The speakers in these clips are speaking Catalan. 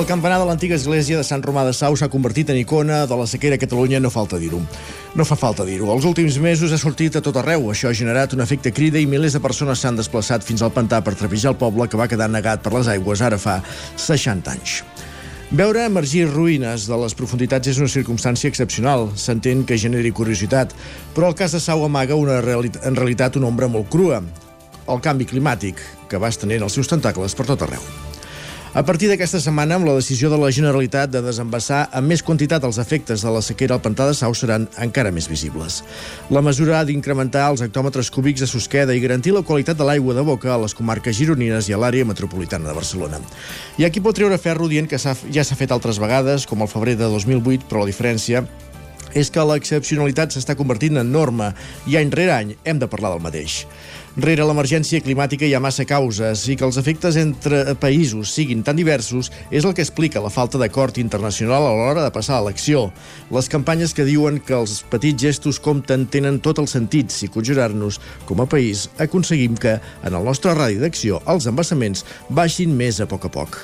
El campanar de l'antiga església de Sant Romà de Sau s'ha convertit en icona de la sequera a Catalunya no falta dir-ho. No fa falta dir-ho. Els últims mesos ha sortit a tot arreu. Això ha generat un efecte crida i milers de persones s'han desplaçat fins al pantà per trepitjar el poble que va quedar negat per les aigües ara fa 60 anys. Veure emergir ruïnes de les profunditats és una circumstància excepcional. S'entén que generi curiositat, però el cas de Sau amaga una reali en realitat una ombra molt crua. El canvi climàtic, que va estenent els seus tentacles per tot arreu. A partir d'aquesta setmana, amb la decisió de la Generalitat de desembassar amb més quantitat els efectes de la sequera al pantà de Sau seran encara més visibles. La mesura ha d'incrementar els hectòmetres cúbics de Susqueda i garantir la qualitat de l'aigua de boca a les comarques gironines i a l'àrea metropolitana de Barcelona. Hi ha qui pot treure ferro dient que ja s'ha fet altres vegades, com el febrer de 2008, però la diferència és que l'excepcionalitat s'està convertint en norma i any rere any hem de parlar del mateix. Rere l'emergència climàtica hi ha massa causes i que els efectes entre països siguin tan diversos és el que explica la falta d'acord internacional a l'hora de passar a l'acció. Les campanyes que diuen que els petits gestos compten tenen tot el sentit si conjurar-nos com a país aconseguim que, en el nostre radi d'acció, els embassaments baixin més a poc a poc.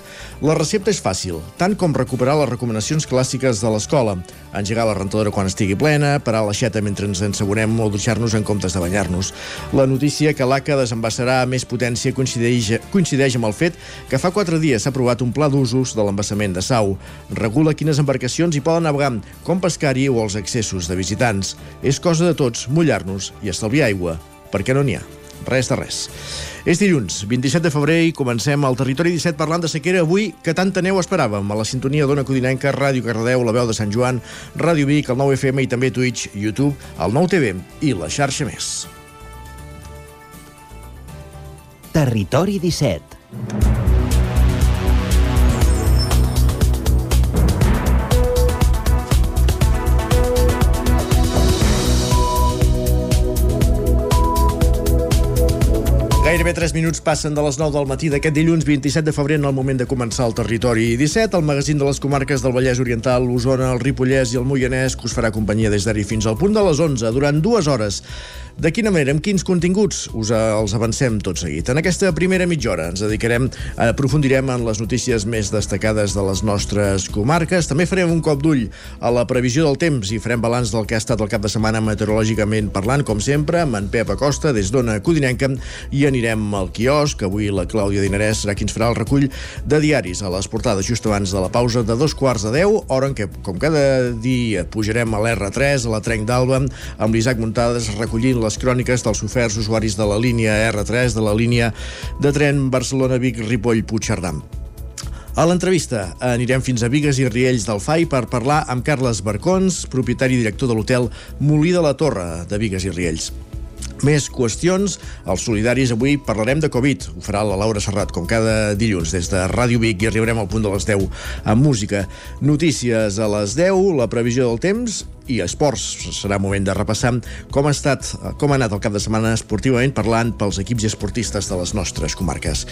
La recepta és fàcil, tant com recuperar les recomanacions clàssiques de l'escola, engegar la rentadora quan estigui plena, parar l'aixeta mentre ens ensegonem o dutxar-nos en comptes de banyar-nos. La notícia que l'ACA desembassarà més potència coincideix, coincideix amb el fet que fa quatre dies s'ha aprovat un pla d'usos de l'embassament de Sau. Regula quines embarcacions hi poden navegar, com pescar-hi o els accessos de visitants. És cosa de tots mullar-nos i estalviar aigua, perquè no n'hi ha. Res de res. És dilluns, 27 de febrer, i comencem al Territori 17 parlant de sequera avui, que tanta neu esperàvem, a la sintonia d'Ona Codinenca, Ràdio Cardedeu, La Veu de Sant Joan, Ràdio Vic, el 9FM i també Twitch, YouTube, el 9TV i la xarxa més. Territori 17 Gairebé 3 minuts passen de les 9 del matí d'aquest dilluns 27 de febrer en el moment de començar el territori 17, el magazín de les comarques del Vallès Oriental, l'Osona, el Ripollès i el Moianès que us farà companyia des d'ara fins al punt de les 11 durant dues hores. De quina manera, amb quins continguts? Us els avancem tot seguit. En aquesta primera mitja hora ens dedicarem, aprofundirem en les notícies més destacades de les nostres comarques. També farem un cop d'ull a la previsió del temps i farem balanç del que ha estat el cap de setmana meteorològicament parlant, com sempre, amb en Pep Acosta, des d'Ona Codinenca, i anirem al quiosc. Avui la Clàudia Dinarès serà qui ens farà el recull de diaris a les portades just abans de la pausa de dos quarts de deu, hora en què, com cada dia, pujarem a l'R3, a la Trenc d'Alba, amb l'Isaac Muntades recollint les cròniques dels oferts usuaris de la línia R3, de la línia de tren Barcelona-Vic-Ripoll-Puigcerdà. A l'entrevista anirem fins a Vigues i Riells del FAI per parlar amb Carles Barcons, propietari i director de l'hotel Molí de la Torre de Vigues i Riells. Més qüestions. Els solidaris avui parlarem de Covid. Ho farà la Laura Serrat, com cada dilluns, des de Ràdio Vic i arribarem al punt de les 10 amb música. Notícies a les 10, la previsió del temps i esports. Serà moment de repassar com ha estat, com ha anat el cap de setmana esportivament parlant pels equips i esportistes de les nostres comarques.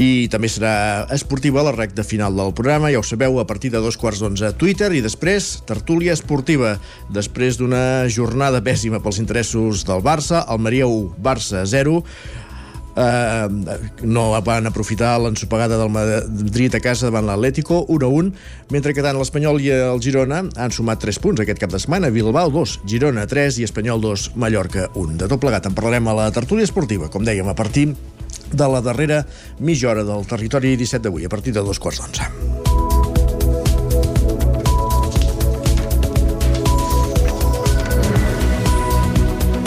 I també serà esportiva la recta final del programa, ja ho sabeu, a partir de dos quarts d'onze a Twitter i després tertúlia esportiva. Després d'una jornada pèssima pels interessos del Barça, el Maria 1, Barça 0, eh, no van aprofitar l'ensopegada del Madrid a casa davant l'Atlético 1-1, mentre que tant l'Espanyol i el Girona han sumat 3 punts aquest cap de setmana, Bilbao 2, Girona 3 i Espanyol 2, Mallorca 1. De tot plegat en parlarem a la tertúlia esportiva, com dèiem, a partir de la darrera mitja hora del territori 17 d'avui, a partir de dos quarts d'onze.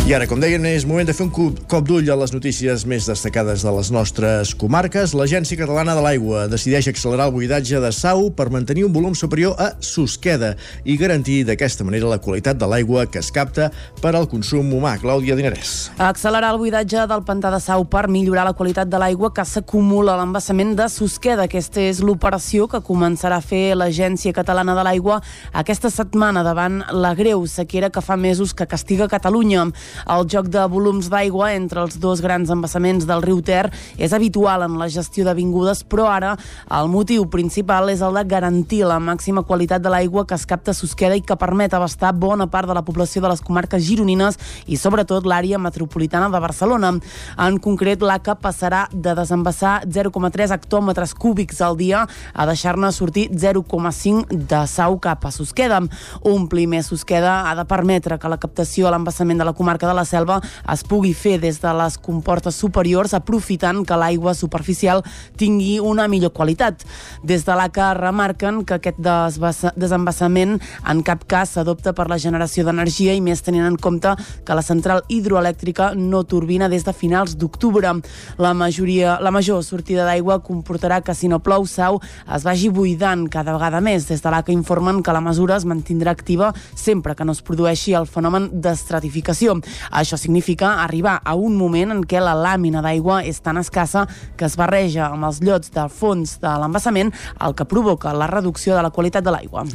I ara, com deien, és moment de fer un cop d'ull a les notícies més destacades de les nostres comarques. L'Agència Catalana de l'Aigua decideix accelerar el buidatge de Sau per mantenir un volum superior a Susqueda i garantir d'aquesta manera la qualitat de l'aigua que es capta per al consum humà. Clàudia Dinarès. Accelerar el buidatge del pantà de Sau per millorar la qualitat de l'aigua que s'acumula a l'embassament de Susqueda. Aquesta és l'operació que començarà a fer l'Agència Catalana de l'Aigua aquesta setmana davant la greu sequera que fa mesos que castiga Catalunya. El joc de volums d'aigua entre els dos grans embassaments del riu Ter és habitual en la gestió d'avingudes, però ara el motiu principal és el de garantir la màxima qualitat de l'aigua que es capta a Susqueda i que permet abastar bona part de la població de les comarques gironines i sobretot l'àrea metropolitana de Barcelona. En concret, l'ACA passarà de desembassar 0,3 hectòmetres cúbics al dia a deixar-ne sortir 0,5 de sau cap a Susqueda. Omplir més Susqueda ha de permetre que la captació a l'embassament de la comarca de la Selva es pugui fer des de les comportes superiors aprofitant que l'aigua superficial tingui una millor qualitat. Des de l'ACA remarquen que aquest desembassament en cap cas s'adopta per la generació d'energia i més tenint en compte que la central hidroelèctrica no turbina des de finals d'octubre. La majoria, la major sortida d'aigua comportarà que si no plou sau es vagi buidant cada vegada més. Des de l'ACA informen que la mesura es mantindrà activa sempre que no es produeixi el fenomen d'estratificació. Això significa arribar a un moment en què la làmina d'aigua és tan escassa que es barreja amb els llots del fons de l'embassament, el que provoca la reducció de la qualitat de l'aigua.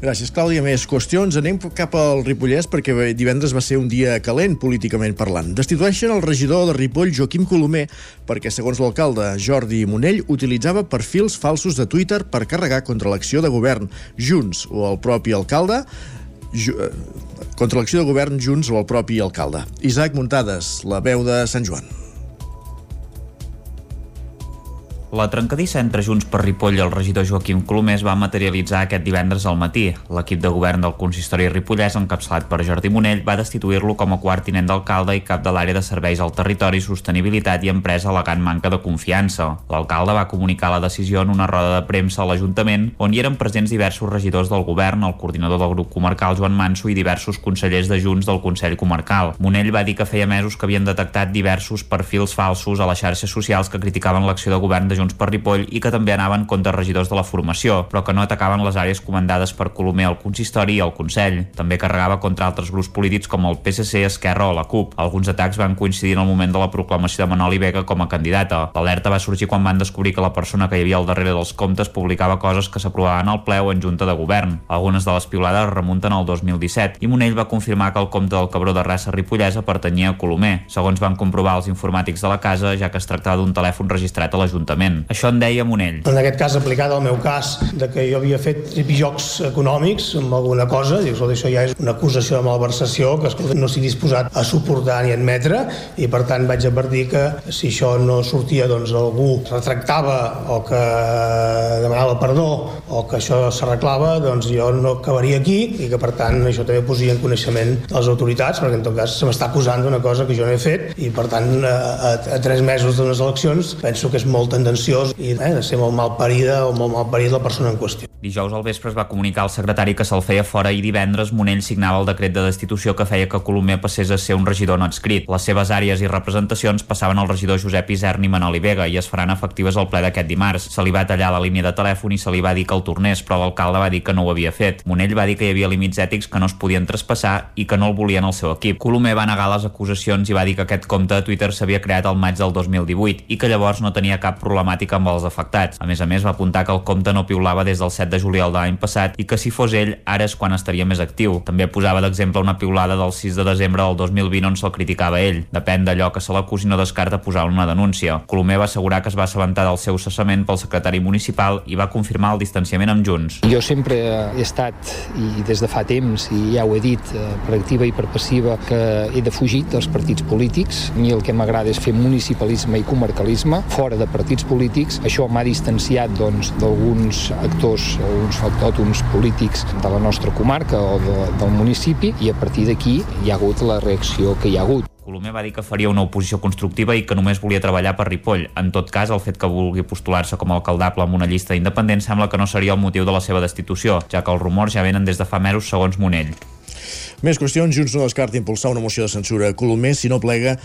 Gràcies, Clàudia. Més qüestions. Anem cap al Ripollès perquè divendres va ser un dia calent políticament parlant. Destitueixen el regidor de Ripoll, Joaquim Colomer, perquè, segons l'alcalde Jordi Monell, utilitzava perfils falsos de Twitter per carregar contra l'acció de govern. Junts o el propi alcalde contra l'acció de govern Junts o el propi alcalde. Isaac Muntades, la veu de Sant Joan. La trencadissa entre Junts per Ripoll i el regidor Joaquim Colomer es va materialitzar aquest divendres al matí. L'equip de govern del consistori ripollès, encapçalat per Jordi Monell, va destituir-lo com a quart tinent d'alcalde i cap de l'àrea de serveis al territori, sostenibilitat i empresa al·legant manca de confiança. L'alcalde va comunicar la decisió en una roda de premsa a l'Ajuntament, on hi eren presents diversos regidors del govern, el coordinador del grup comarcal Joan Manso i diversos consellers de Junts del Consell Comarcal. Monell va dir que feia mesos que havien detectat diversos perfils falsos a les xarxes socials que criticaven l'acció de govern de Junts per Ripoll i que també anaven contra regidors de la formació, però que no atacaven les àrees comandades per Colomer al consistori i al Consell. També carregava contra altres grups polítics com el PSC, Esquerra o la CUP. Alguns atacs van coincidir en el moment de la proclamació de Manoli Vega com a candidata. L'alerta va sorgir quan van descobrir que la persona que hi havia al darrere dels comptes publicava coses que s'aprovaven al ple o en junta de govern. Algunes de les piulades remunten al 2017 i Monell va confirmar que el compte del cabró de raça ripollesa pertanyia a Colomer. Segons van comprovar els informàtics de la casa, ja que es tractava d'un telèfon registrat a l'Ajuntament. Parlament. Això en deia Monell. En aquest cas, aplicat al meu cas, de que jo havia fet tripijocs econòmics amb alguna cosa, dius, això ja és una acusació de malversació que escolta, no estic disposat a suportar ni admetre i per tant vaig advertir que si això no sortia doncs algú retractava o que demanava perdó o que això s'arreglava, doncs jo no acabaria aquí i que per tant això també posia en coneixement de les autoritats perquè en tot cas se m'està acusant d'una cosa que jo no he fet i per tant a, a, a tres mesos d'unes eleccions penso que és molt tendenciós tendenciós i eh, de ser molt mal parida o molt mal parit la persona en qüestió. Dijous al vespre es va comunicar al secretari que se'l feia fora i divendres Monell signava el decret de destitució que feia que Colomer passés a ser un regidor no adscrit. Les seves àrees i representacions passaven al regidor Josep i Manoli Vega i es faran efectives al ple d'aquest dimarts. Se li va tallar la línia de telèfon i se li va dir que el tornés, però l'alcalde va dir que no ho havia fet. Monell va dir que hi havia límits ètics que no es podien traspassar i que no el volien al seu equip. Colomer va negar les acusacions i va dir que aquest compte de Twitter s'havia creat al maig del 2018 i que llavors no tenia cap problemàtica amb els afectats. A més a més, va apuntar que el compte no piulava des del 7 de juliol de l'any passat i que si fos ell, ara és quan estaria més actiu. També posava d'exemple una piulada del 6 de desembre del 2020 on se'l criticava ell. Depèn d'allò que se l'acusi no descarta posar una denúncia. Colomer va assegurar que es va assabentar del seu cessament pel secretari municipal i va confirmar el distanciament amb Junts. Jo sempre he estat, i des de fa temps, i ja ho he dit, eh, per activa i per passiva, que he de fugir dels partits polítics. A mi el que m'agrada és fer municipalisme i comarcalisme fora de partits polítics. Això m'ha distanciat doncs, d'alguns doncs, actors, alguns factòtums polítics de la nostra comarca o de, del municipi i a partir d'aquí hi ha hagut la reacció que hi ha hagut. Colomer va dir que faria una oposició constructiva i que només volia treballar per Ripoll. En tot cas, el fet que vulgui postular-se com a alcaldable amb una llista independent sembla que no seria el motiu de la seva destitució, ja que els rumors ja venen des de fa mesos segons Monell. Més qüestions. Junts no descarta impulsar una moció de censura a Colomer si no plega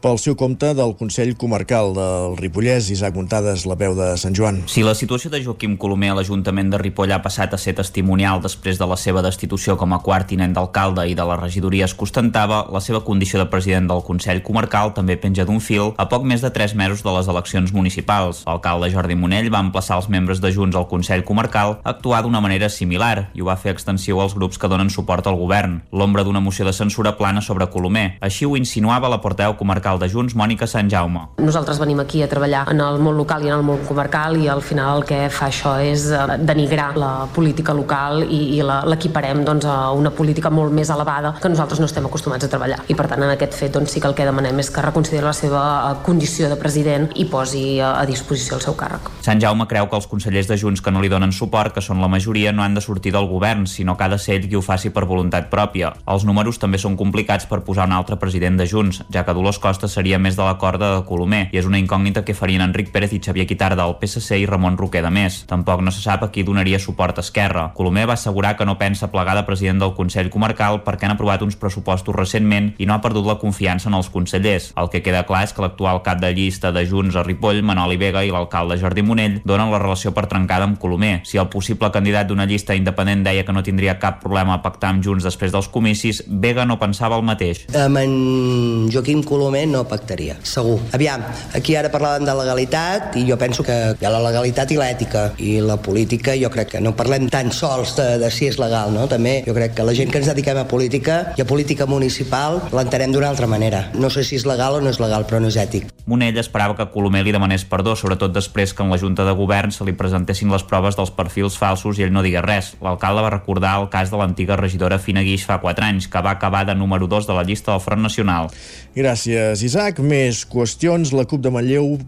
pel seu compte del Consell Comarcal del Ripollès, Isaac Montades, la veu de Sant Joan. Si la situació de Joaquim Colomer a l'Ajuntament de Ripoll ha passat a ser testimonial després de la seva destitució com a quart tinent d'alcalde i de la regidoria es costentava, la seva condició de president del Consell Comarcal també penja d'un fil a poc més de tres mesos de les eleccions municipals. L'alcalde Jordi Monell va emplaçar els membres de Junts al Consell Comarcal a actuar d'una manera similar i ho va fer extensiu als grups que donen suport al govern. L'ombra d'una moció de censura plana sobre Colomer. Així ho insinuava la porteu comarcal local de Junts, Mònica Sant Jaume. Nosaltres venim aquí a treballar en el món local i en el món comarcal i al final el que fa això és eh, denigrar la política local i, i l'equiparem doncs, a una política molt més elevada que nosaltres no estem acostumats a treballar. I per tant en aquest fet doncs, sí que el que demanem és que reconsideri la seva eh, condició de president i posi a, a disposició el seu càrrec. Sant Jaume creu que els consellers de Junts que no li donen suport, que són la majoria, no han de sortir del govern, sinó que ha de ser ell qui ho faci per voluntat pròpia. Els números també són complicats per posar un altre president de Junts, ja que Dolors Costa seria més de la corda de Colomer i és una incògnita que farien Enric Pérez i Xavier Quitarda del PSC i Ramon Roquer de més. Tampoc no se sap a qui donaria suport a Esquerra. Colomer va assegurar que no pensa plegar de president del Consell Comarcal perquè han aprovat uns pressupostos recentment i no ha perdut la confiança en els consellers. El que queda clar és que l'actual cap de llista de Junts a Ripoll, Manoli Vega i l'alcalde Jordi Monell donen la relació per trencada amb Colomer. Si el possible candidat d'una llista independent deia que no tindria cap problema a pactar amb Junts després dels comicis, Vega no pensava el mateix. Amb en Joaquim Colomer no pactaria, segur. Aviam, aquí ara parlàvem de legalitat i jo penso que hi ha la legalitat i l'ètica i la política jo crec que no parlem tan sols de, de si és legal, no? També jo crec que la gent que ens dediquem a política i a política municipal l'entenem d'una altra manera. No sé si és legal o no és legal, però no és ètic. Monell esperava que Colomer li demanés perdó, sobretot després que en la Junta de Govern se li presentessin les proves dels perfils falsos i ell no digués res. L'alcalde va recordar el cas de l'antiga regidora Fina Guix fa 4 anys, que va acabar de número 2 de la llista del Front Nacional. Gràcies, Isaac. Més qüestions. La CUP de Manlleu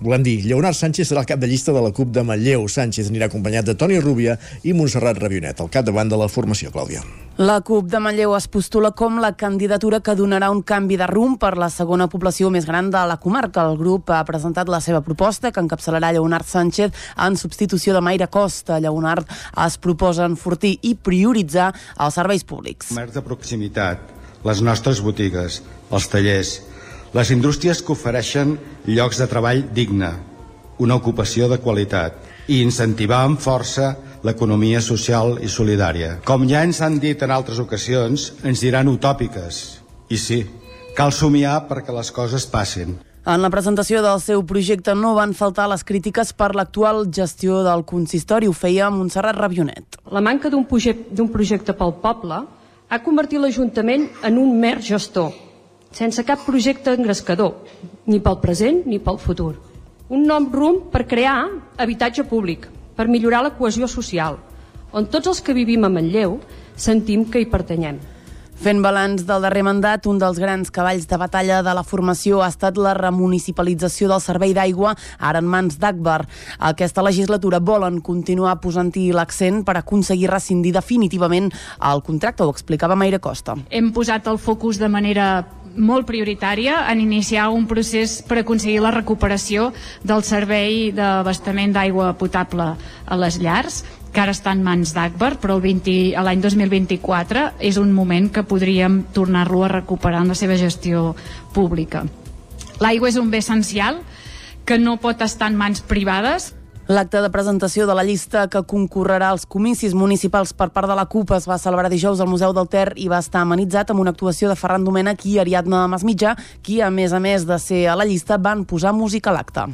Volem dir, Lleonard Sánchez serà el cap de llista de la CUP de Manlleu. Sánchez anirà acompanyat de Toni Rubia i Montserrat Rabionet, el cap davant de la formació, Clàudia. La CUP de Manlleu es postula com la candidatura que donarà un canvi de rumb per la segona població més gran de la comarca. El grup ha presentat la seva proposta, que encapçalarà Lleonard Sánchez en substitució de Maire Costa. Lleonard es proposa enfortir i prioritzar els serveis públics. Comerç de proximitat, les nostres botigues, els tallers, les indústries que ofereixen llocs de treball digne, una ocupació de qualitat i incentivar amb força l'economia social i solidària. Com ja ens han dit en altres ocasions, ens diran utòpiques. I sí, cal somiar perquè les coses passin. En la presentació del seu projecte no van faltar les crítiques per l'actual gestió del consistori, ho feia Montserrat Rabionet. La manca d'un projecte, projecte pel poble ha convertit l'Ajuntament en un mer gestor, sense cap projecte engrescador, ni pel present ni pel futur. Un nom rumb per crear habitatge públic, per millorar la cohesió social, on tots els que vivim a Manlleu sentim que hi pertanyem. Fent balanç del darrer mandat, un dels grans cavalls de batalla de la formació ha estat la remunicipalització del servei d'aigua, ara en mans d'Akbar. Aquesta legislatura volen continuar posant-hi l'accent per aconseguir rescindir definitivament el contracte, ho explicava Maire Costa. Hem posat el focus de manera molt prioritària en iniciar un procés per aconseguir la recuperació del servei d'abastament d'aigua potable a les llars que ara està en mans d'Agbar, però l'any 2024 és un moment que podríem tornar-lo a recuperar en la seva gestió pública. L'aigua és un bé essencial que no pot estar en mans privades L'acte de presentació de la llista que concorrerà als comicis municipals per part de la CUP es va celebrar dijous al Museu del Ter i va estar amenitzat amb una actuació de Ferran Domènech i Ariadna Masmitjà, qui, a més a més de ser a la llista, van posar música a l'acte.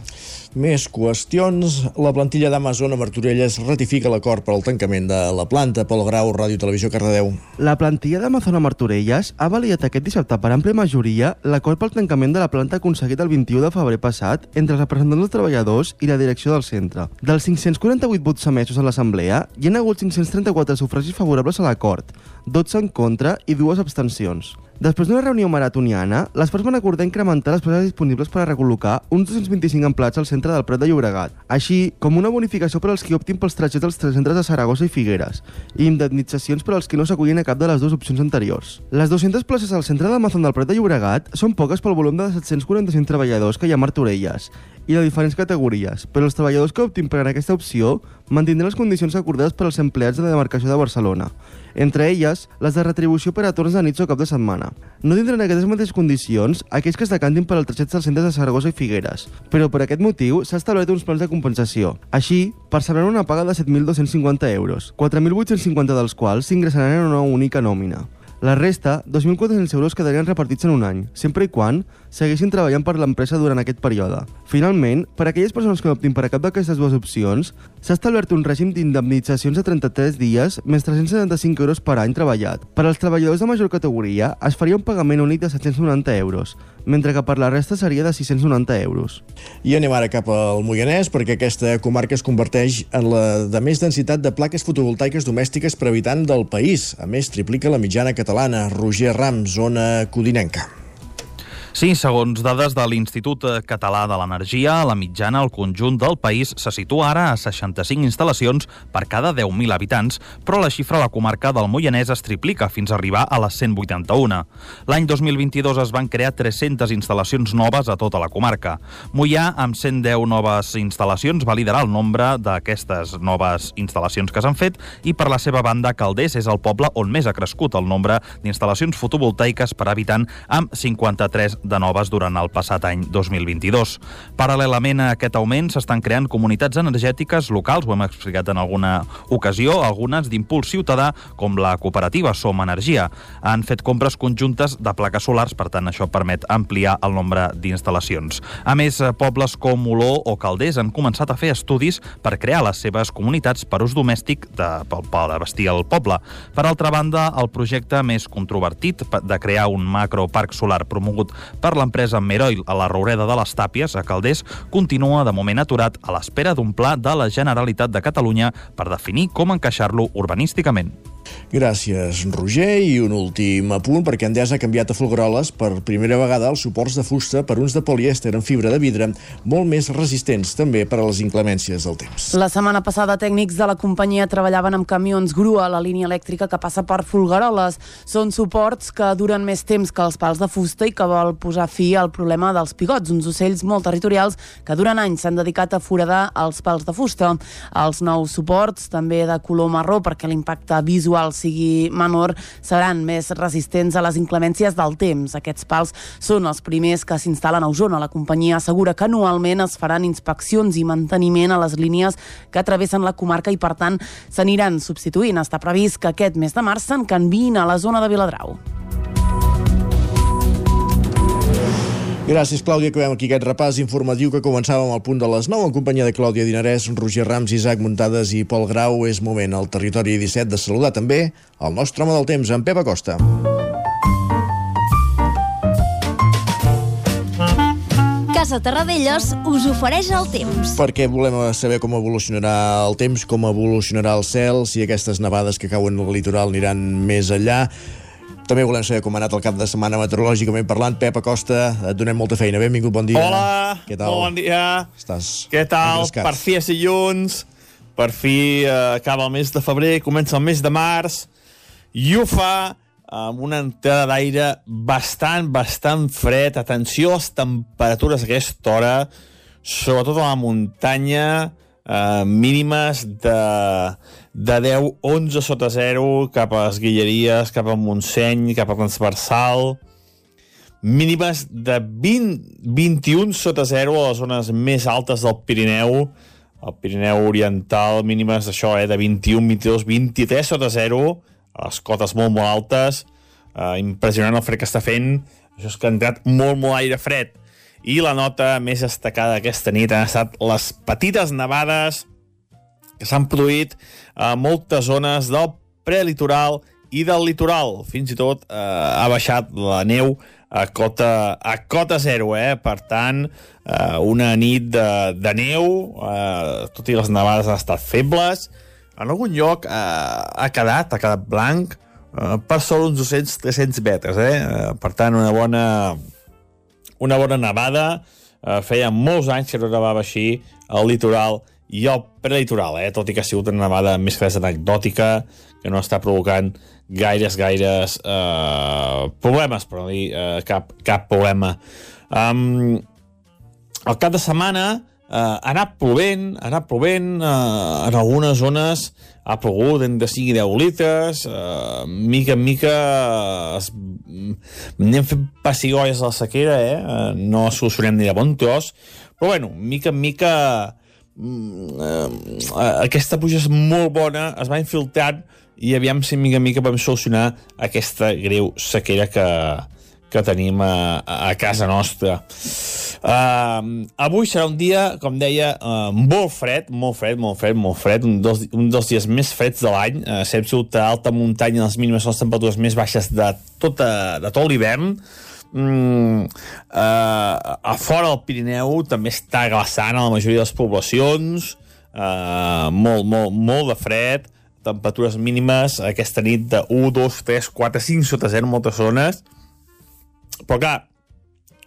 Més qüestions. La plantilla d'Amazon a Martorelles ratifica l'acord per al tancament de la planta. Pol Grau, Ràdio Televisió, Cardedeu. La plantilla d'Amazon a Martorelles ha validat aquest dissabte per àmplia majoria l'acord pel tancament de la planta aconseguit el 21 de febrer passat entre els representants dels treballadors i la direcció del centre. Dels 548 vots emesos a l'Assemblea, hi ha hagut 534 sufragis favorables a l'acord, 12 en contra i dues abstencions. Després d'una reunió maratoniana, les van acordar incrementar les places disponibles per a recol·locar uns 225 empleats al centre del Prat de Llobregat, així com una bonificació per als qui optin pels trajets dels tres centres de Saragossa i Figueres, i indemnitzacions per als qui no s'acullin a cap de les dues opcions anteriors. Les 200 places al centre del Mazón del Prat de Llobregat són poques pel volum de 745 treballadors que hi ha a Martorelles, i de diferents categories, però els treballadors que optin per aquesta opció mantindran les condicions acordades per als empleats de la demarcació de Barcelona, entre elles les de retribució per a torns de nits o cap de setmana. No tindran aquestes mateixes condicions aquells que es decantin per al trajecte dels centres de Saragossa i Figueres, però per aquest motiu s'ha establert uns plans de compensació. Així, percebran una paga de 7.250 euros, 4.850 dels quals s'ingressaran en una única nòmina. La resta, 2.400 euros, quedarien repartits en un any, sempre i quan segueixin treballant per l'empresa durant aquest període. Finalment, per a aquelles persones que no optin per a cap d'aquestes dues opcions, s'ha establert un règim d'indemnitzacions de 33 dies més 375 euros per any treballat. Per als treballadors de major categoria, es faria un pagament únic de 790 euros, mentre que per la resta seria de 690 euros. I anem ara cap al Moianès, perquè aquesta comarca es converteix en la de més densitat de plaques fotovoltaiques domèstiques per habitant del país. A més, triplica la mitjana catalana. Roger Rams, zona codinenca. Sí, segons dades de l'Institut Català de l'Energia, la mitjana al conjunt del país se situa ara a 65 instal·lacions per cada 10.000 habitants, però la xifra a la comarca del Moianès es triplica fins a arribar a les 181. L'any 2022 es van crear 300 instal·lacions noves a tota la comarca. Moià, amb 110 noves instal·lacions, va liderar el nombre d'aquestes noves instal·lacions que s'han fet i, per la seva banda, Calders és el poble on més ha crescut el nombre d'instal·lacions fotovoltaiques per habitant amb 53 de noves durant el passat any 2022. Paral·lelament a aquest augment s'estan creant comunitats energètiques locals, ho hem explicat en alguna ocasió, algunes d'impuls ciutadà, com la cooperativa Som Energia. Han fet compres conjuntes de plaques solars, per tant això permet ampliar el nombre d'instal·lacions. A més, pobles com Oló o Calders han començat a fer estudis per crear les seves comunitats per ús domèstic de, per, per vestir el poble. Per altra banda, el projecte més controvertit de crear un macroparc solar promogut per l'empresa Meroil a la Roureda de les Tàpies, a Calders, continua de moment aturat a l'espera d'un pla de la Generalitat de Catalunya per definir com encaixar-lo urbanísticament. Gràcies, Roger. I un últim apunt, perquè Endesa ha canviat a Folgueroles per primera vegada els suports de fusta per uns de polièster en fibra de vidre molt més resistents també per a les inclemències del temps. La setmana passada tècnics de la companyia treballaven amb camions grua a la línia elèctrica que passa per Folgueroles. Són suports que duren més temps que els pals de fusta i que vol posar fi al problema dels pigots, uns ocells molt territorials que durant anys s'han dedicat a foradar els pals de fusta. Els nous suports, també de color marró perquè l'impacte visual sigui menor, seran més resistents a les inclemències del temps. Aquests pals són els primers que s'instal·len a Osona. La companyia assegura que anualment es faran inspeccions i manteniment a les línies que travessen la comarca i, per tant, s'aniran substituint. Està previst que aquest mes de març se'n canviïn a la zona de Viladrau. Gràcies, Clàudia. Acabem aquí aquest repàs informatiu que començàvem al punt de les 9 en companyia de Clàudia Dinarès, Roger Rams, Isaac Muntades i Pol Grau. És moment al territori 17 de saludar també el nostre home del temps, en Pep Acosta. Casa Terradellos us ofereix el temps. Perquè volem saber com evolucionarà el temps, com evolucionarà el cel, si aquestes nevades que cauen al litoral aniran més enllà. També volem saber com ha anat el cap de setmana meteorològicament parlant. Pep Acosta, et donem molta feina. Benvingut, bon dia. Hola, Què tal? bon dia. Estàs Què tal? engrescat? Per fi és dilluns, per fi eh, acaba el mes de febrer, comença el mes de març, i ho fa amb una entrada d'aire bastant, bastant fred. Atenció a les temperatures a aquesta hora, sobretot a la muntanya, eh, mínimes de, de 10, 11 sota 0 cap a les Guilleries, cap al Montseny, cap al Transversal. Mínimes de 20, 21 sota 0 a les zones més altes del Pirineu. El Pirineu Oriental mínimes d'això, eh, de 21, 22, 23 sota 0 a les cotes molt, molt altes. Eh, impressionant el fred que està fent. Això és que ha entrat molt, molt aire fred. I la nota més destacada aquesta nit han estat les petites nevades que s'han produït a moltes zones del prelitoral i del litoral. Fins i tot eh, ha baixat la neu a cota, a cota zero, eh? Per tant, eh, una nit de, de neu, eh, tot i les nevades han estat febles. En algun lloc eh, ha quedat, ha quedat blanc, eh, per sol uns 200-300 metres, eh? eh? Per tant, una bona, una bona nevada. Eh, feia molts anys que no nevava així al litoral i al prelitoral, eh? tot i que ha sigut una nevada més que anecdòtica, que no està provocant gaires, gaires eh, problemes, per no dir eh, cap, cap problema. Um, el cap de setmana eh, ha anat plovent, ha anat plovent, eh, en algunes zones ha plogut de 5 i 10 litres, eh, mica en mica es, anem fent pessigolles a la sequera, eh? eh? no solucionem ni de bon tros, però bueno, mica en mica eh, aquesta puja és molt bona, es va infiltrant i aviam si mica mica podem solucionar aquesta greu sequera que, que tenim a, a casa nostra. Uh, avui serà un dia, com deia, uh, molt fred, molt fred, molt fred, molt fred, un dels, un dels dies més freds de l'any. Uh, Sempre alta muntanya, les mínimes són les temperatures més baixes de, tota, de tot l'hivern. Mm, uh, a fora del Pirineu també està glaçant a la majoria de les poblacions, uh, molt, molt, molt de fred, temperatures mínimes aquesta nit de 1, 2, 3, 4, 5 sota 0 en moltes zones, però clar,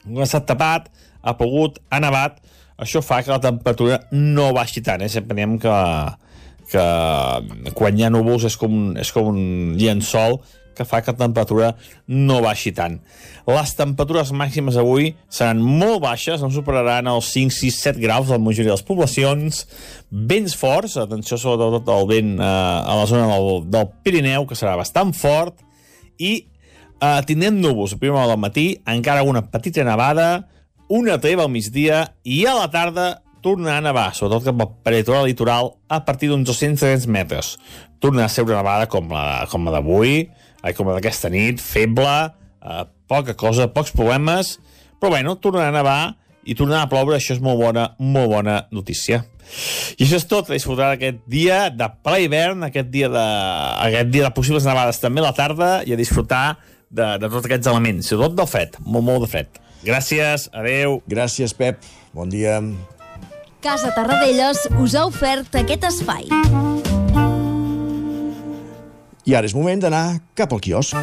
no ha estat tapat, ha pogut, ha nevat, això fa que la temperatura no baixi tant, eh? sempre diem que, que quan hi ha núvols és com, és com un llençol que fa que la temperatura no baixi tant. Les temperatures màximes avui seran molt baixes, no superaran els 5, 6, 7 graus a la majoria de les poblacions, vents forts, atenció sobretot al vent eh, a la zona del, del Pirineu, que serà bastant fort, i eh, tindrem núvols a primera hora del matí, encara una petita nevada, una treva al migdia i a la tarda tornarà a nevar, sobretot cap al peritoral litoral, a partir d'uns 200 metres. Tornarà a ser una nevada com la, com la d'avui, com la d'aquesta nit, feble, eh, poca cosa, pocs problemes, però bueno, tornarà a nevar i tornarà a ploure, això és molt bona, molt bona notícia. I això és tot, a disfrutar aquest dia de ple hivern, aquest dia de, aquest dia de possibles nevades també a la tarda i a disfrutar de, de tots aquests elements, sobretot del fred, molt, molt de fred. Gràcies, adeu. Gràcies, Pep. Bon dia. Casa Tarradellas us ha ofert aquest espai. I ara és moment d'anar cap al quiosc.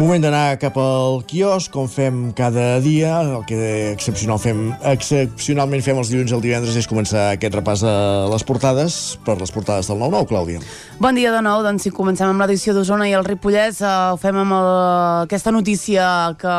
Moment d'anar cap al quiosc, com fem cada dia, el que excepcional fem, excepcionalment fem els dilluns i el divendres és començar aquest repàs a les portades, per les portades del 9-9, Clàudia. Bon dia de nou, doncs si comencem amb l'edició d'Osona i el Ripollès, eh, ho fem amb el, aquesta notícia que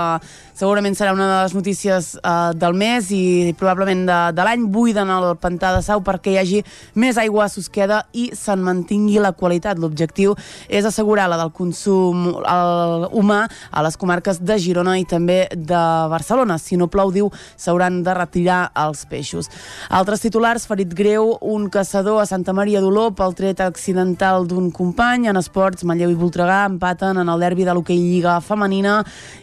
segurament serà una de les notícies eh, del mes i probablement de, de l'any. Buiden el pantà de Sau perquè hi hagi més aigua a Susqueda i se'n mantingui la qualitat. L'objectiu és assegurar la del consum el, humà a les comarques de Girona i també de Barcelona. Si no plou, diu, s'hauran de retirar els peixos. Altres titulars, ferit greu, un caçador a Santa Maria d'Oló pel tret accidental d'un company. En esports, Manlleu i Voltregà empaten en el derbi de l'hoquei Lliga femenina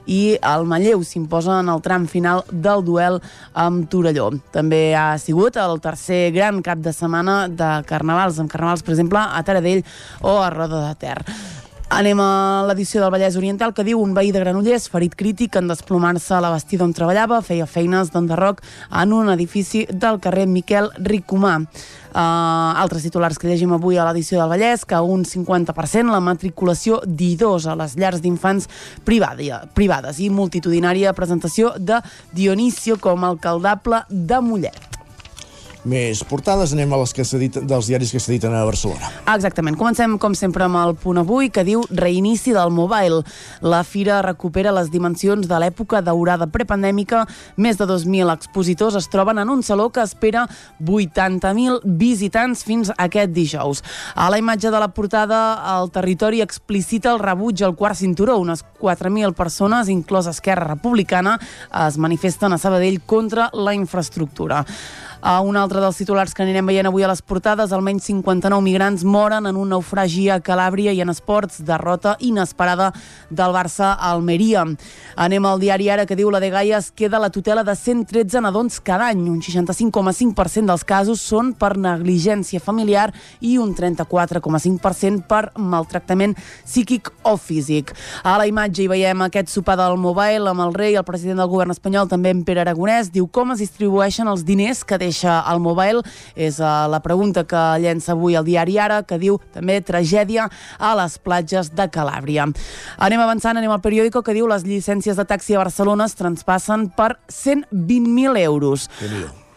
i el Manlleu s'imposa en el tram final del duel amb Torelló. També ha sigut el tercer gran cap de setmana de carnavals, amb carnavals, per exemple, a Taradell o a Roda de Ter. Anem a l'edició del Vallès Oriental que diu un veí de Granollers ferit crític en desplomar-se a la bastida on treballava, feia feines d'enderroc en un edifici del carrer Miquel Ricomà. Uh, altres titulars que llegim avui a l'edició del Vallès, que un 50% la matriculació d'I2 a les llars d'infants privades i multitudinària presentació de Dionisio com a alcaldable de Mollet més portades, anem a les que dels diaris que s'editen a Barcelona. Exactament. Comencem, com sempre, amb el punt avui, que diu reinici del mobile. La fira recupera les dimensions de l'època daurada prepandèmica. Més de 2.000 expositors es troben en un saló que espera 80.000 visitants fins aquest dijous. A la imatge de la portada, el territori explicita el rebuig al quart cinturó. Unes 4.000 persones, inclòs Esquerra Republicana, es manifesten a Sabadell contra la infraestructura. A un altre dels titulars que anirem veient avui a les portades, almenys 59 migrants moren en un naufragi a Calàbria i en esports, derrota inesperada del Barça a Almeria. Anem al diari Ara que diu la de Gaia es queda la tutela de 113 nadons cada any. Un 65,5% dels casos són per negligència familiar i un 34,5% per maltractament psíquic o físic. A la imatge hi veiem aquest sopar del Mobile amb el rei, el president del govern espanyol, també en Pere Aragonès. Diu com es distribueixen els diners que deixa el Mobile. És uh, la pregunta que llença avui el diari Ara, que diu també tragèdia a les platges de Calàbria. Anem avançant, anem al periòdico que diu les llicències de taxi a Barcelona es traspassen per 120.000 euros.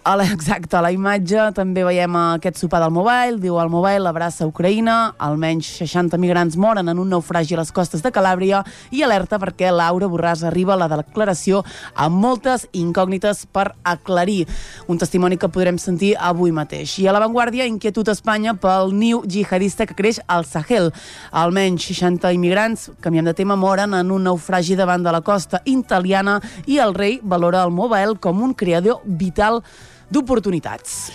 A la, exacte, a la imatge també veiem aquest sopar del Mobile, diu el Mobile abraça Ucraïna, almenys 60 migrants moren en un naufragi a les costes de Calàbria i alerta perquè Laura Borràs arriba a la declaració amb moltes incògnites per aclarir. Un testimoni que podrem sentir avui mateix. I a l'avantguàrdia, inquietud a Espanya pel niu jihadista que creix al Sahel. Almenys 60 immigrants, canviem de tema, moren en un naufragi davant de la costa italiana i el rei valora el Mobile com un creador vital d'oportunitats.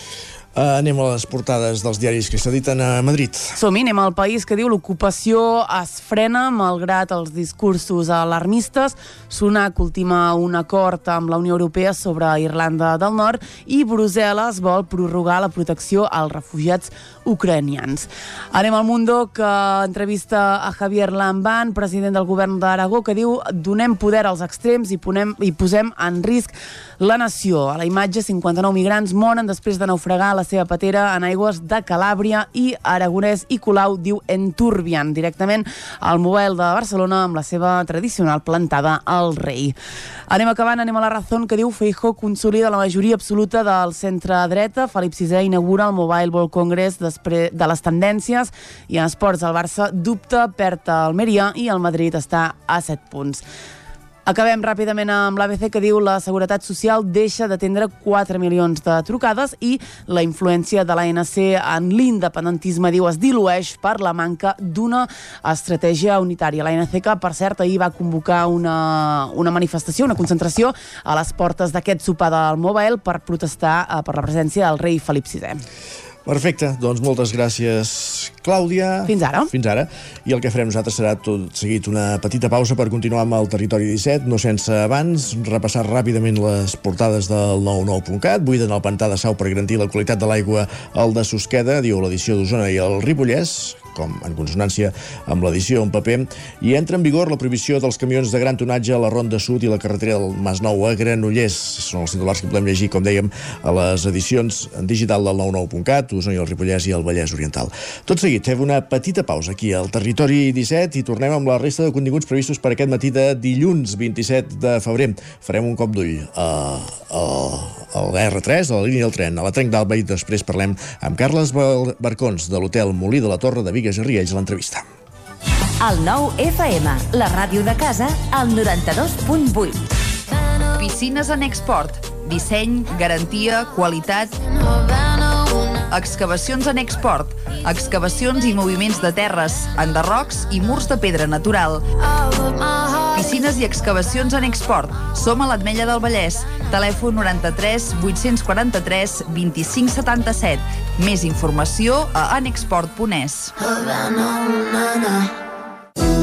Uh, anem a les portades dels diaris que s'editen a Madrid. Som-hi, anem al país que diu l'ocupació es frena malgrat els discursos alarmistes. Sunac ultima un acord amb la Unió Europea sobre Irlanda del Nord i Brussel·les vol prorrogar la protecció als refugiats ucranians. Anem al Mundo que entrevista a Javier Lamban, president del govern d'Aragó, que diu donem poder als extrems i, ponem, i posem en risc la nació. A la imatge, 59 migrants moren després de naufragar la seva patera en aigües de Calàbria i Aragonès i Colau diu Enturbian, directament al Mobile de Barcelona amb la seva tradicional plantada al rei. Anem acabant, anem a la raó que diu Feijó consolida la majoria absoluta del centre-dreta. Felip VI inaugura el Mobile World Congress després de les tendències i en esports el Barça dubta, perd a Almeria i el Madrid està a 7 punts. Acabem ràpidament amb l'ABC que diu la Seguretat Social deixa d'atendre 4 milions de trucades i la influència de l'ANC en l'independentisme, diu, es dilueix per la manca d'una estratègia unitària. L'ANC que, per cert, ahir va convocar una, una manifestació, una concentració a les portes d'aquest sopar del Mobile per protestar eh, per la presència del rei Felip VI. Perfecte, doncs moltes gràcies, Clàudia. Fins ara. Fins ara. I el que farem nosaltres serà tot seguit una petita pausa per continuar amb el Territori 17, no sense abans repassar ràpidament les portades del 99.cat. Buiden el pantà de Sau per garantir la qualitat de l'aigua al de Susqueda, diu l'edició d'Osona i el Ripollès, com en consonància amb l'edició en paper, i entra en vigor la prohibició dels camions de gran tonatge a la Ronda Sud i la carretera del Masnou a Granollers. Són els titulars que podem llegir, com dèiem, a les edicions en digital del 99.cat, Osona i el Ripollès i el Vallès Oriental. Tot seguit, fem una petita pausa aquí al Territori 17 i tornem amb la resta de continguts previstos per aquest matí de dilluns 27 de febrer. Farem un cop d'ull a, a, a l'R3, a la línia del tren, a la Trenc d'Alba i després parlem amb Carles Barcons de l'hotel Molí de la Torre de Vigues i Riells l'entrevista. El nou FM, la ràdio de casa, al 92.8. Piscines en export. Disseny, garantia, qualitat... Excavacions en export. Excavacions i moviments de terres, enderrocs i murs de pedra natural. Piscines i excavacions en export. Som a l'Atmella del Vallès. Telèfon 93 843 25 77. Més informació a anexport.es.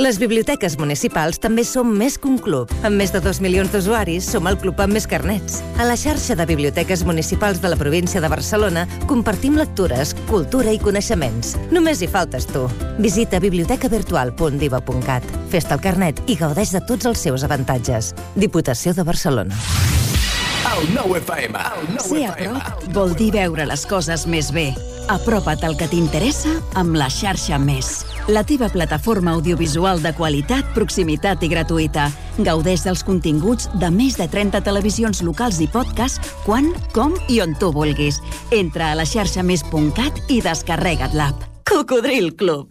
Les biblioteques municipals també som més que un club. Amb més de 2 milions d'usuaris, som el club amb més carnets. A la xarxa de biblioteques municipals de la província de Barcelona compartim lectures, cultura i coneixements. Només hi faltes tu. Visita bibliotecavirtual.diva.cat. Fes-te el carnet i gaudeix de tots els seus avantatges. Diputació de Barcelona. El nou FM. El nou Ser a prop vol dir veure les coses més bé. Apropa't al que t'interessa amb la xarxa Més. La teva plataforma audiovisual de qualitat, proximitat i gratuïta. Gaudeix dels continguts de més de 30 televisions locals i podcast quan, com i on tu vulguis. Entra a la xarxa més.cat i descarrega't l'app. Cocodril Club.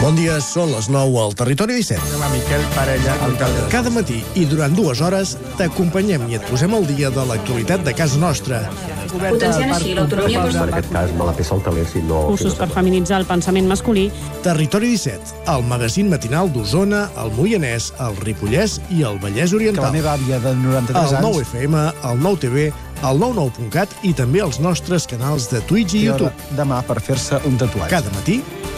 Bon dia, són les 9 al Territori 17. Hola, Miquel Parella, alcalde. Cada matí i durant dues hores t'acompanyem i et posem al dia de l'actualitat de casa nostra. Potenciant així l'autonomia En aquest cas me la peça el taler si no... Cursos per feminitzar el pensament masculí. Territori 17, el magazín matinal d'Osona, el Moianès, el Ripollès i el Vallès Oriental. Que la meva àvia de 93 el anys... 9 FM, el 9 TV, el 99.cat i també els nostres canals de Twitch i hora YouTube. Demà per fer-se un tatuatge. Cada matí,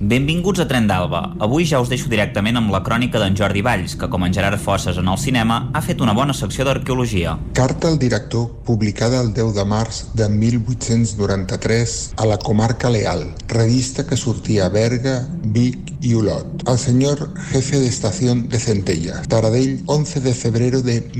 Benvinguts a Tren d'Alba. Avui ja us deixo directament amb la crònica d'en Jordi Valls, que com en Gerard Fosses en el cinema ha fet una bona secció d'arqueologia. Carta al director publicada el 10 de març de 1893 a la comarca Leal, revista que sortia a Berga, Vic i Olot. Al señor jefe de estación de Centella, Taradell, 11 de febrero de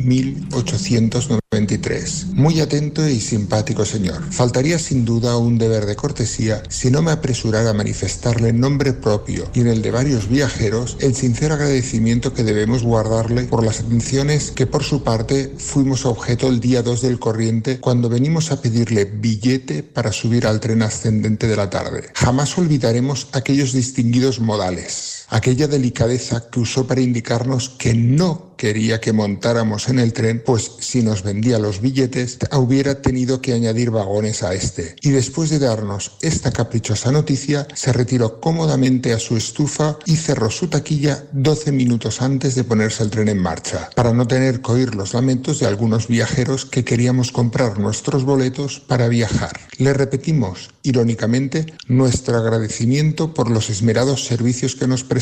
1893. Muy atento y simpático señor. Faltaría sin duda un deber de cortesía si no me apresurara a manifestarle en nombre propio y en el de varios viajeros el sincero agradecimiento que debemos guardarle por las atenciones que por su parte fuimos objeto el día 2 del corriente cuando venimos a pedirle billete para subir al tren ascendente de la tarde. Jamás olvidaremos aquellos distinguidos modales, aquella delicadeza que usó para indicarnos que no quería que montáramos en el tren, pues si nos vendía los billetes, hubiera tenido que añadir vagones a este. Y después de darnos esta caprichosa noticia, se retiró cómodamente a su estufa y cerró su taquilla 12 minutos antes de ponerse el tren en marcha, para no tener que oír los lamentos de algunos viajeros que queríamos comprar nuestros boletos para viajar. Le repetimos, irónicamente, nuestro agradecimiento por los esmerados servicios que nos prestó.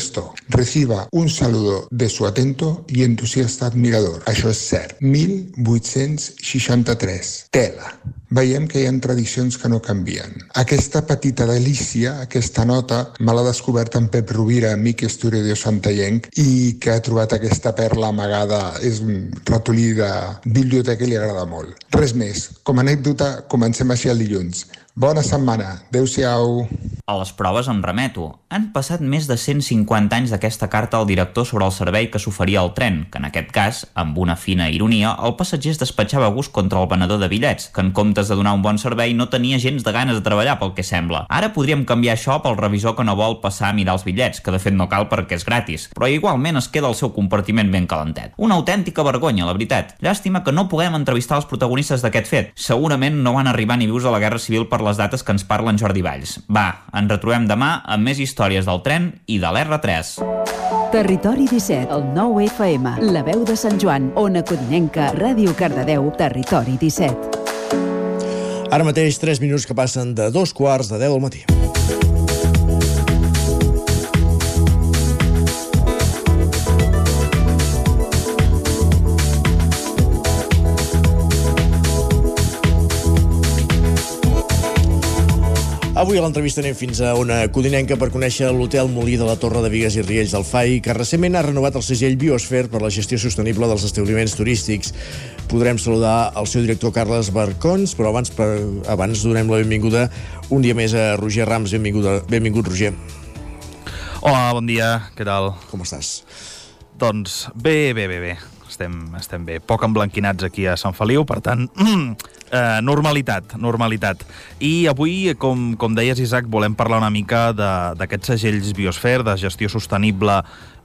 Reciba un saludo de su atento y entusiasta admirador. Això és cert. 1863. Tela. Veiem que hi ha tradicions que no canvien. Aquesta petita delícia, aquesta nota, me l'ha descobert en Pep Rovira, amic historiador santallenc, i que ha trobat aquesta perla amagada. És un ratolí de biblioteca i li agrada molt. Res més. Com a anècdota, comencem així el dilluns. Bona setmana. Adéu-siau. A les proves em remeto. Han passat més de 150 anys d'aquesta carta al director sobre el servei que s'oferia al tren, que en aquest cas, amb una fina ironia, el passatger es despatxava a gust contra el venedor de bitllets, que en comptes de donar un bon servei no tenia gens de ganes de treballar pel que sembla. Ara podríem canviar això pel revisor que no vol passar a mirar els bitllets, que de fet no cal perquè és gratis, però igualment es queda el seu compartiment ben calentet. Una autèntica vergonya, la veritat. Llàstima que no puguem entrevistar els protagonistes d'aquest fet. Segurament no van arribar ni vius a la Guerra Civil per les dates que ens parla en Jordi Valls. Va, ens retrobem demà amb més històries del tren i de l'R3. Territori 17, el 9 FM, la veu de Sant Joan, Ona Codinenca, Ràdio Cardedeu, Territori 17. Ara mateix, 3 minuts que passen de dos quarts de 10 del matí. Avui a l'entrevista anem fins a una codinenca per conèixer l'hotel Molí de la Torre de Vigues i Riells del FAI, que recentment ha renovat el segell Biosfer per la gestió sostenible dels establiments turístics. Podrem saludar el seu director Carles Barcons, però abans, per, abans donem la benvinguda un dia més a Roger Rams. Benvinguda, benvingut, Roger. Hola, bon dia, què tal? Com estàs? Doncs bé, bé, bé, bé. Estem, estem bé. Poc emblanquinats aquí a Sant Feliu, per tant, Uh, normalitat, normalitat. I avui, com, com deies, Isaac, volem parlar una mica d'aquests segells biosfer, de gestió sostenible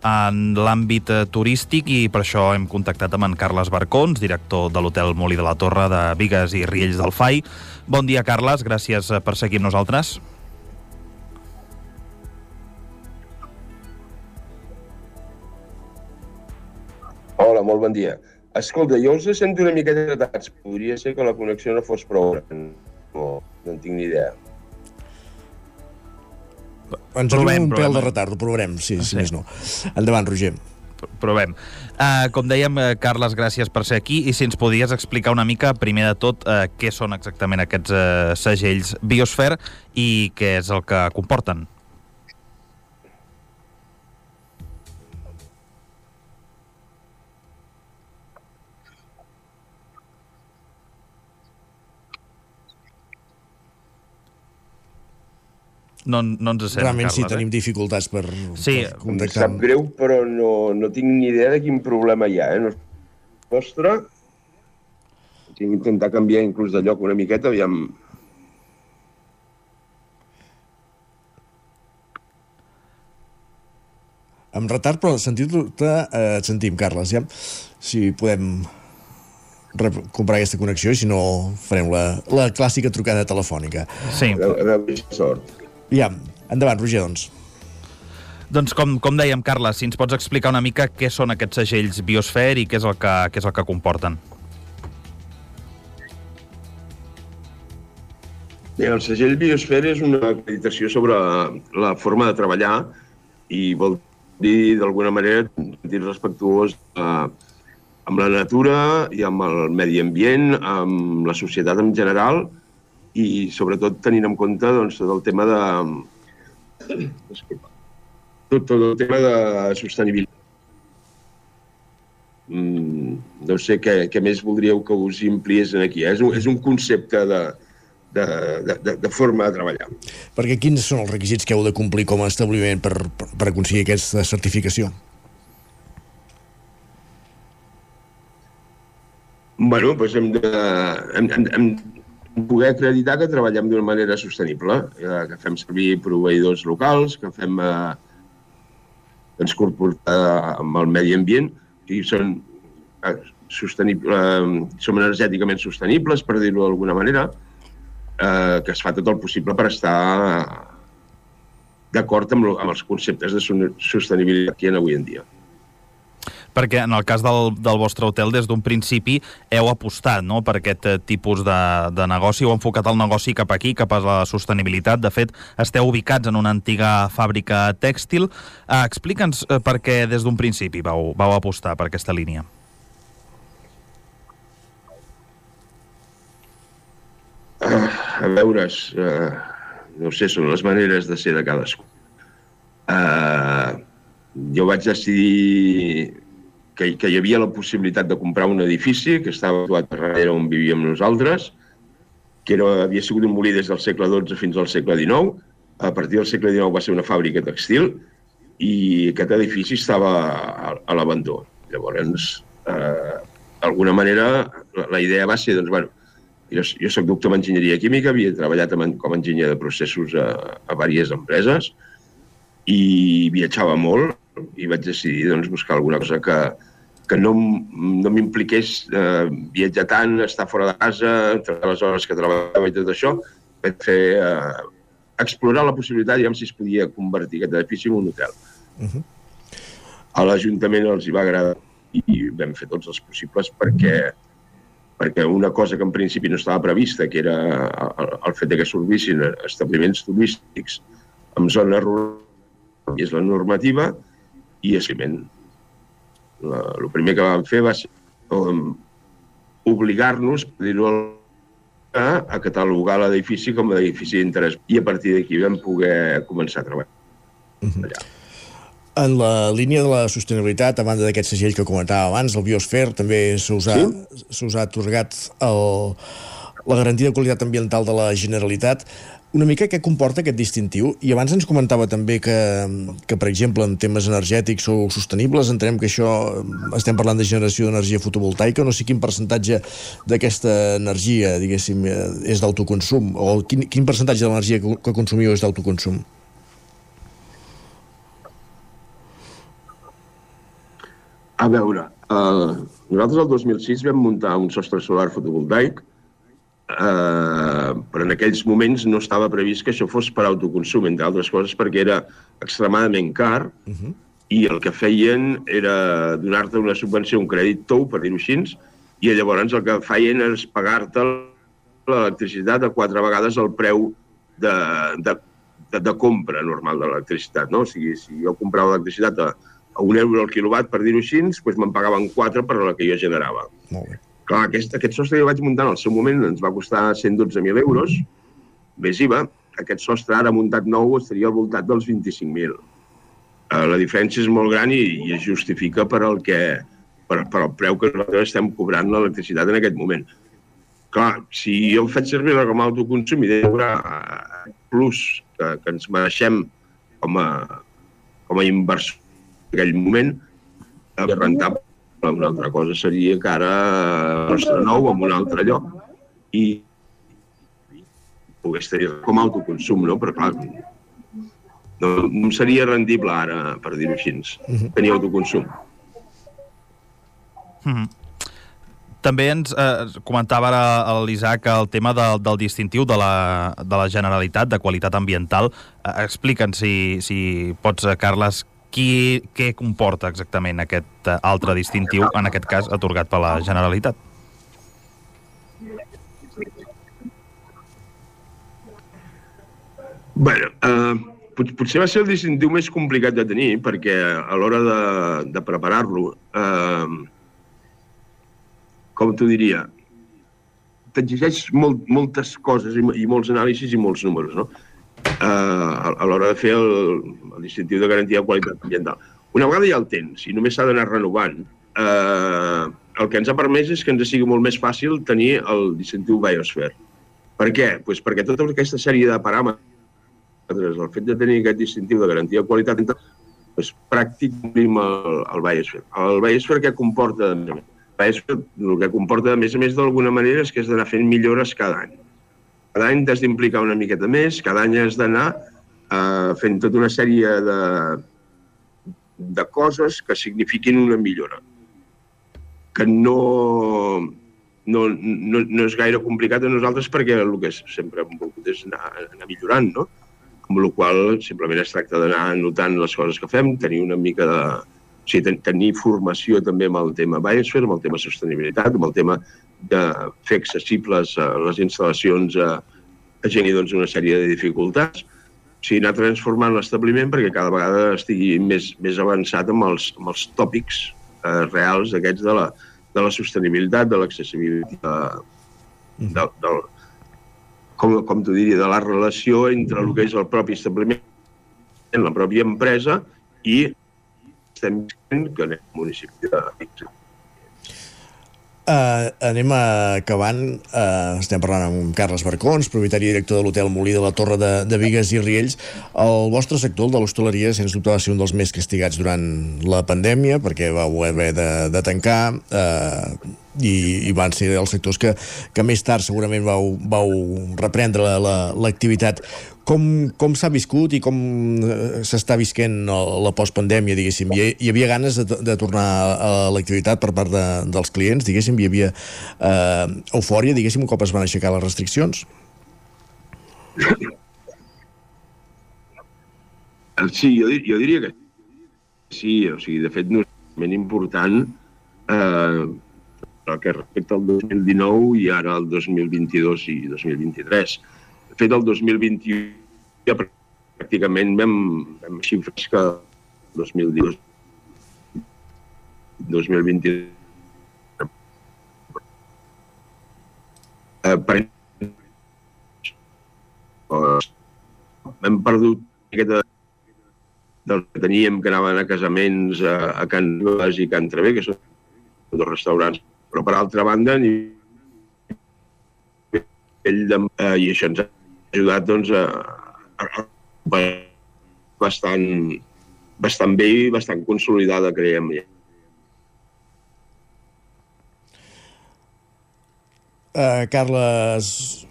en l'àmbit eh, turístic i per això hem contactat amb en Carles Barcons, director de l'hotel Molí de la Torre de Vigues i Riells del FAI. Bon dia, Carles, gràcies per seguir amb nosaltres. Hola, molt bon dia. Escolta, jo us sento una miqueta tratats. Podria ser que la connexió no fos prou. No, no en tinc ni idea. Ens provem, un pèl de retard, ho provarem, sí, ah, sí. si més no. Endavant, Roger. Provem. Uh, com dèiem, uh, Carles, gràcies per ser aquí i si ens podies explicar una mica, primer de tot, uh, què són exactament aquests uh, segells Biosfer i què és el que comporten. No, no ens sent, Realment Carles, sí, tenim eh? dificultats per, sí. per contactar. Em sap greu, però no, no tinc ni idea de quin problema hi ha. Eh? No nostre. Tinc d'intentar canviar inclús de lloc una miqueta, aviam... Amb retard, però sentit-te eh, et sentim, Carles. Ja? Si podem comprar aquesta connexió i si no farem la, la clàssica trucada telefònica. Sí. A veure, sort. Ja, endavant, Roger, doncs. Doncs com, com dèiem, Carles, si ens pots explicar una mica què són aquests segells Biosfer i què és el que, què és el que comporten. Bé, el segell Biosfer és una acreditació sobre la forma de treballar i vol dir, d'alguna manera, dir respectuós eh, amb la natura i amb el medi ambient, amb la societat en general, i sobretot tenint en compte doncs, tot el tema de... Disculpa. Tot, tot el tema de sostenibilitat. Mm, no sé què, què més voldríeu que us impliés aquí. Eh? És, un, és un concepte de, de, de, de forma de treballar. Perquè quins són els requisits que heu de complir com a establiment per, per, per aconseguir aquesta certificació? Bueno, doncs hem de, hem, hem, hem poder acreditar que treballem d'una manera sostenible, eh, que fem servir proveïdors locals, que fem eh, ens comportar amb el medi ambient, i són, eh, sostenible, eh, som energèticament sostenibles, per dir-ho d'alguna manera, eh, que es fa tot el possible per estar d'acord amb, amb els conceptes de sostenibilitat que hi ha avui en dia perquè en el cas del, del vostre hotel des d'un principi heu apostat no, per aquest eh, tipus de, de negoci, heu enfocat el negoci cap aquí, cap a la sostenibilitat. De fet, esteu ubicats en una antiga fàbrica tèxtil. Eh, Explica'ns eh, per què des d'un principi vau, vau apostar per aquesta línia. Uh, a veure's, uh, no sé, són les maneres de ser de cadascú. Uh, jo vaig decidir que, que hi havia la possibilitat de comprar un edifici que estava situat darrere on vivíem nosaltres, que era, havia sigut un molí des del segle XII fins al segle XIX. A partir del segle XIX va ser una fàbrica textil i aquest edifici estava a, a l'abandó. Llavors, eh, d'alguna manera, la, la idea va ser, doncs, bueno, jo, jo soc doctor en enginyeria química, havia treballat com a enginyer de processos a, a diverses empreses i viatjava molt i vaig decidir doncs, buscar alguna cosa que, que no, no m'impliqués eh, viatjar tant, estar fora de casa, treballar les hores que treballava i tot això, per fer, eh, explorar la possibilitat, diguem, si es podia convertir aquest edifici en un hotel. Uh -huh. A l'Ajuntament els hi va agradar i vam fer tots els possibles perquè perquè una cosa que en principi no estava prevista, que era el, el fet que s'orbissin establiments turístics en zones rurals, és la normativa, i escriment. El primer que vam fer va ser um, obligar-nos, per dir-ho a, a catalogar l'edifici com a edifici d'interès i a partir d'aquí vam poder començar a treballar. Uh -huh. allà. En la línia de la sostenibilitat, a banda d'aquest segell que comentava abans, el Biosfer, també s'ha usat, sí? atorgat el, la garantia de qualitat ambiental de la Generalitat. Una mica què comporta aquest distintiu? I abans ens comentava també que, que per exemple, en temes energètics o sostenibles, entenem que això estem parlant de generació d'energia fotovoltaica, no sé quin percentatge d'aquesta energia, diguéssim, eh, és d'autoconsum, o quin, quin percentatge de l'energia que, que consumiu és d'autoconsum? A veure, eh, nosaltres el 2006 vam muntar un sostre solar fotovoltaic, eh, però en aquells moments no estava previst que això fos per autoconsum, entre altres coses perquè era extremadament car uh -huh. i el que feien era donar-te una subvenció, un crèdit tou, per dir-ho així, i llavors el que feien és pagar-te l'electricitat a quatre vegades el preu de, de, de, de compra normal de l'electricitat. No? O sigui, si jo comprava l'electricitat a, a un euro al quilowatt, per dir-ho així, doncs me'n pagaven quatre per la que jo generava. Molt bé. Clar, aquest, aquest sostre que jo vaig muntar en el seu moment ens va costar 112.000 euros, més IVA. Aquest sostre ara muntat nou estaria al voltat dels 25.000. Eh, la diferència és molt gran i, i es justifica per el, que, per, per el preu que nosaltres estem cobrant l'electricitat en aquest moment. Clar, si jo faig servir com a autoconsum i de veure plus que, que ens mereixem com a, com a inversor en aquell moment, és rentable una altra cosa seria que ara nostre nou en un altre lloc i pogués tenir com a autoconsum, no? Però clar, no, no seria rendible ara, per dir-ho així, tenir autoconsum. Mm -hmm. També ens eh, comentava ara l'Isaac el tema de, del distintiu de la, de la Generalitat de qualitat ambiental. Eh, Explica'ns, si, si pots, Carles, qui, què comporta exactament aquest eh, altre distintiu, en aquest cas atorgat per la Generalitat? Bé, eh, pot, potser va ser el distintiu més complicat de tenir, perquè a l'hora de, de preparar-lo, eh, com t'ho diria, t'exigeix molt, moltes coses i, i molts anàlisis i molts números, no? Eh, a, a l'hora de fer distintiu de garantia de qualitat ambiental. Una vegada ja el tens i només s'ha d'anar renovant, eh, el que ens ha permès és que ens sigui molt més fàcil tenir el distintiu Biosphere. Per què? Pues perquè tota aquesta sèrie de paràmetres, el fet de tenir aquest distintiu de garantia de qualitat, pues, pràcticament el, el Biosphere. El Biosphere què comporta? El Biosphere el que comporta, a més a més, d'alguna manera, és que has d'anar fent millores cada any. Cada any t'has d'implicar una miqueta més, cada any has d'anar eh, fent tota una sèrie de, de coses que signifiquin una millora. Que no, no, no, no és gaire complicat a nosaltres perquè el que sempre hem volgut és anar, anar millorant, no? Amb la qual simplement es tracta d'anar notant les coses que fem, tenir una mica de... O sigui, ten, tenir formació també amb el tema Biosphere, amb el tema sostenibilitat, amb el tema de fer accessibles uh, les instal·lacions a, a gent i doncs una sèrie de dificultats. O sigui, anar transformant l'establiment perquè cada vegada estigui més, més avançat amb els, amb els tòpics eh, reals aquests de la, de la sostenibilitat, de l'accessibilitat, de, de, del, com, com t'ho diria, de la relació entre el que és el propi establiment, la pròpia empresa i que anem al municipi de Vic. Uh, anem acabant. Uh, estem parlant amb Carles Barcons, propietari i director de l'hotel Molí de la Torre de, de Vigues i Riells. El vostre sector, el de l'hostaleria, sens dubte va ser un dels més castigats durant la pandèmia, perquè vau haver de, de tancar uh, i, i van ser els sectors que, que més tard segurament vau, vau reprendre l'activitat. La, com, com s'ha viscut i com s'està visquent la postpandèmia, diguéssim? Hi, hi havia ganes de, de tornar a l'activitat per part de, dels clients, diguéssim? Hi havia eh, eufòria, diguéssim, un cop es van aixecar les restriccions? Sí, jo, jo diria que sí, o sigui, de fet, no és important eh, el que respecta al 2019 i ara al 2022 i 2023 de fet, el 2021 ja pràcticament vam, vam xifres que 2022 2020 eh, per hem perdut aquesta del que teníem que anaven a casaments a, a Can Nues i Can Travé, que són dos restaurants, però per altra banda ni de, eh, i això ens ha ajudat doncs, a, a, a bastant, bastant bé i bastant consolidada, creiem. Uh, Carles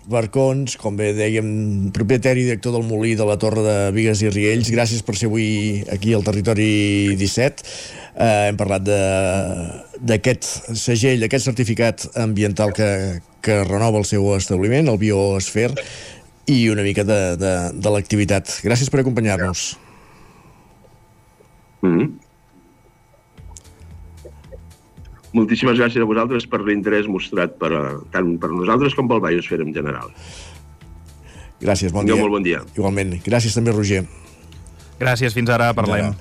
Barcons, com bé dèiem, propietari i director del Molí de la Torre de Vigues i Riells. Gràcies per ser avui aquí al Territori 17. Uh, eh, hem parlat d'aquest segell, d'aquest certificat ambiental que, que renova el seu establiment, el Bioesfer, i una mica de, de, de l'activitat. Gràcies per acompanyar-nos. Mm -hmm moltíssimes gràcies a vosaltres per l'interès mostrat per, a, tant per nosaltres com pel Biosfera en general. Gràcies, bon Tingueu dia. molt bon dia. Igualment. Gràcies també, Roger. Gràcies, fins ara, parlem.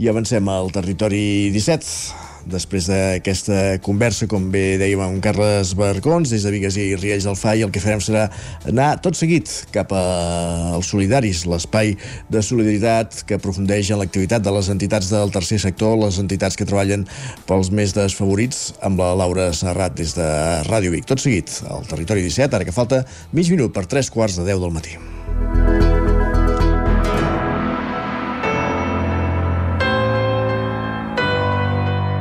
I avancem al territori 17 després d'aquesta conversa, com bé dèiem amb Carles Barcons, des de Vigues i Riells del FAI, el que farem serà anar tot seguit cap als solidaris, l'espai de solidaritat que aprofundeix en l'activitat de les entitats del tercer sector, les entitats que treballen pels més desfavorits, amb la Laura Serrat des de Ràdio Vic. Tot seguit, al territori 17, ara que falta mig minut per tres quarts de 10 del matí.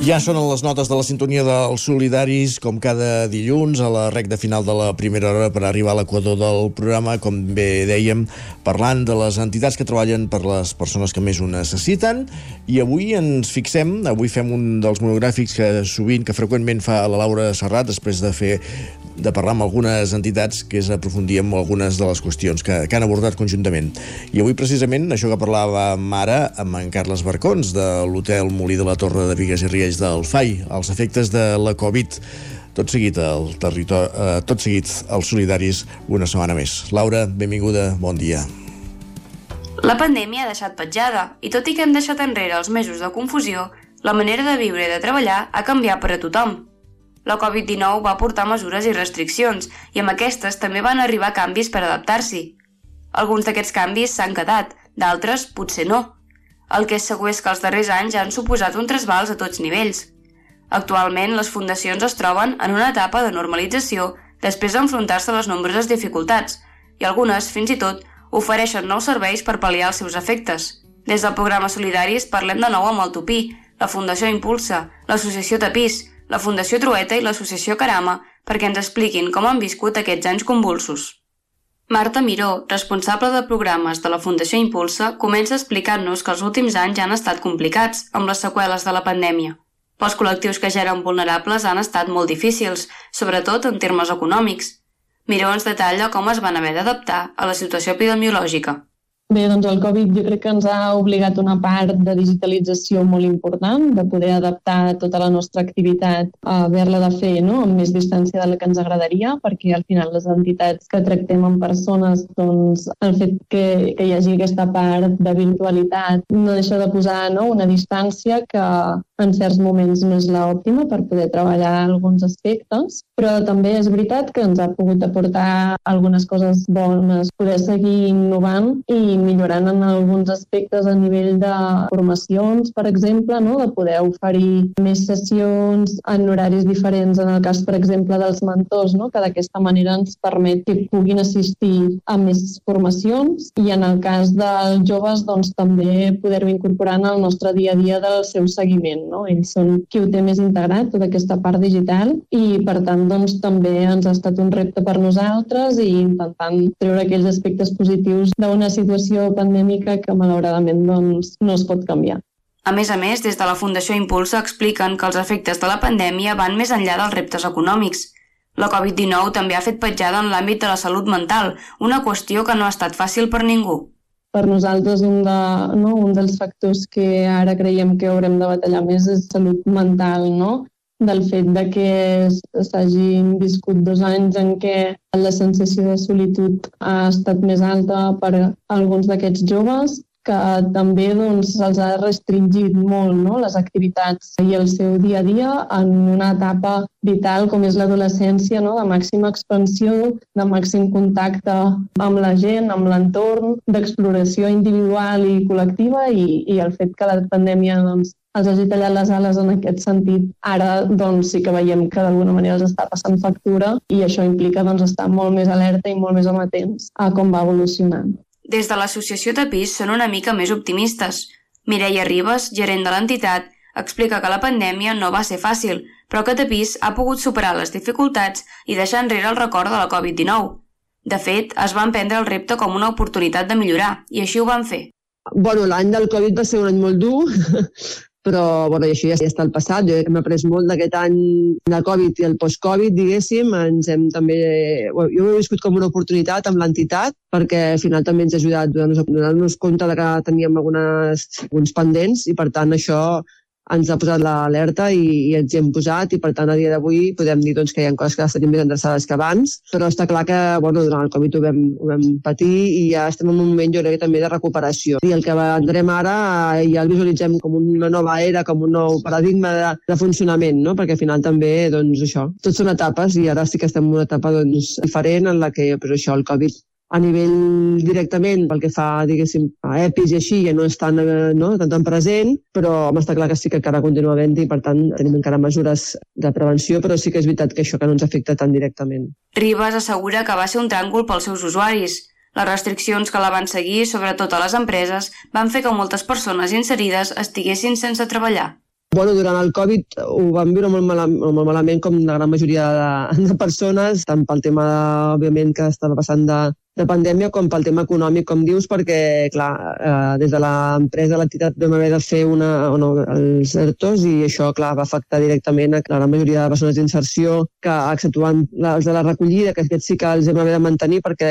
Ja sonen les notes de la sintonia dels solidaris, com cada dilluns, a la recta final de la primera hora per arribar a l'equador del programa, com bé dèiem, parlant de les entitats que treballen per les persones que més ho necessiten. I avui ens fixem, avui fem un dels monogràfics que sovint, que freqüentment fa la Laura Serrat, després de fer de parlar amb algunes entitats, que és aprofundir en algunes de les qüestions que, que han abordat conjuntament. I avui, precisament, això que parlàvem ara amb en Carles Barcons, de l'hotel Molí de la Torre de Vigues i Riells del FAI, els efectes de la Covid tot seguit al territori, eh, tot seguit als solidaris una setmana més. Laura, benvinguda, bon dia. La pandèmia ha deixat petjada i tot i que hem deixat enrere els mesos de confusió, la manera de viure i de treballar ha canviat per a tothom. La Covid-19 va portar mesures i restriccions i amb aquestes també van arribar canvis per adaptar-s'hi. Alguns d'aquests canvis s'han quedat, d'altres potser no. El que és segur és que els darrers anys han suposat un trasbals a tots nivells. Actualment, les fundacions es troben en una etapa de normalització després d'enfrontar-se a les nombroses dificultats i algunes, fins i tot, ofereixen nous serveis per pal·liar els seus efectes. Des del programa Solidaris parlem de nou amb el Tupí, la Fundació Impulsa, l'Associació Tapís, la Fundació Trueta i l'Associació Carama perquè ens expliquin com han viscut aquests anys convulsos. Marta Miró, responsable de programes de la Fundació Impulsa, comença explicant-nos que els últims anys han estat complicats amb les seqüeles de la pandèmia. Pels col·lectius que ja eren vulnerables han estat molt difícils, sobretot en termes econòmics. Miró ens detalla com es van haver d'adaptar a la situació epidemiològica. Bé, doncs el Covid jo crec que ens ha obligat una part de digitalització molt important, de poder adaptar tota la nostra activitat a haver-la de fer no? amb més distància de la que ens agradaria, perquè al final les entitats que tractem amb persones, doncs el fet que, que hi hagi aquesta part de virtualitat no deixa de posar no? una distància que en certs moments no és l'òptima per poder treballar alguns aspectes, però també és veritat que ens ha pogut aportar algunes coses bones, poder seguir innovant i millorant en alguns aspectes a nivell de formacions, per exemple, no? de poder oferir més sessions en horaris diferents, en el cas, per exemple, dels mentors, no? que d'aquesta manera ens permet que puguin assistir a més formacions i en el cas dels joves doncs, també poder-ho incorporar en el nostre dia a dia del seu seguiment. No? Ells són qui ho té més integrat, tota aquesta part digital, i per tant doncs, també ens ha estat un repte per nosaltres i intentant treure aquells aspectes positius d'una situació pandèmica que malauradament doncs, no es pot canviar. A més a més, des de la Fundació Impulsa expliquen que els efectes de la pandèmia van més enllà dels reptes econòmics. La Covid-19 també ha fet petjada en l'àmbit de la salut mental, una qüestió que no ha estat fàcil per ningú. Per nosaltres un, de, no, un dels factors que ara creiem que haurem de batallar més és salut mental, no? Del fet de que s'hagin viscut dos anys en què la sensació de solitud ha estat més alta per a alguns d'aquests joves que també doncs, se'ls ha restringit molt no? les activitats i el seu dia a dia en una etapa vital com és l'adolescència, no? de màxima expansió, de màxim contacte amb la gent, amb l'entorn, d'exploració individual i col·lectiva i, i el fet que la pandèmia doncs, els hagi tallat les ales en aquest sentit. Ara doncs, sí que veiem que d'alguna manera els està passant factura i això implica doncs, estar molt més alerta i molt més amatents a com va evolucionant. Des de l'associació Tapís són una mica més optimistes. Mireia Ribes, gerent de l'entitat, explica que la pandèmia no va ser fàcil, però que Tapís ha pogut superar les dificultats i deixar enrere el record de la Covid-19. De fet, es van prendre el repte com una oportunitat de millorar, i així ho van fer. Bueno, l'any del Covid va ser un any molt dur, però bueno, això ja, està al passat. Jo hem après molt d'aquest any de Covid i el post-Covid, diguéssim. Ens hem també... Jo ho he viscut com una oportunitat amb l'entitat, perquè al final també ens ha ajudat a donar-nos compte de que teníem algunes, alguns pendents i, per tant, això ens ha posat l'alerta i, i ens hi hem posat i per tant a dia d'avui podem dir doncs, que hi ha coses que les tenim més endreçades que abans però està clar que bueno, durant el Covid ho vam, ho vam patir i ja estem en un moment jo crec també de recuperació i el que vendrem ara ja el visualitzem com una nova era, com un nou paradigma de, de funcionament, no? perquè al final també doncs això, tot són etapes i ara sí que estem en una etapa doncs, diferent en la que però això, el Covid a nivell directament pel que fa, diguéssim, a EPIs i així, ja no és tan, eh, no, tan, tan present, però està clar que sí que encara continua havent i per tant tenim encara mesures de prevenció, però sí que és veritat que això que no ens afecta tan directament. Ribas assegura que va ser un tràngol pels seus usuaris. Les restriccions que la van seguir, sobretot a les empreses, van fer que moltes persones inserides estiguessin sense treballar. Bueno, durant el Covid ho vam viure molt, mal, molt malament com la gran majoria de, de persones, tant pel tema, òbviament, que estava passant de, de pandèmia com pel tema econòmic, com dius, perquè, clar, eh, des de l'empresa, l'entitat vam haver de fer una, no, els ERTOs i això, clar, va afectar directament a la gran majoria de persones d'inserció que, exceptuant els de la recollida, que aquests sí que els vam haver de mantenir perquè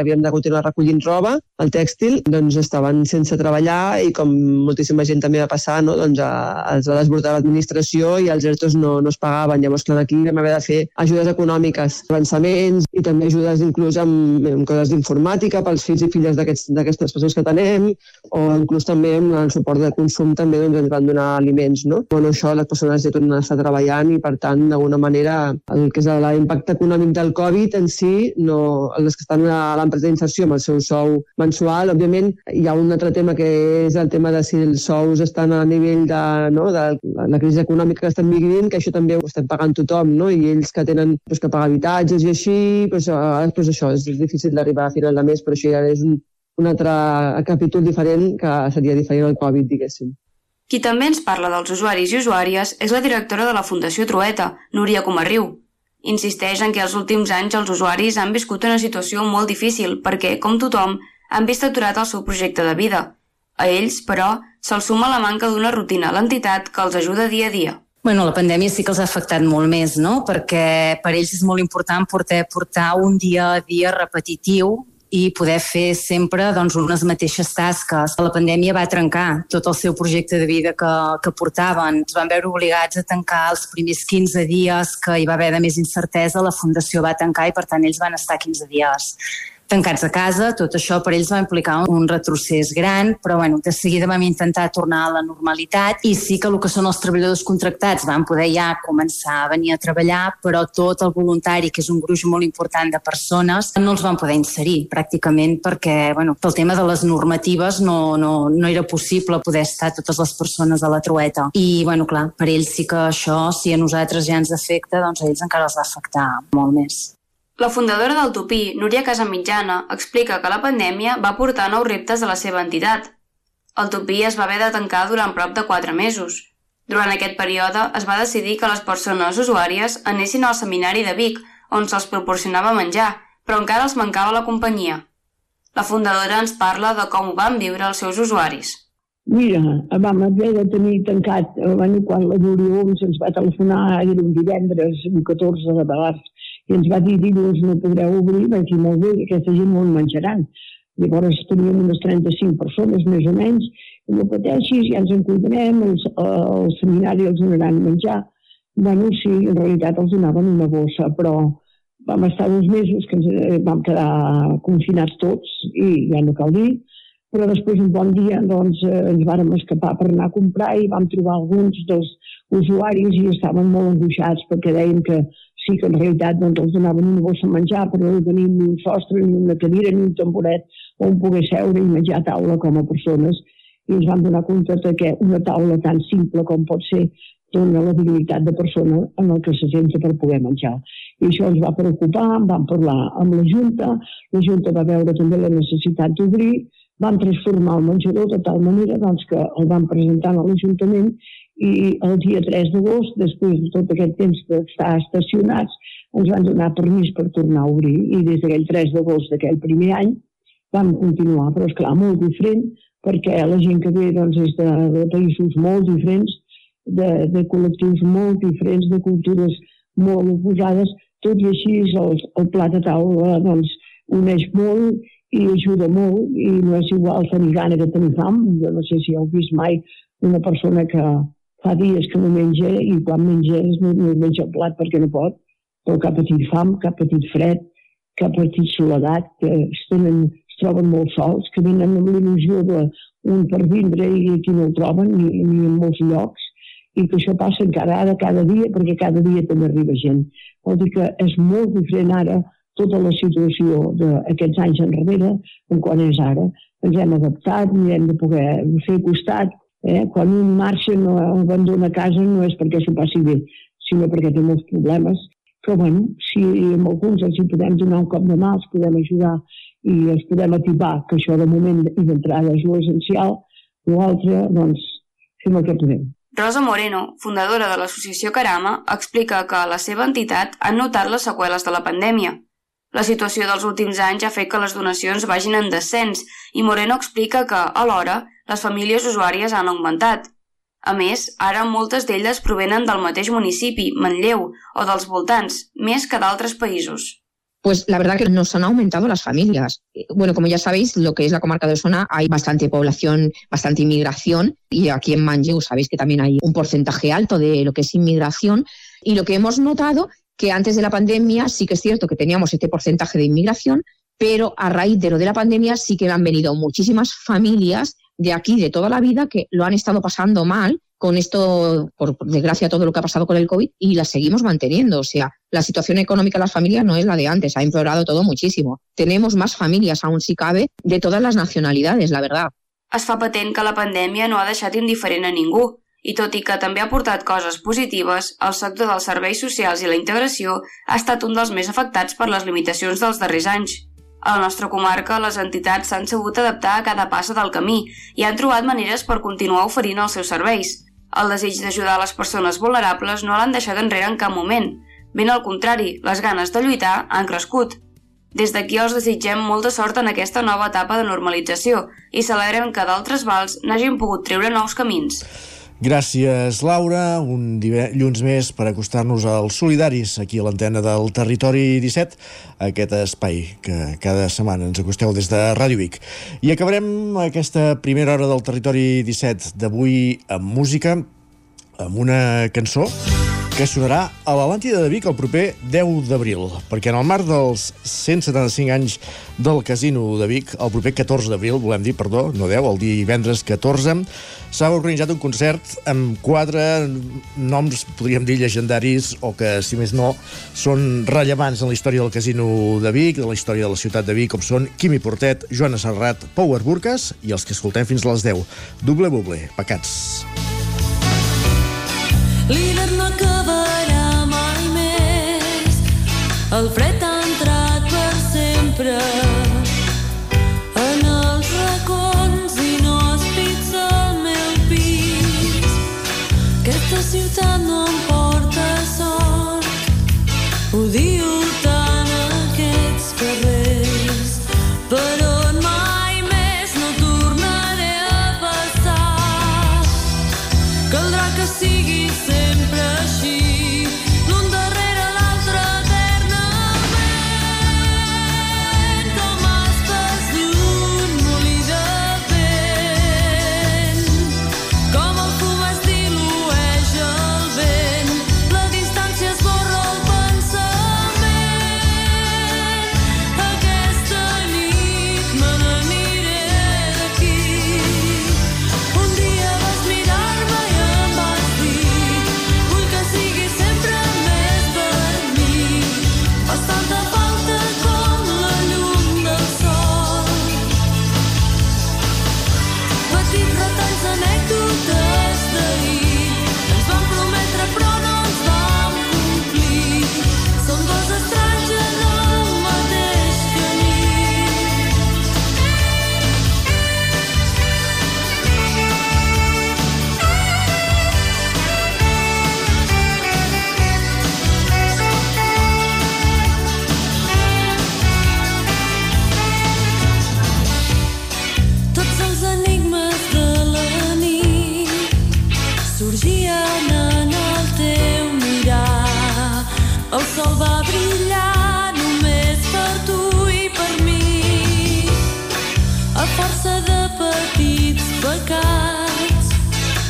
havíem de continuar recollint roba, el tèxtil, doncs estaven sense treballar i com moltíssima gent també va passar, no, doncs els va desbordar l'administració i els ERTOs no, no es pagaven. Llavors, clar, aquí vam haver de fer ajudes econòmiques, avançaments i també ajudes inclús amb, amb coses d'informàtica pels fills i filles d'aquestes persones que tenem, o inclús també amb el suport de consum també doncs, ens van donar aliments. No? Bueno, això les persones ja tornen a estar treballant i, per tant, d'alguna manera, el que és l'impacte econòmic del Covid en si, no, les que estan a l'empresa d'inserció amb el seu sou mensual, òbviament, hi ha un altre tema que és el tema de si els sous estan a nivell de, no, de la crisi econòmica que estem vivint, que això també ho estem pagant tothom, no? i ells que tenen doncs, que pagar habitatges i així, doncs, doncs això, és difícil d'arribar arribar a final de mes, però això ja és un, un altre capítol diferent que seria diferent al Covid, diguéssim. Qui també ens parla dels usuaris i usuàries és la directora de la Fundació Trueta, Núria Comarriu. Insisteix en que els últims anys els usuaris han viscut una situació molt difícil perquè, com tothom, han vist aturat el seu projecte de vida. A ells, però, se'ls suma la manca d'una rutina a l'entitat que els ajuda dia a dia. Bueno, la pandèmia sí que els ha afectat molt més, no? Perquè per ells és molt important portar, portar un dia a dia repetitiu i poder fer sempre doncs, unes mateixes tasques. La pandèmia va trencar tot el seu projecte de vida que, que portaven. Es van veure obligats a tancar els primers 15 dies que hi va haver de més incertesa. La Fundació va tancar i, per tant, ells van estar 15 dies tancats a casa, tot això per ells va implicar un retrocés gran, però bueno, de seguida vam intentar tornar a la normalitat i sí que el que són els treballadors contractats van poder ja començar a venir a treballar, però tot el voluntari, que és un gruix molt important de persones, no els van poder inserir pràcticament perquè, bueno, pel tema de les normatives no, no, no era possible poder estar totes les persones a la trueta. I, bueno, clar, per ells sí que això, si a nosaltres ja ens afecta, doncs a ells encara els va afectar molt més. La fundadora del Tupí, Núria Casamitjana, explica que la pandèmia va portar nous reptes a la seva entitat. El Tupí es va haver de tancar durant prop de 4 mesos. Durant aquest període es va decidir que les persones usuàries anessin al seminari de Vic, on se'ls proporcionava menjar, però encara els mancava la companyia. La fundadora ens parla de com ho van viure els seus usuaris. Mira, vam haver de tenir tancat, bueno, quan la Núria Oms ens va telefonar, era un divendres, un 14 de març, i ens va dir dilluns no podreu obrir, vaig dir molt bé, aquesta gent no en menjaran. Llavors teníem unes 35 persones més o menys, i no pateixis, ja ens en cuidarem, el, el seminari els donaran menjar. Bueno, sí, en realitat els donaven una bossa, però vam estar uns mesos que ens eh, vam quedar confinats tots i ja no cal dir, però després un bon dia doncs, eh, ens vàrem escapar per anar a comprar i vam trobar alguns dels usuaris i estaven molt angoixats perquè deien que sí que en realitat doncs, els donaven una bossa a menjar però no tenien ni un sostre, ni una cadira, ni un tamboret on poder seure i menjar a taula com a persones i ens vam donar compte que una taula tan simple com pot ser dona la dignitat de persona en el que se senta per poder menjar. I això ens va preocupar, vam parlar amb la Junta, la Junta va veure també la necessitat d'obrir, van transformar el menjador de tal manera doncs, que el van presentar a l'Ajuntament i el dia 3 d'agost, després de tot aquest temps d'estar estacionats, ens van donar permís per tornar a obrir i des d'aquell 3 d'agost d'aquell primer any vam continuar, però és clar, molt diferent, perquè la gent que ve doncs, és de, de països molt diferents, de, de col·lectius molt diferents, de cultures molt oposades, tot i així el, el plat de taula doncs, uneix molt i ajuda molt i no és igual tenir gana que tenir fam. Jo no sé si heu vist mai una persona que fa dies que no menja i quan menja no, no menja el plat perquè no pot, però que ha patit fam, que ha patit fred, que ha patit soledat, que es, tenen, es troben molt sols, que venen amb l'il·lusió d'un per vindre i aquí no el troben ni, ni en molts llocs i que això passa encara ara cada dia perquè cada dia també arriba gent. Vol dir que és molt diferent ara tota la situació d'aquests anys enrere en quan és ara. Ens hem adaptat, hem de poder fer costat. Eh? Quan un marxa no abandona casa no és perquè s'ho passi bé, sinó perquè té molts problemes. Però bueno, si amb alguns els hi podem donar un cop de mà, els podem ajudar i els podem atipar, que això de moment i d'entrada és l'essencial, l'altre, doncs, fem el que podem. Rosa Moreno, fundadora de l'associació Carama, explica que a la seva entitat han notat les seqüeles de la pandèmia, la situació dels últims anys ha fet que les donacions vagin en descens i Moreno explica que, alhora, les famílies usuàries han augmentat. A més, ara moltes d'elles provenen del mateix municipi, Manlleu, o dels voltants, més que d'altres països. Pues la verdad que nos han aumentado las familias. Bueno, como ya sabéis, lo que es la comarca de Osona hay bastante población, bastante inmigración y aquí en Manlleu sabéis que también hay un porcentaje alto de lo que es inmigración y lo que hemos notado que antes de la pandemia sí que es cierto que teníamos este porcentaje de inmigración, pero a raíz de lo de la pandemia sí que han venido muchísimas familias de aquí, de toda la vida, que lo han estado pasando mal con esto, por desgracia, todo lo que ha pasado con el COVID y las seguimos manteniendo. O sea, la situación económica de las familias no es la de antes, ha empeorado todo muchísimo. Tenemos más familias, aún si cabe, de todas las nacionalidades, la verdad. Es fa patent que la pandèmia no ha deixat indiferent a ningú i tot i que també ha portat coses positives, el sector dels serveis socials i la integració ha estat un dels més afectats per les limitacions dels darrers anys. A la nostra comarca, les entitats s'han sabut adaptar a cada passa del camí i han trobat maneres per continuar oferint els seus serveis. El desig d'ajudar les persones vulnerables no l'han deixat enrere en cap moment. Ben al contrari, les ganes de lluitar han crescut. Des d'aquí els desitgem molta sort en aquesta nova etapa de normalització i celebrem que d'altres vals n'hagin pogut treure nous camins. Gràcies, Laura. Un dilluns més per acostar-nos als solidaris aquí a l'antena del Territori 17, aquest espai que cada setmana ens acosteu des de Ràdio Vic. I acabarem aquesta primera hora del Territori 17 d'avui amb música, amb una cançó que sonarà a l'Atlàntida de Vic el proper 10 d'abril, perquè en el marc dels 175 anys del Casino de Vic, el proper 14 d'abril, volem dir, perdó, no 10, el divendres 14, s'ha organitzat un concert amb quatre noms, podríem dir, llegendaris, o que, si més no, són rellevants en la història del Casino de Vic, de la història de la ciutat de Vic, com són Quimi Portet, Joana Serrat, Power Burques i els que escoltem fins a les 10. Doble buble, pecats. L'hivern no el fred ha entrat per sempre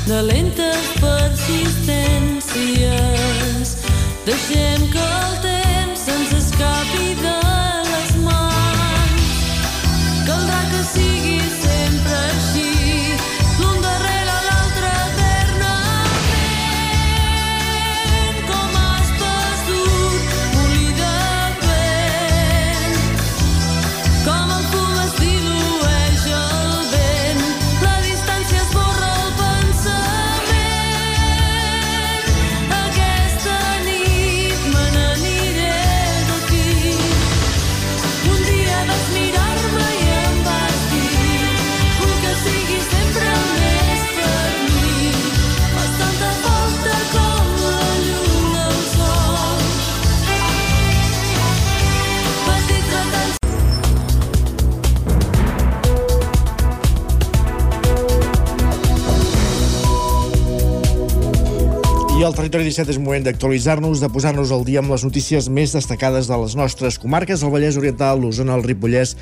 de lentes persistències. Deixem que 17 és moment d'actualitzar-nos, de posar-nos al dia amb les notícies més destacades de les nostres comarques, el Vallès Oriental, l'Osona, el Ripollès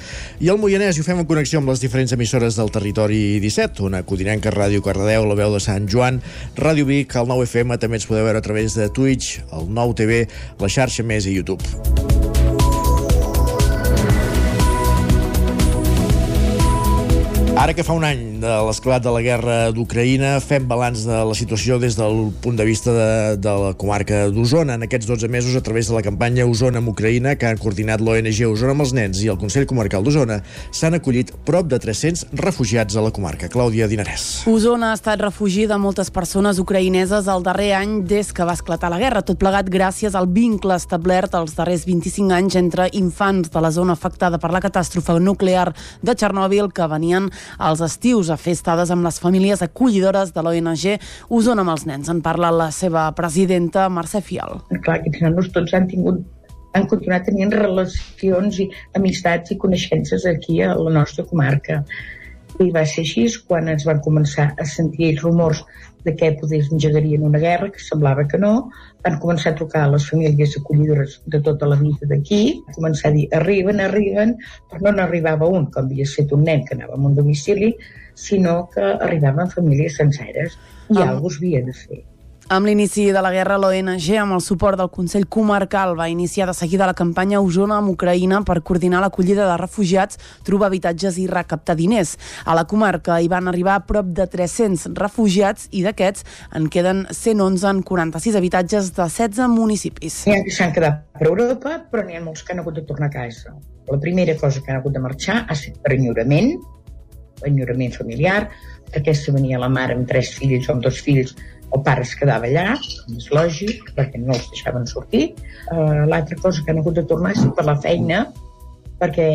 i el Moianès, i ho fem en connexió amb les diferents emissores del Territori 17, una Codinenca, Ràdio Cardedeu, la veu de Sant Joan, Ràdio Vic, el 9 FM, també ens podeu veure a través de Twitch, el 9 TV, la xarxa Més i YouTube. Ara que fa un any de l'esclat de la guerra d'Ucraïna, fem balanç de la situació des del punt de vista de, de la comarca d'Osona. En aquests 12 mesos, a través de la campanya Osona amb Ucraïna, que han coordinat l'ONG Osona amb els nens i el Consell Comarcal d'Osona, s'han acollit prop de 300 refugiats a la comarca. Clàudia Dinarès. Osona ha estat refugi de moltes persones ucraïneses el darrer any des que va esclatar la guerra, tot plegat gràcies al vincle establert els darrers 25 anys entre infants de la zona afectada per la catàstrofe nuclear de Txernòbil que venien als estius a fer estades amb les famílies acollidores de l'ONG Osona amb els nens. En parla la seva presidenta, Mercè Fial. clar, aquests nanos tots han tingut han continuat tenint relacions i amistats i coneixences aquí a la nostra comarca. I va ser així quan ens van començar a sentir els rumors de que poders engegarien una guerra, que semblava que no, van començar a trucar a les famílies acollidores de tota la vida d'aquí, començar a dir arriben, arriben, però no n'arribava un, com havia estat un nen que anava a un domicili, sinó que arribaven famílies senceres i Ah. alguna cosa havia de fer. Amb l'inici de la guerra, l'ONG, amb el suport del Consell Comarcal, va iniciar de seguida la campanya Osona amb Ucraïna per coordinar l'acollida de refugiats, trobar habitatges i recaptar diners. A la comarca hi van arribar a prop de 300 refugiats i d'aquests en queden 111 en 46 habitatges de 16 municipis. N'hi ha que s'han quedat per Europa, però n'hi ha molts que han hagut de tornar a casa. La primera cosa que han hagut de marxar ha estat per enyorament, enyorament familiar, aquesta venia la mare amb tres fills o amb dos fills, el pare es quedava allà, és lògic, perquè no els deixaven sortir. Uh, L'altra cosa que han hagut de tornar és per la feina, perquè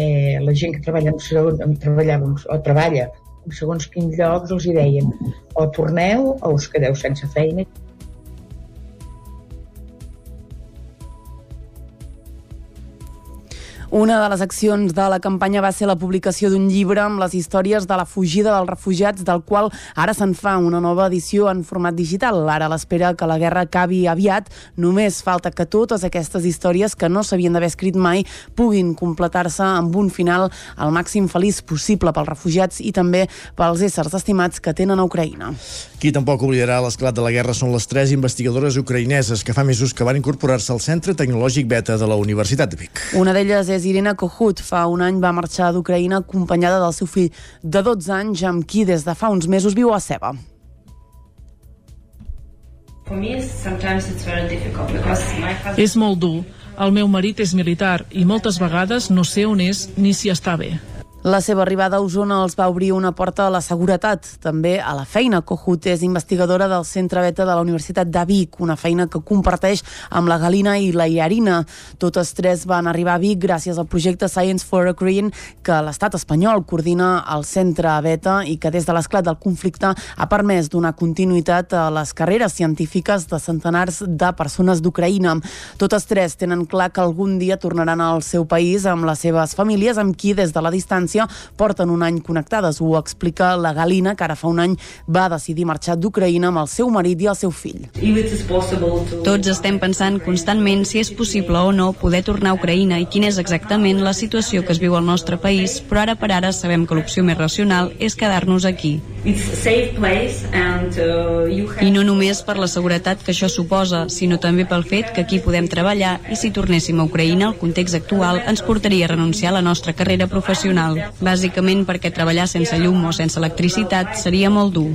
la gent que treballa en segon, treballava o treballa en segons quins llocs els hi deien o torneu o us quedeu sense feina Una de les accions de la campanya va ser la publicació d'un llibre amb les històries de la fugida dels refugiats, del qual ara se'n fa una nova edició en format digital. Ara l'espera que la guerra acabi aviat, només falta que totes aquestes històries que no s'havien d'haver escrit mai puguin completar-se amb un final al màxim feliç possible pels refugiats i també pels éssers estimats que tenen a Ucraïna. Qui tampoc oblidarà l'esclat de la guerra són les tres investigadores ucraïneses que fa mesos que van incorporar-se al Centre Tecnològic Beta de la Universitat de Vic. Una d'elles és Irina Kohut. Fa un any va marxar d'Ucraïna acompanyada del seu fill de 12 anys, amb qui des de fa uns mesos viu a Ceba. És molt dur. El meu marit és militar i moltes vegades no sé on és ni si està bé. La seva arribada a Osona els va obrir una porta a la seguretat, també a la feina. Kohut és investigadora del Centre Beta de la Universitat de Vic, una feina que comparteix amb la Galina i la Iarina. Totes tres van arribar a Vic gràcies al projecte Science for Ukraine que l'estat espanyol coordina al Centre Beta i que des de l'esclat del conflicte ha permès donar continuïtat a les carreres científiques de centenars de persones d'Ucraïna. Totes tres tenen clar que algun dia tornaran al seu país amb les seves famílies, amb qui des de la distància porten un any connectades. Ho explica la Galina, que ara fa un any va decidir marxar d'Ucraïna amb el seu marit i el seu fill. Tots estem pensant constantment si és possible o no poder tornar a Ucraïna i quina és exactament la situació que es viu al nostre país, però ara per ara sabem que l'opció més racional és quedar-nos aquí. I no només per la seguretat que això suposa, sinó també pel fet que aquí podem treballar i si tornéssim a Ucraïna, el context actual ens portaria a renunciar a la nostra carrera professional. Bàsicament perquè treballar sense llum o sense electricitat seria molt dur.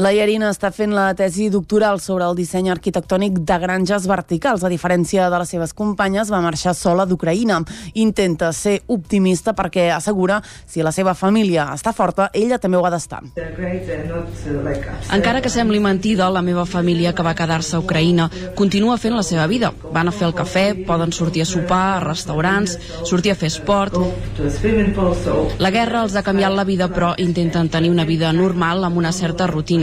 La Iarina està fent la tesi doctoral sobre el disseny arquitectònic de granges verticals. A diferència de les seves companyes, va marxar sola d'Ucraïna. Intenta ser optimista perquè assegura si la seva família està forta, ella també ho ha d'estar. Encara que sembli mentida, la meva família que va quedar-se a Ucraïna continua fent la seva vida. Van a fer el cafè, poden sortir a sopar, a restaurants, sortir a fer esport. La guerra els ha canviat la vida, però intenten tenir una vida normal amb una certa rutina.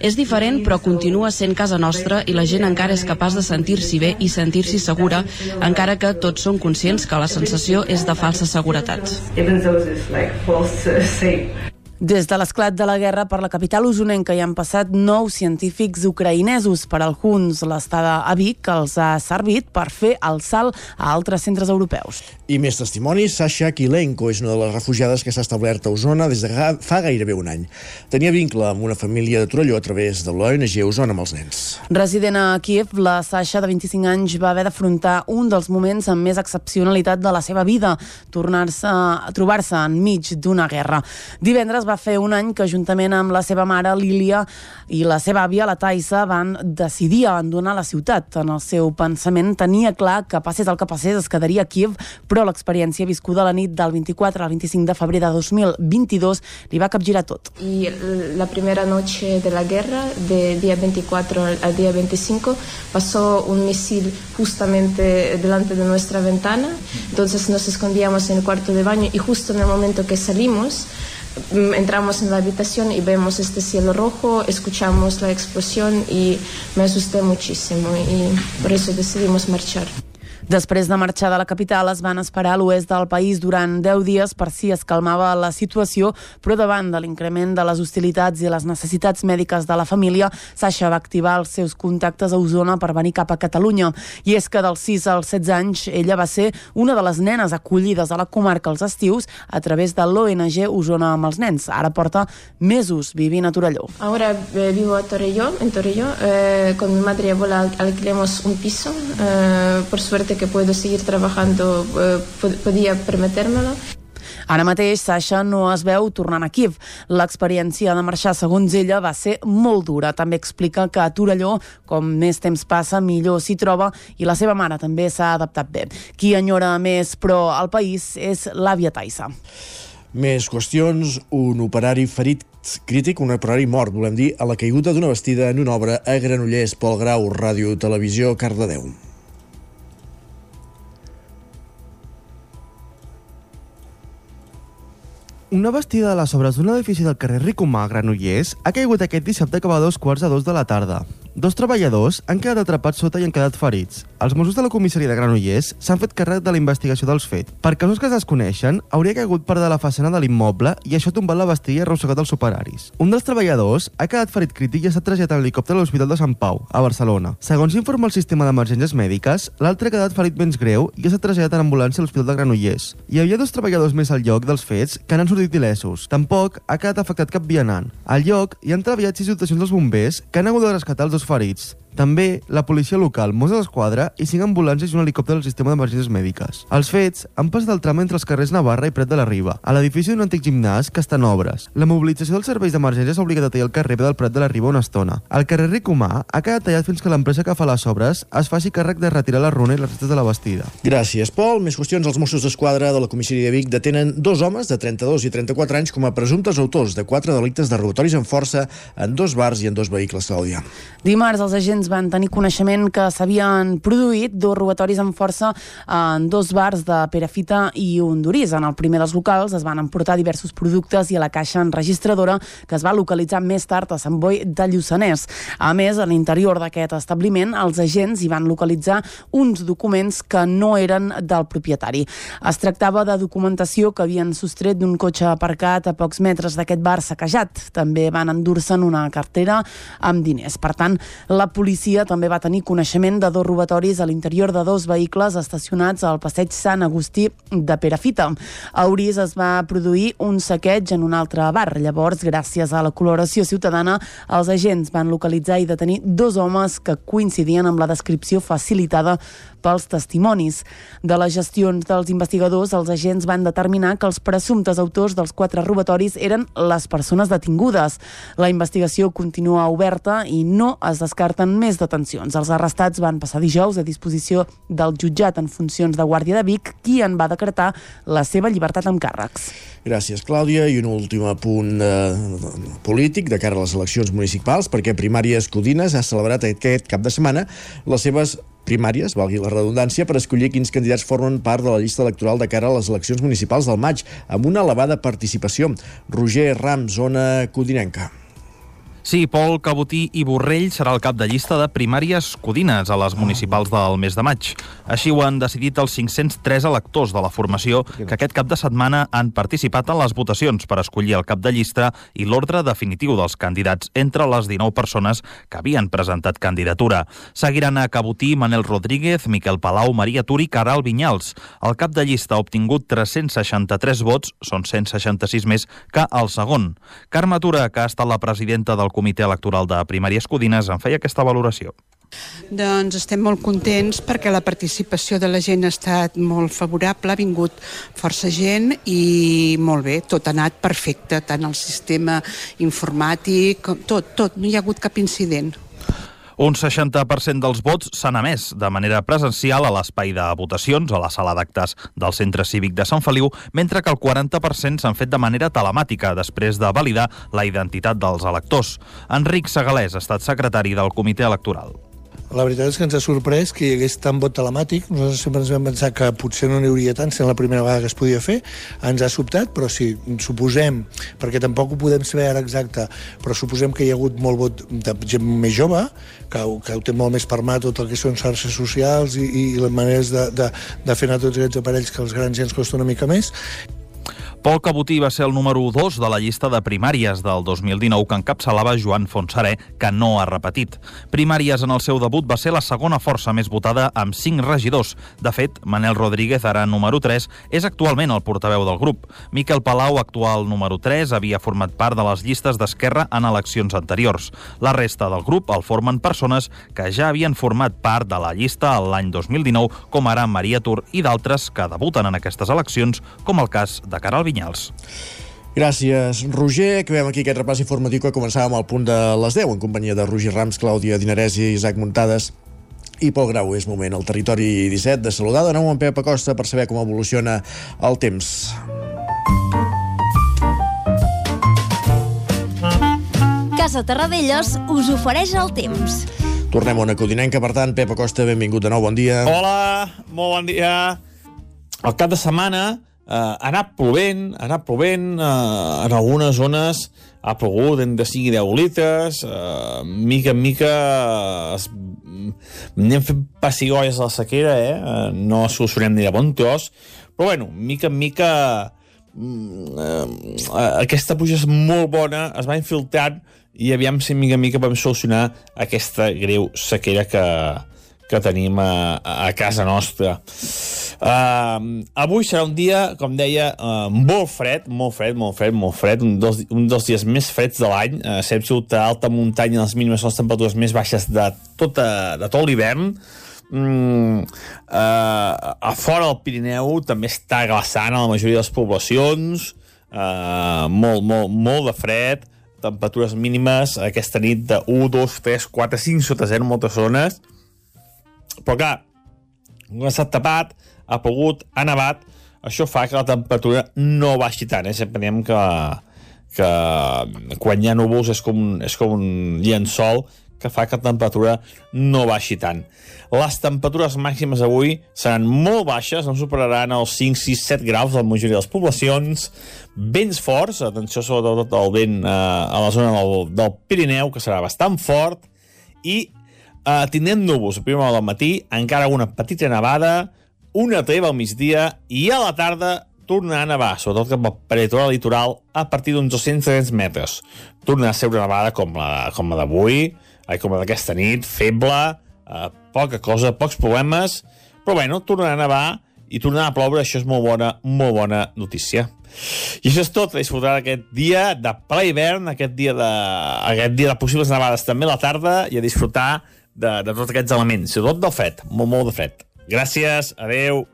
És diferent, però continua sent casa nostra i la gent encara és capaç de sentir-s'hi bé i sentir-s'hi segura, encara que tots són conscients que la sensació és de falsa seguretat. Des de l'esclat de la guerra per la capital usonenca hi han passat nou científics ucraïnesos. Per alguns, l'estada a Vic els ha servit per fer el salt a altres centres europeus. I més testimonis, Sasha Kilenko és una de les refugiades que s'ha establert a Osona des de fa gairebé un any. Tenia vincle amb una família de Torelló a través de l'ONG Osona amb els nens. Resident a Kiev, la Sasha, de 25 anys, va haver d'afrontar un dels moments amb més excepcionalitat de la seva vida, tornar-se a trobar-se enmig d'una guerra. Divendres va fer un any que, juntament amb la seva mare, Lília, i la seva àvia, la Taissa, van decidir abandonar la ciutat. En el seu pensament tenia clar que passés el que passés es quedaria a Kiev, però l'experiència viscuda la nit del 24 al 25 de febrer de 2022 li va capgirar tot. Y la primera noche de la guerra, de día 24 al- día 25, pasó un misil justamente delante de nuestra ventana. Entonces nos escondíamos en el cuarto de baño y justo en el momento que salimos, entramos en la habitación y vemos este cielo rojo, escuchamos la explosión y me asusté muchísimo y por eso decidimos marchar. Després de marxar de la capital, es van esperar a l'oest del país durant 10 dies per si es calmava la situació, però davant de l'increment de les hostilitats i les necessitats mèdiques de la família, Sasha va activar els seus contactes a Osona per venir cap a Catalunya. I és que dels 6 als 16 anys, ella va ser una de les nenes acollides a la comarca als estius a través de l'ONG Osona amb els nens. Ara porta mesos vivint a Torelló. Ahora eh, vivo a Torelló, en Torelló. eh, con mi madre abuela al- alquilemos un piso. eh, por suerte que puedo seguir trabajando, eh, pod- podía permitérmelo. Ara mateix, Sasha no es veu tornant a Kiev. L'experiència de marxar, segons ella, va ser molt dura. També explica que a Torelló, com més temps passa, millor s'hi troba i la seva mare també s'ha adaptat bé. Qui enyora més, però, al país és l'àvia Taissa. Més qüestions, un operari ferit crític, un operari mort, volem dir, a la caiguda d'una vestida en una obra a Granollers, Pol Grau, Ràdio Televisió, Cardedeu. Una vestida de les obres d'un edifici del carrer Ricomà, a Granollers, ha caigut aquest dissabte cap a dos quarts de dos de la tarda. Dos treballadors han quedat atrapats sota i han quedat ferits. Els Mossos de la comissaria de Granollers s'han fet càrrec de la investigació dels fets. Per casos que es desconeixen, hauria caigut part de la façana de l'immoble i això ha tombat la i arrossegat els operaris. Un dels treballadors ha quedat ferit crític i ha estat traslladat en helicòpter a l'Hospital de Sant Pau, a Barcelona. Segons informa el sistema d'emergències mèdiques, l'altre ha quedat ferit menys greu i ha estat traslladat en ambulància a l'Hospital de Granollers. Hi havia dos treballadors més al lloc dels fets que han sortit il·lesos. Tampoc ha quedat afectat cap vianant. Al lloc hi han treballat sis dotacions dels bombers que han hagut de rescatar els dos ferits. També la policia local, Mossos d'Esquadra i cinc ambulàncies i un helicòpter del sistema d'emergències mèdiques. Els fets han passat el tram entre els carrers Navarra i Prat de la Riba, a l'edifici d'un antic gimnàs que està en obres. La mobilització dels serveis d'emergències ha obligat a tallar el carrer del Prat de la Riba una estona. El carrer Ricomà ha quedat tallat fins que l'empresa que fa les obres es faci càrrec de retirar la runa i les restes de la vestida. Gràcies, Pol. Més qüestions. Els Mossos d'Esquadra de la comissaria de Vic detenen dos homes de 32 i 34 anys com a presumptes autors de quatre delictes de robatoris amb força en dos bars i en dos vehicles, Clàudia. Dimarts els agents van tenir coneixement que s'havien produït dos robatoris amb força en dos bars de Perafita i Hondurís. En el primer dels locals es van emportar diversos productes i a la caixa enregistradora que es va localitzar més tard a Sant Boi de Lluçanès. A més, a l'interior d'aquest establiment, els agents hi van localitzar uns documents que no eren del propietari. Es tractava de documentació que havien sostret d'un cotxe aparcat a pocs metres d'aquest bar saquejat. També van endur-se'n una cartera amb diners. Per tant, la policia policia també va tenir coneixement de dos robatoris a l'interior de dos vehicles estacionats al passeig Sant Agustí de Perafita. A Orís es va produir un saqueig en un altre bar. Llavors, gràcies a la col·laboració ciutadana, els agents van localitzar i detenir dos homes que coincidien amb la descripció facilitada pels testimonis. De les gestions dels investigadors, els agents van determinar que els presumptes autors dels quatre robatoris eren les persones detingudes. La investigació continua oberta i no es descarten més detencions. Els arrestats van passar dijous a disposició del jutjat en funcions de Guàrdia de Vic, qui en va decretar la seva llibertat amb càrrecs. Gràcies, Clàudia. I un últim apunt eh, polític de cara a les eleccions municipals, perquè Primàries Codines ha celebrat aquest cap de setmana les seves primàries, valgui la redundància, per escollir quins candidats formen part de la llista electoral de cara a les eleccions municipals del maig, amb una elevada participació. Roger Ram, zona codinenca. Sí, Pol Cabotí i Borrell serà el cap de llista de primàries codines a les municipals del mes de maig. Així ho han decidit els 503 electors de la formació que aquest cap de setmana han participat en les votacions per escollir el cap de llista i l'ordre definitiu dels candidats entre les 19 persones que havien presentat candidatura. Seguiran a Cabotí, Manel Rodríguez, Miquel Palau, Maria Turi Caral Vinyals. El cap de llista ha obtingut 363 vots, són 166 més que el segon. Carme Tura, que ha estat la presidenta del Comitè Electoral de Primàries Codines, en feia aquesta valoració. Doncs estem molt contents perquè la participació de la gent ha estat molt favorable, ha vingut força gent i molt bé, tot ha anat perfecte, tant el sistema informàtic, tot, tot, no hi ha hagut cap incident. Un 60% dels vots s'han emès de manera presencial a l'espai de votacions a la sala d'actes del Centre Cívic de Sant Feliu, mentre que el 40% s'han fet de manera telemàtica després de validar la identitat dels electors. Enric Segalès ha estat secretari del comitè electoral. La veritat és que ens ha sorprès que hi hagués tant vot telemàtic. Nosaltres sempre ens vam pensar que potser no n'hi hauria tant, sent la primera vegada que es podia fer. Ens ha sobtat, però sí, suposem, perquè tampoc ho podem saber ara exacte, però suposem que hi ha hagut molt vot de gent més jove, que, que ho té molt més per mà tot el que són xarxes socials i, i les maneres de, de, de fer anar tots aquests aparells que als grans ja ens costa una mica més. Pol Cabotí va ser el número 2 de la llista de primàries del 2019 que encapçalava Joan Fonsaré, que no ha repetit. Primàries en el seu debut va ser la segona força més votada amb 5 regidors. De fet, Manel Rodríguez, ara número 3, és actualment el portaveu del grup. Miquel Palau, actual número 3, havia format part de les llistes d'Esquerra en eleccions anteriors. La resta del grup el formen persones que ja havien format part de la llista l'any 2019, com ara Maria Tur i d'altres que debuten en aquestes eleccions, com el cas de Caral Vinyals. Gràcies, Roger. Acabem aquí aquest repàs informatiu que començàvem al punt de les 10 en companyia de Roger Rams, Clàudia Dinarès i Isaac Muntades i Pol Grau. És moment al territori 17 de saludar de nou en Pep Acosta per saber com evoluciona el temps. Casa Terradellos us ofereix el temps. Tornem a una codinenca, per tant, Pep Acosta, benvingut de nou, bon dia. Hola, molt bon dia. El cap de setmana eh, ha anat plovent, ha anat plovent, eh, en algunes zones ha plogut de 5 i 10 litres, eh, mica en mica es, anem fent pessigolles a la sequera, eh? eh, no solucionem ni de bon tros, però bueno, mica en mica mm, eh, aquesta pluja és molt bona, es va infiltrant i aviam si mica en mica podem solucionar aquesta greu sequera que, que tenim a, a casa nostra. Uh, avui serà un dia, com deia, uh, molt fred, molt fred, molt fred, molt fred, un dels, un dels dies més freds de l'any. Uh, sigut a alta muntanya, les mínimes són les temperatures més baixes de, tota, de tot l'hivern. Mm, uh, a fora del Pirineu també està glaçant a la majoria de les poblacions, uh, molt, molt, molt de fred, temperatures mínimes aquesta nit de 1, 2, 3, 4, 5 sota 0 en moltes zones, però clar, com ha estat tapat, ha pogut, ha nevat, això fa que la temperatura no baixi tant, eh? sempre diem que, que quan hi ha núvols és com, és com un llençol que fa que la temperatura no baixi tant. Les temperatures màximes avui seran molt baixes, no superaran els 5, 6, 7 graus de la majoria de les poblacions, vents forts, atenció sobretot al vent eh, a la zona del, del Pirineu, que serà bastant fort, i eh, tindrem núvols a primera hora del matí, encara una petita nevada, una treva al migdia i a la tarda tornarà a nevar, sobretot cap al peritoral litoral, a partir d'uns 200-300 metres. Tornarà a ser una nevada com la, com la d'avui, ai, com aquesta nit, feble, eh, poca cosa, pocs problemes, però bueno, tornarà a nevar i tornarà a ploure, això és molt bona, molt bona notícia. I això és tot, a disfrutar aquest dia de ple hivern, aquest dia de, aquest dia de possibles nevades també a la tarda i a disfrutar de, de tots aquests elements, sobretot del fred, molt, molt de fred. Gràcies, adeu.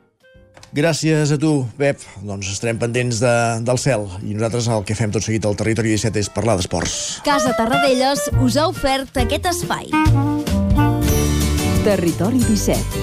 Gràcies a tu, Pep. Doncs estarem pendents de, del cel. I nosaltres el que fem tot seguit al Territori 17 és parlar d'esports. Casa Tarradellas us ha ofert aquest espai. Territori 17.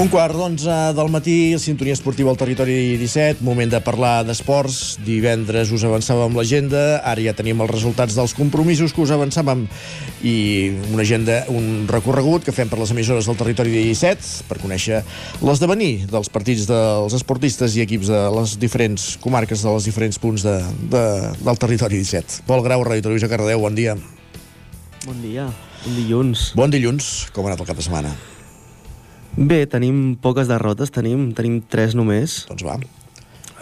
Un quart d'onze del matí, sintonia esportiva al territori 17, moment de parlar d'esports. Divendres us avançàvem l'agenda, ara ja tenim els resultats dels compromisos que us avançàvem i una agenda, un recorregut que fem per les emissores del territori 17 per conèixer l'esdevenir dels partits dels esportistes i equips de les diferents comarques, de les diferents punts de, de, del territori 17. Pol Grau, Ràdio Televisió Cardedeu, bon dia. Bon dia, bon dilluns. Bon dilluns, com ha anat el cap de setmana? Bé, tenim poques derrotes, tenim, tenim tres només. Doncs va.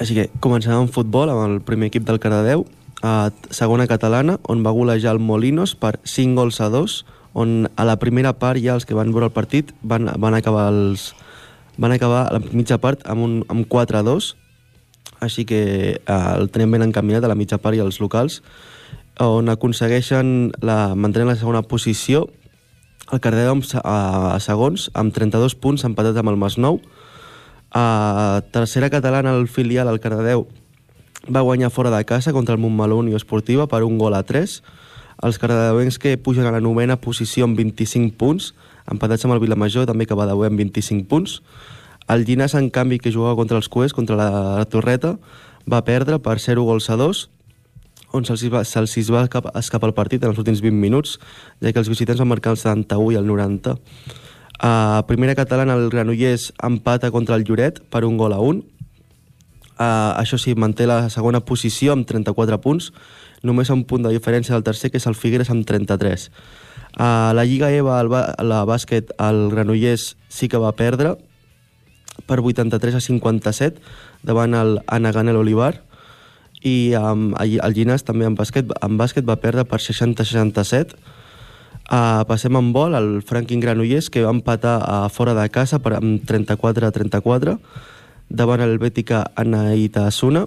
Així que comencem amb futbol, amb el primer equip del Cardedeu, a segona catalana, on va golejar el Molinos per 5 gols a 2, on a la primera part ja els que van veure el partit van, van acabar els van acabar la mitja part amb, un, amb 4 a 2, així que eh, el tenim ben encaminat a la mitja part i els locals, on aconsegueixen la, mantenir la segona posició el Cardedeu a, segons, amb 32 punts, empatat amb el Masnou. A tercera catalana, el filial, el Cardedeu, va guanyar fora de casa contra el Montmeló Unió Esportiva per un gol a 3. Els cardedeuencs que pugen a la novena posició amb 25 punts, empatats amb el Vilamajor, també que va de amb 25 punts. El Llinàs, en canvi, que jugava contra els Cues, contra la, la Torreta, va perdre per 0 gols a 2, on se'ls va, se'ls va escapar, escapar el partit en els últims 20 minuts, ja que els visitants van marcar el 71 i el 90. A primera catalana, el Granollers empata contra el Lloret per un gol a un. Uh, això sí, manté la segona posició amb 34 punts, només a un punt de diferència del tercer, que és el Figueres amb 33. A la Lliga EVA, el, la bàsquet, el Granollers sí que va perdre per 83 a 57 davant el Anagan el Olivar i um, el Llinàs també en bàsquet, en bàsquet va perdre per 60-67 uh, passem en vol el Franklin Granollers que va empatar a fora de casa per, amb 34-34 davant el Bètica Anaïta Asuna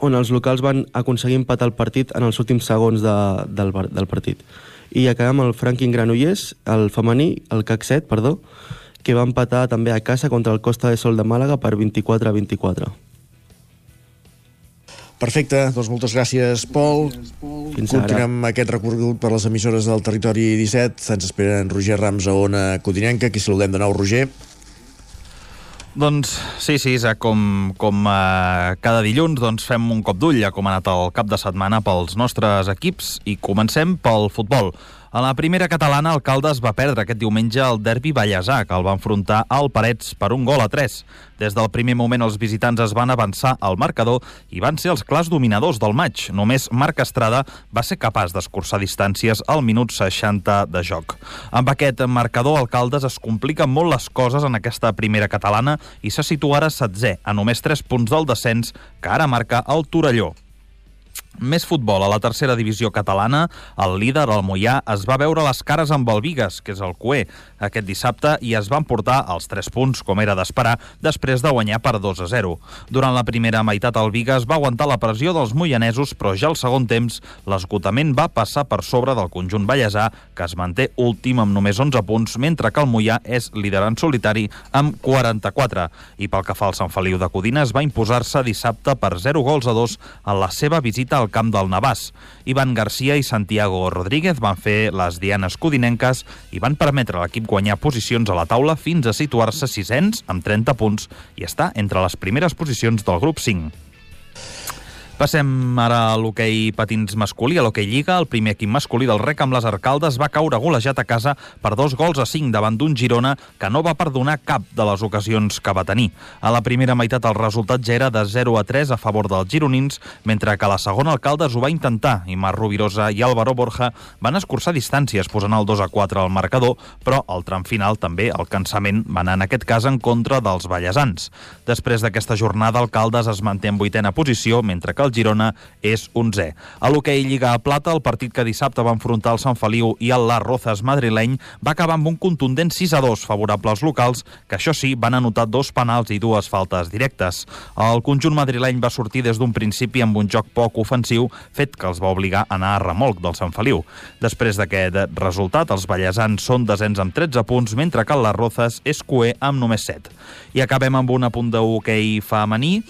on els locals van aconseguir empatar el partit en els últims segons de, del, del partit. I acabem el Franklin Granollers, el femení, el CAC 7, perdó, que va empatar també a casa contra el Costa de Sol de Màlaga per 24 a 24. Perfecte, doncs moltes gràcies, Pol. Fins ara. Continuem aquest recorregut per les emissores del territori 17. Ens espera en Roger Rams a Ona Codinenca. Aquí saludem de nou, Roger. Doncs sí, sí, Isaac, com, com eh, cada dilluns doncs fem un cop d'ull a com ha anat el cap de setmana pels nostres equips i comencem pel futbol. A la primera catalana, el Caldes va perdre aquest diumenge el derbi ballesà, que el va enfrontar al Parets per un gol a 3. Des del primer moment els visitants es van avançar al marcador i van ser els clars dominadors del maig. Només Marc Estrada va ser capaç d'escurçar distàncies al minut 60 de joc. Amb aquest marcador, el Caldes es compliquen molt les coses en aquesta primera catalana i se situa ara setzè, a només 3 punts del descens, que ara marca el Torelló. Més futbol. A la tercera divisió catalana, el líder, el Mollà, es va veure les cares amb el Vigues, que és el Cué, aquest dissabte, i es van portar els 3 punts, com era d'esperar, després de guanyar per 2 a 0. Durant la primera meitat, el Vigues va aguantar la pressió dels moianesos, però ja al segon temps l'esgotament va passar per sobre del conjunt ballesà, que es manté últim amb només 11 punts, mentre que el Mollà és líder en solitari amb 44. I pel que fa al Sant Feliu de Codines, va imposar-se dissabte per 0 gols a 2 en la seva visita camp del Navàs. Ivan Garcia i Santiago Rodríguez van fer les dianes codinenques i van permetre a l'equip guanyar posicions a la taula fins a situar-se sisens amb 30 punts i està entre les primeres posicions del grup 5. Passem ara a l'hoquei patins masculí, a l'hoquei Lliga. El primer equip masculí del rec amb les arcaldes va caure golejat a casa per dos gols a cinc davant d'un Girona que no va perdonar cap de les ocasions que va tenir. A la primera meitat el resultat ja era de 0 a 3 a favor dels gironins, mentre que la segona Alcaldes ho va intentar i Mar Rovirosa i Álvaro Borja van escurçar distàncies posant el 2 a 4 al marcador, però al tram final també el cansament va anar en aquest cas en contra dels ballesans. Després d'aquesta jornada, Alcaldes es manté en vuitena posició, mentre que el Girona és 11è. A l'hoquei Lliga a Plata, el partit que dissabte va enfrontar el Sant Feliu i el Las Rozas madrileny va acabar amb un contundent 6 a 2 favorable als locals, que això sí, van anotar dos penals i dues faltes directes. El conjunt madrileny va sortir des d'un principi amb un joc poc ofensiu, fet que els va obligar a anar a remolc del Sant Feliu. Després d'aquest resultat, els ballesans són desens amb 13 punts, mentre que el Las Rozas és cué amb només 7. I acabem amb un apunt d'hoquei femení,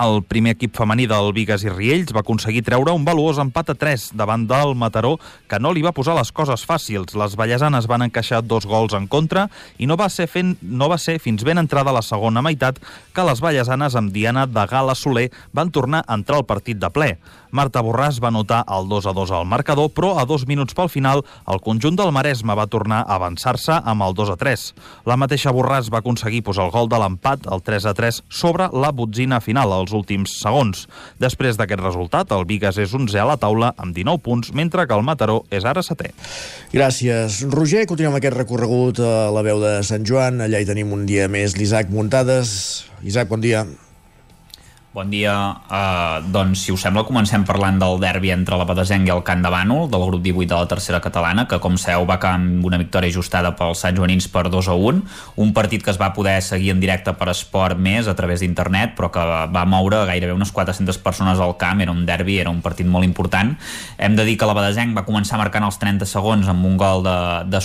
el primer equip femení del Vigas i Riells va aconseguir treure un valuós empat a 3 davant del Mataró, que no li va posar les coses fàcils. Les ballasanes van encaixar dos gols en contra i no va ser, fent, no va ser fins ben entrada la segona meitat que les ballasanes amb Diana de Gala Soler van tornar a entrar al partit de ple. Marta Borràs va anotar el 2 a 2 al marcador, però a dos minuts pel final el conjunt del Maresme va tornar a avançar-se amb el 2 a 3. La mateixa Borràs va aconseguir posar el gol de l'empat, el 3 a 3, sobre la botzina final als últims segons. Després d'aquest resultat, el Vigas és 11 a la taula amb 19 punts, mentre que el Mataró és ara setè. Gràcies, Roger. Continuem aquest recorregut a la veu de Sant Joan. Allà hi tenim un dia més l'Isaac Muntades. Isaac, bon dia. Bon dia. Uh, doncs, si us sembla, comencem parlant del derbi entre la Badesenc i el Camp de Bànol, del grup 18 de la tercera catalana, que, com sabeu, va acabar amb una victòria ajustada pels Sant Joanins per 2 a 1. Un partit que es va poder seguir en directe per Esport Més a través d'internet, però que va moure gairebé unes 400 persones al camp. Era un derbi, era un partit molt important. Hem de dir que la Badesenc va començar marcant els 30 segons amb un gol de, de,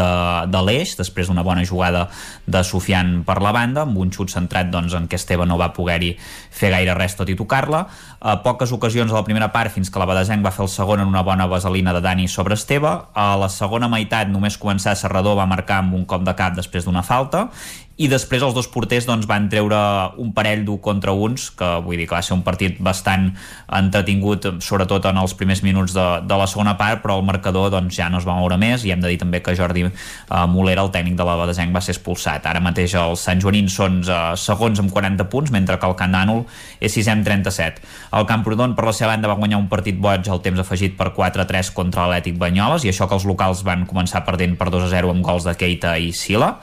de, de l'Eix, després d'una bona jugada de Sofian per la banda, amb un xut centrat doncs, en què Esteve no va poder-hi fer gaire res tot i tocar-la. A poques ocasions a la primera part, fins que la Badesenc va fer el segon en una bona vaselina de Dani sobre Esteve. A la segona meitat, només començar, Serrador va marcar amb un cop de cap després d'una falta i després els dos porters doncs, van treure un parell d'un contra uns, que vull dir que va ser un partit bastant entretingut, sobretot en els primers minuts de, de la segona part, però el marcador doncs, ja no es va moure més, i hem de dir també que Jordi eh, Molera, el tècnic de la Badesenc, va ser expulsat. Ara mateix els Sant Joanins són eh, segons amb 40 punts, mentre que el Camp d'Ànol és sisè amb 37. El Camprodon, per la seva banda, va guanyar un partit boig al temps afegit per 4-3 contra l'Atlètic Banyoles, i això que els locals van començar perdent per 2-0 amb gols de Keita i Sila.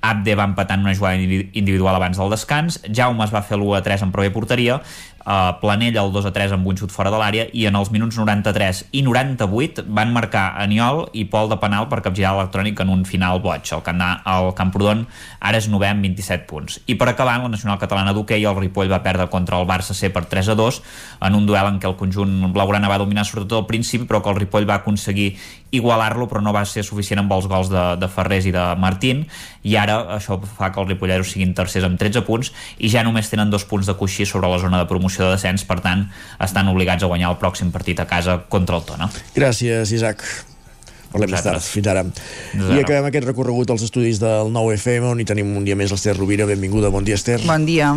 Abde va empatar en una jugada individu- individual abans del descans, Jaume es va fer l'1 a 3 en pròpia porteria, uh, Planella el 2 a 3 amb un xut fora de l'àrea i en els minuts 93 i 98 van marcar Aniol i Pol de penal per capgirar l'electrònic en un final boig. El, Camp, el Camprodon ara és 9 amb 27 punts. I per acabar, la Nacional Catalana d'Hockey, el Ripoll va perdre contra el Barça C per 3 a 2 en un duel en què el conjunt blaugrana va dominar sobretot al principi, però que el Ripoll va aconseguir igualar-lo, però no va ser suficient amb els gols de, de Ferrés i de Martín, i ara això fa que els ripolleros siguin tercers amb 13 punts i ja només tenen dos punts de coixí sobre la zona de promoció de descens, per tant estan obligats a guanyar el pròxim partit a casa contra el Tona. Gràcies, Isaac. Parlem més tard. Fins ara. I acabem aquest recorregut als estudis del 9FM, on hi tenim un dia més l'Ester Rovira. Benvinguda, bon dia, Ester. Bon dia.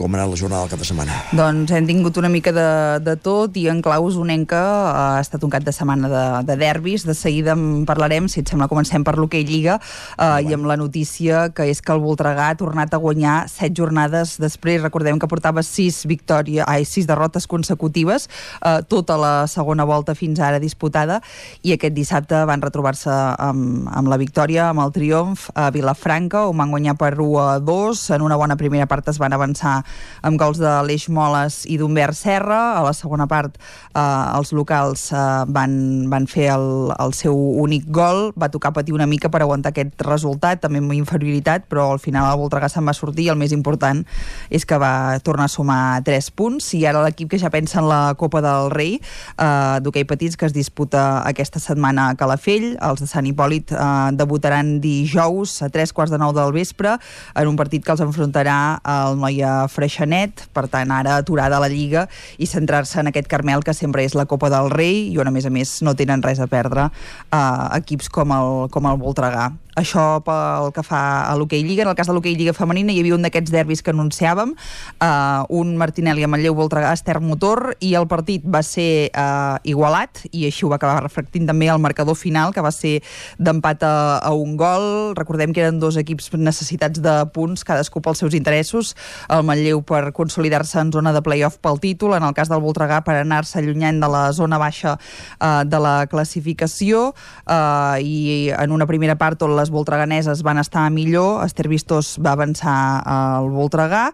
Com ha anat la jornada del cap de setmana? Doncs hem tingut una mica de, de tot i en clau usonenca ha estat un cap de setmana de, de derbis. De seguida en parlarem, si et sembla, comencem per l'hoquei Lliga eh, i amb la notícia que és que el Voltregà ha tornat a guanyar set jornades després. Recordem que portava sis victòries, ai, sis derrotes consecutives, eh, tota la segona volta fins ara disputada i aquest dissabte van retrobar-se amb, amb la victòria, amb el triomf a Vilafranca, on van guanyar per 1 a 2. En una bona primera part es van avançar amb gols de l'Eix Moles i d'Humbert Serra. A la segona part eh, els locals eh, van, van fer el, el seu únic gol. Va tocar patir una mica per aguantar aquest resultat, també amb inferioritat, però al final el Voltregà se'n va sortir i el més important és que va tornar a sumar 3 punts i ara l'equip que ja pensa en la Copa del Rei eh, d'hoquei petits que es disputa aquesta setmana a Calafell. Els de Sant Hipòlit eh, debutaran dijous a 3 quarts de 9 del vespre en un partit que els enfrontarà el Noia Freixenet, per tant ara aturada la Lliga i centrar-se en aquest Carmel que sempre és la Copa del Rei i on a més a més no tenen res a perdre eh, equips com el, com el Voltregà. Això pel que fa a l'hoquei Lliga. En el cas de l'hoquei Lliga femenina hi havia un d'aquests derbis que anunciàvem, uh, un Martinelli a Manlleu Voltregà Ester Motor, i el partit va ser uh, igualat, i així ho va acabar reflectint també el marcador final, que va ser d'empat a, a un gol. Recordem que eren dos equips necessitats de punts, cadascú pels seus interessos. El Manlleu per consolidar-se en zona de play-off pel títol, en el cas del Voltregà per anar-se allunyant de la zona baixa uh, de la classificació, uh, i en una primera part on les voltreganeses van estar millor, Esther Vistos va avançar al Voltregà,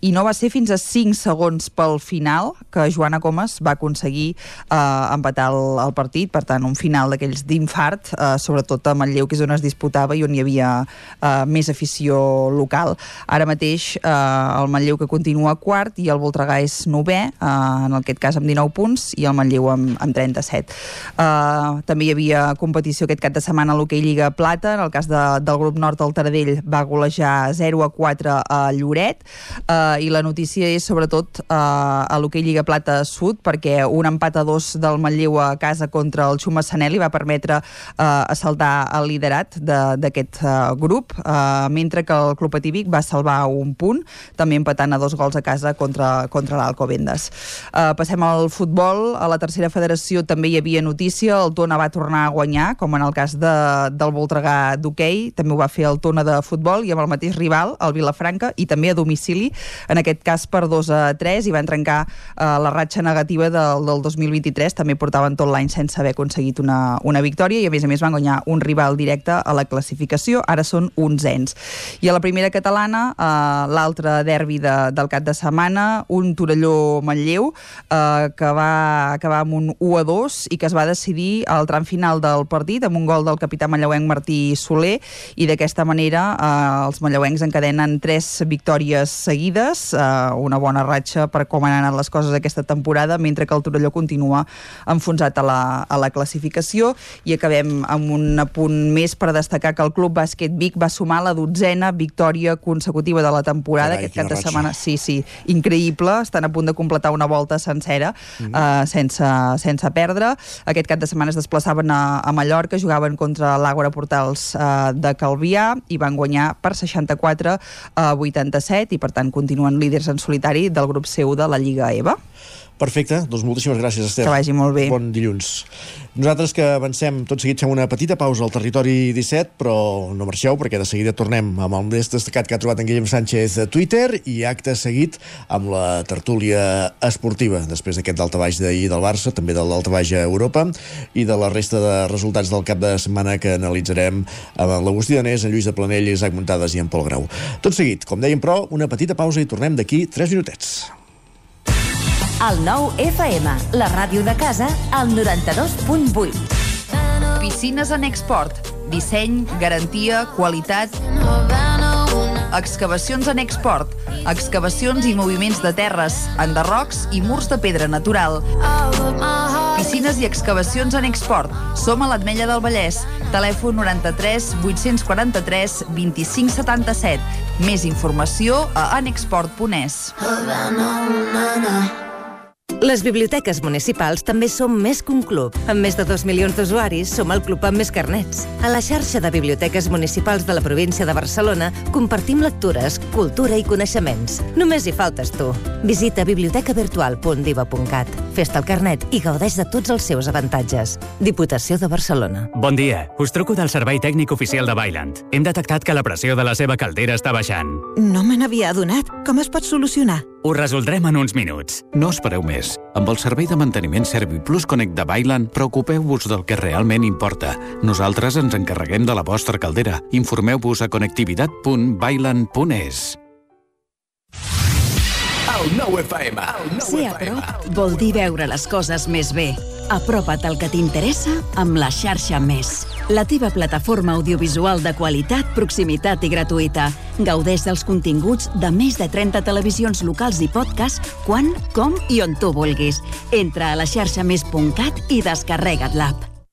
i no va ser fins a 5 segons pel final que Joana Comas va aconseguir uh, empatar el, el partit, per tant, un final d'aquells d'infart, uh, sobretot a Manlleu, que és on es disputava i on hi havia uh, més afició local. Ara mateix eh, el Manlleu que continua quart i el Voltregà és novè, eh, en aquest cas amb 19 punts, i el Manlleu amb, amb 37. Eh, també hi havia competició aquest cap de setmana a l'hoquei Lliga Plata, en el cas de, del grup nord el Taradell va golejar 0 a 4 a Lloret, eh, i la notícia és sobretot eh, a l'hoquei Lliga Plata Sud, perquè un empat a dos del Manlleu a casa contra el Xuma Sanelli va permetre eh, assaltar el liderat de- d'aquest eh, grup, eh, mentre que el Club Atívic va salvar un punt, també empatant a dos gols a casa contra, contra l'Alcobendes. Eh, passem al futbol. A la tercera federació també hi havia notícia. El Tona va tornar a guanyar, com en el cas de, del Voltregà d'hoquei. També ho va fer el Tona de futbol i amb el mateix rival, el Vilafranca, i també a domicili, en aquest cas per 2 a 3, i van trencar eh, la ratxa negativa del, del 2023. També portaven tot l'any sense haver aconseguit una, una victòria i a més a més van guanyar un rival directe a la classificació. Ara són onzens. I a la primera catalana, eh, l'altre derbi de, del cap de setmana, un Torelló-Manlleu, eh, que va acabar amb un 1 a 2 i que es va decidir al tram final del partit amb un gol del capità manlleuenc Martí Soler i d'aquesta manera eh, els manlleuencs encadenen tres victòries seguides, eh, una bona ratxa per com han anat les coses aquesta temporada, mentre que el Torelló continua enfonsat a la, a la classificació i acabem amb un apunt més per destacar que el Club Bàsquet Vic va sumar la dotzena victòria consecutiva de la temporada Carai, aquest cap de ratxa. setmana. Sí, sí, increïble. Estan a punt de completar una volta sencera Mhm. eh, sense, sense perdre. Aquest cap de setmana es desplaçaven a, a Mallorca, jugaven contra l'Àgora Portals eh, de Calvià i van guanyar per 64 a 87 i per tant continuen líders en solitari del grup seu de la Lliga EVA. Perfecte, doncs moltíssimes gràcies, Esther. Que vagi molt bé. Bon dilluns. Nosaltres que avancem, tot seguit fem una petita pausa al territori 17, però no marxeu, perquè de seguida tornem amb el més destacat que ha trobat en Guillem Sánchez a Twitter i acte seguit amb la tertúlia esportiva, després d'aquest daltabaix d'ahir del Barça, també del daltabaix a Europa i de la resta de resultats del cap de setmana que analitzarem amb l'Agustí Danés, en Lluís de Planell, Isaac Muntades i en Pol Grau. Tot seguit, com dèiem, però, una petita pausa i tornem d'aquí 3 minutets. El nou FM, la ràdio de casa, al 92.8. Piscines en export. Disseny, garantia, qualitat... Excavacions en export. Excavacions i moviments de terres, enderrocs i murs de pedra natural. Piscines i excavacions en export. Som a l'Atmella del Vallès. Telèfon 93 843 25 77. Més informació a anexport.es. Les biblioteques municipals també som més que un club. Amb més de 2 milions d'usuaris, som el club amb més carnets. A la xarxa de biblioteques municipals de la província de Barcelona compartim lectures, cultura i coneixements. Només hi faltes tu. Visita bibliotecavirtual.diva.cat. Fes-te el carnet i gaudeix de tots els seus avantatges. Diputació de Barcelona. Bon dia. Us truco del Servei Tècnic Oficial de Bailand. Hem detectat que la pressió de la seva caldera està baixant. No me n'havia adonat. Com es pot solucionar? Ho resoldrem en uns minuts. No espereu més. Amb el servei de manteniment ServiPlus Connect de Bailand, preocupeu-vos del que realment importa. Nosaltres ens encarreguem de la vostra caldera. Informeu-vos a. El FM. Ser a prop vol dir veure les coses més bé. Apropa't al que t'interessa amb la xarxa Més. La teva plataforma audiovisual de qualitat, proximitat i gratuïta. Gaudeix dels continguts de més de 30 televisions locals i podcast quan, com i on tu vulguis. Entra a la xarxa més.cat i descarrega't l'app.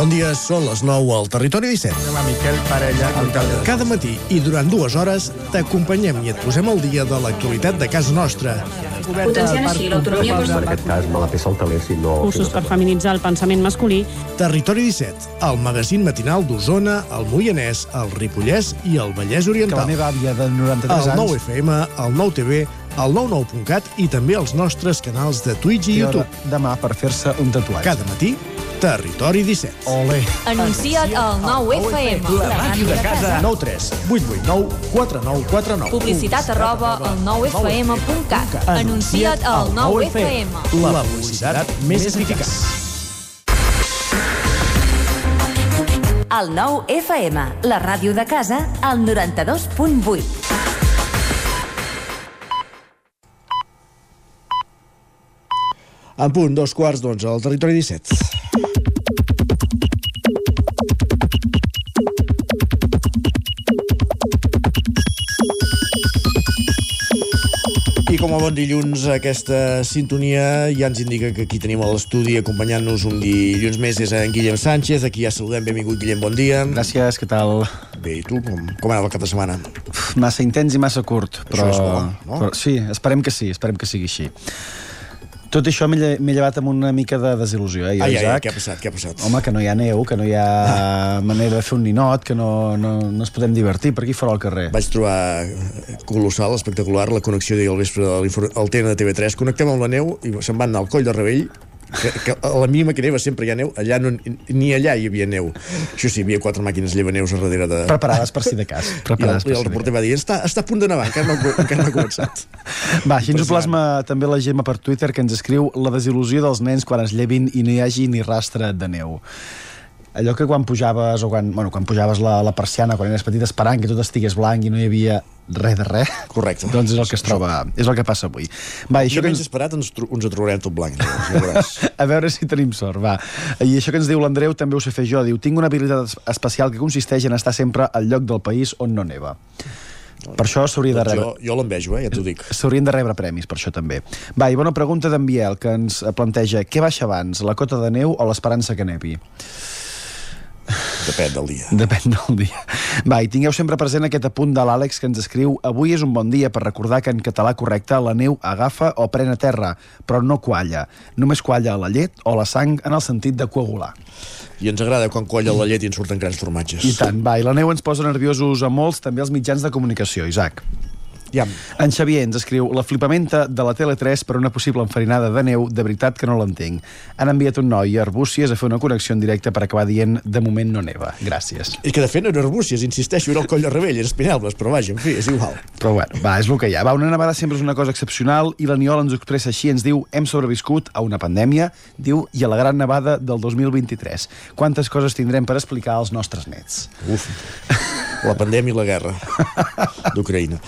Bon dia, són les 9 al Territori 17. Hola, Miquel Parella, alcalde. Cada matí i durant dues hores t'acompanyem i et posem al dia de l'actualitat de casa nostra. Potenciant així l'autonomia En aquest cas me la peça el teler si no... Usos per feminitzar el pensament masculí. Territori 17, el magazín matinal d'Osona, el Moianès, el Ripollès i el Vallès Oriental. Que la meva àvia de 93 el anys... 9 FM, el 9 TV, el 99.cat i també els nostres canals de Twitch i YouTube. Demà per fer-se un tatuatge. Cada matí, Territori 17. Ole. Anuncia't al 9FM. La màquina de casa. 9 3 8 8 9 4 9 4 9. Publicitat arroba al 9FM.cat. Anuncia't al 9FM. La publicitat més eficaç. El 9FM, la ràdio de casa, al 92.8. En punt, dos quarts d'onze, al territori 17. Com a bon dilluns, aquesta sintonia ja ens indica que aquí tenim a l'estudi acompanyant-nos un dilluns més és en Guillem Sánchez. Aquí ja saludem, benvingut Guillem, bon dia. Gràcies, què tal? Bé, i tu, com, com anava el cap de setmana? Uf, Massa intens i massa curt, però... Això és bo, no? però sí, esperem que sí, esperem que sigui així. Tot això m'he lle- m'he llevat amb una mica de desil·lusió, eh, jo, Ai, ai, ai, Isaac? què ha passat, què ha passat? Home, que no hi ha neu, que no hi ha manera de fer un ninot, que no, no, no ens podem divertir per aquí fora al carrer. Vaig trobar colossal, espectacular, la connexió d'ahir al vespre de al TN de TV3. Connectem amb la neu i se'n van anar al coll de Rebell que, que a la mínima que neva sempre hi ha neu allà no, ni allà hi havia neu això sí, hi havia quatre màquines llevaneus a darrere de... Preparades per si de cas. I el, Preparades i el si de reporter va dir està, està a punt de nevar, encara no, encara no ha començat Va, així ens ho plasma també la Gemma per Twitter que ens escriu la desil·lusió dels nens quan es llevin i no hi hagi ni rastre de neu. Allò que quan pujaves, o quan, bueno, quan pujaves la, la persiana, quan eres petit, esperant que tot estigués blanc i no hi havia res de res. Correcte. Doncs és el que es troba, és el que passa avui. Va, i això que ens esperat ens, ens ho trobarem tot blanc a veure si tenim sort, va. I això que ens diu l'Andreu també ho sé fer jo. Diu, tinc una habilitat es- especial que consisteix en estar sempre al lloc del país on no neva. Per això s'hauria de Doncs rebre... jo, jo l'envejo, eh, ja t'ho dic S'haurien de rebre premis per això també. Va, i bona pregunta d'en Biel, que ens planteja què baixa abans, la cota de neu o l'esperança que nevi? Depèn del dia Depèn del dia. Va, i tingueu sempre present aquest apunt de l'Àlex que ens escriu Avui és un bon dia per recordar que en català correcte la neu agafa o pren a terra, però no qualla. Només qualla la llet o la sang en el sentit de coagular. i ens agrada quan colla la llet i en surten grans formatges I tant, va, i la neu ens posa nerviosos a molts, també els mitjans de comunicació, Isaac. Ja. En Xavier ens escriu la flipamenta de la Tele3 per una possible enfarinada de neu, de veritat que no l'entenc. Han enviat un noi a Arbúcies a fer una connexió en directe per acabar dient de moment no neva. Gràcies. I que de fet no era Arbúcies, insisteixo, era el coll de Rebell, era Espinelves, però vaja, en fi, és igual. Però bueno, va, és el que hi ha. Va, una nevada sempre és una cosa excepcional i l'Aniol ens ho expressa així, ens diu hem sobreviscut a una pandèmia, diu, i a la gran nevada del 2023. Quantes coses tindrem per explicar als nostres nets? Uf, la pandèmia i la guerra d'Ucraïna.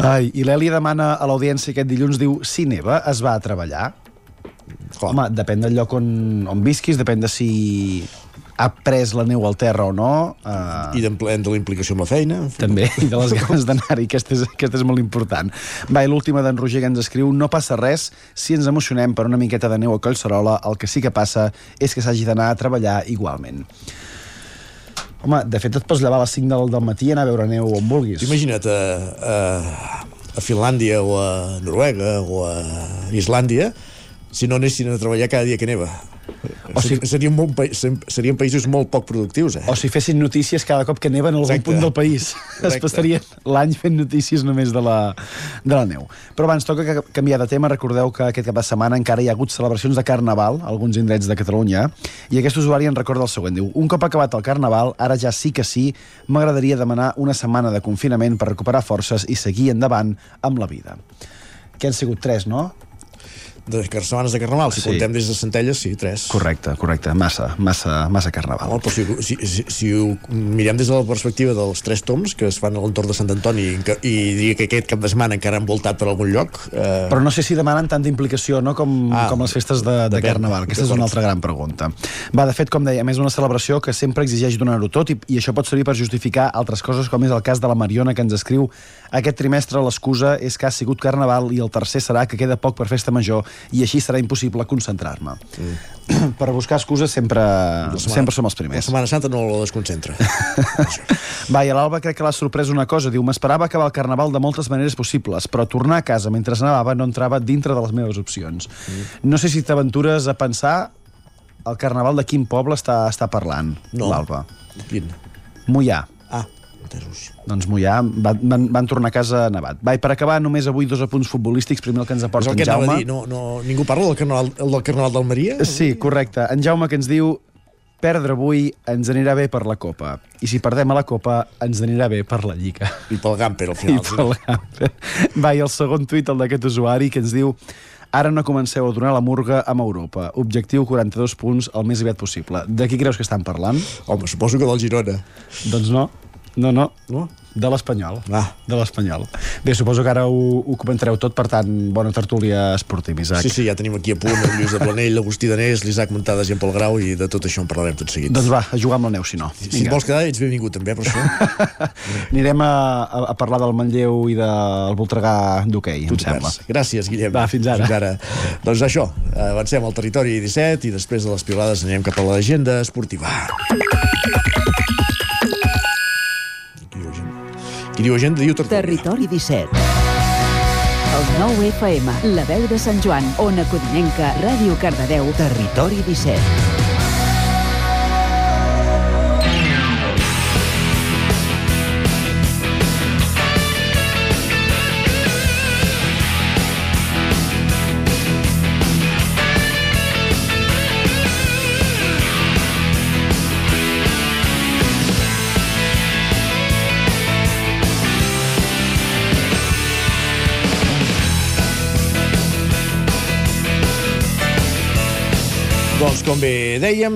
Ai, i l'Èlia demana a l'audiència aquest dilluns, diu, si neva, es va a treballar? Clar. Home, depèn del lloc on, on visquis, depèn de si ha pres la neu al terra o no. Uh... I de, de la implicació amb la feina. També, i de les ganes d'anar-hi, aquesta, és, aquesta és molt important. Va, i l'última d'en Roger que ens escriu, no passa res si ens emocionem per una miqueta de neu a Collserola, el que sí que passa és que s'hagi d'anar a treballar igualment. Home, de fet et pots llevar a les 5 del, del matí i anar a veure neu on vulguis. Imagina't a, a, a Finlàndia o a Noruega o a Islàndia si no anessin a treballar cada dia que neva. O si... serien, molt, pa- serien països molt poc productius, eh? O si fessin notícies cada cop que neva en algun Exacte. punt del país. Correcte. Es pastarien l'any fent notícies només de la, de la neu. Però abans toca ca- canviar de tema. Recordeu que aquest cap de setmana encara hi ha hagut celebracions de Carnaval a alguns indrets de Catalunya i aquest usuari en recorda el següent. Diu, un cop acabat el Carnaval, ara ja sí que sí, m'agradaria demanar una setmana de confinament per recuperar forces i seguir endavant amb la vida. Que han sigut tres, no? De setmanes de Carnaval. Si Sí. comptem des de Centelles, sí, tres. Correcte, correcte. Massa, massa, massa carnaval. Home, però si, si, si, si ho mirem des de la perspectiva dels tres toms que es fan a l'entorn de Sant Antoni i, i digui que aquest cap de setmana encara han voltat per algun lloc eh, Però no sé si demanen tanta implicació no? com, Ah, com les festes de, de depèn. Carnaval. Aquesta és una altra gran pregunta. Va, de fet, com deia, és una celebració que sempre exigeix donar-ho tot i, i això pot servir per justificar altres coses, com és el cas de la Mariona, que ens escriu aquest trimestre l'excusa és que ha sigut Carnaval i el tercer serà que queda poc per festa major i així serà impossible concentrar-me. Mm. per buscar excuses sempre, sempre som els la primers. Setmana Santa no la desconcentra. Va, i a l'Alba crec que l'ha sorprès una cosa. Diu, m'esperava acabar el Carnaval de moltes maneres possibles, però tornar a casa mentre nevava no entrava dintre de les meves opcions. No sé si t'aventures a pensar el Carnaval de quin poble està, està parlant, No. l'Alba. Quin? Mollà. Ah, entesos. Doncs Mollà van, van, van tornar a casa nevat. Va, i per acabar, només avui dos apunts futbolístics. Primer el que ens aporta en Jaume. dir. No, no, ningú parla del Carnaval, el del Carnaval d'Almeria? Sí, correcte. En Jaume que ens diu perdre avui ens anirà bé per la Copa. I si perdem a la Copa, ens anirà bé per la Lliga. I pel Gamper, al I final. pel Gamper. Va, i el segon tuit, el d'aquest usuari, que ens diu Ara no comenceu a donar la murga amb Europa. Objectiu 42 punts el més aviat possible. De qui creus que estan parlant? Home, suposo que del Girona. Doncs no. No, no. No? De l'Espanyol. Ah. De l'Espanyol. Bé, suposo que ara ho, ho comentareu tot, per tant, bona tertúlia esportiva, Isaac. Sí, sí, ja tenim aquí a punt el Lluís de Planell, l'Agustí Danés, l'Isaac Muntades i en Pol Grau i de tot això en parlarem tot seguit. Doncs va, a jugar amb la neu, si no. si et vols quedar, ets benvingut també, per això. Anirem a, a, a parlar del Manlleu i del Voltregà d'hoquei, em sembla. Gràcies, Guillem. Va, fins ara. Fins ara. doncs això, avancem al territori 17 i després de les piolades anem cap a l'agenda esportiva. Qui diu agenda, diu tertúlia. Territori 17. El 9 FM, la veu de Sant Joan, Ona Codinenca, Ràdio Cardedeu. Territori 17. Com bé dèiem,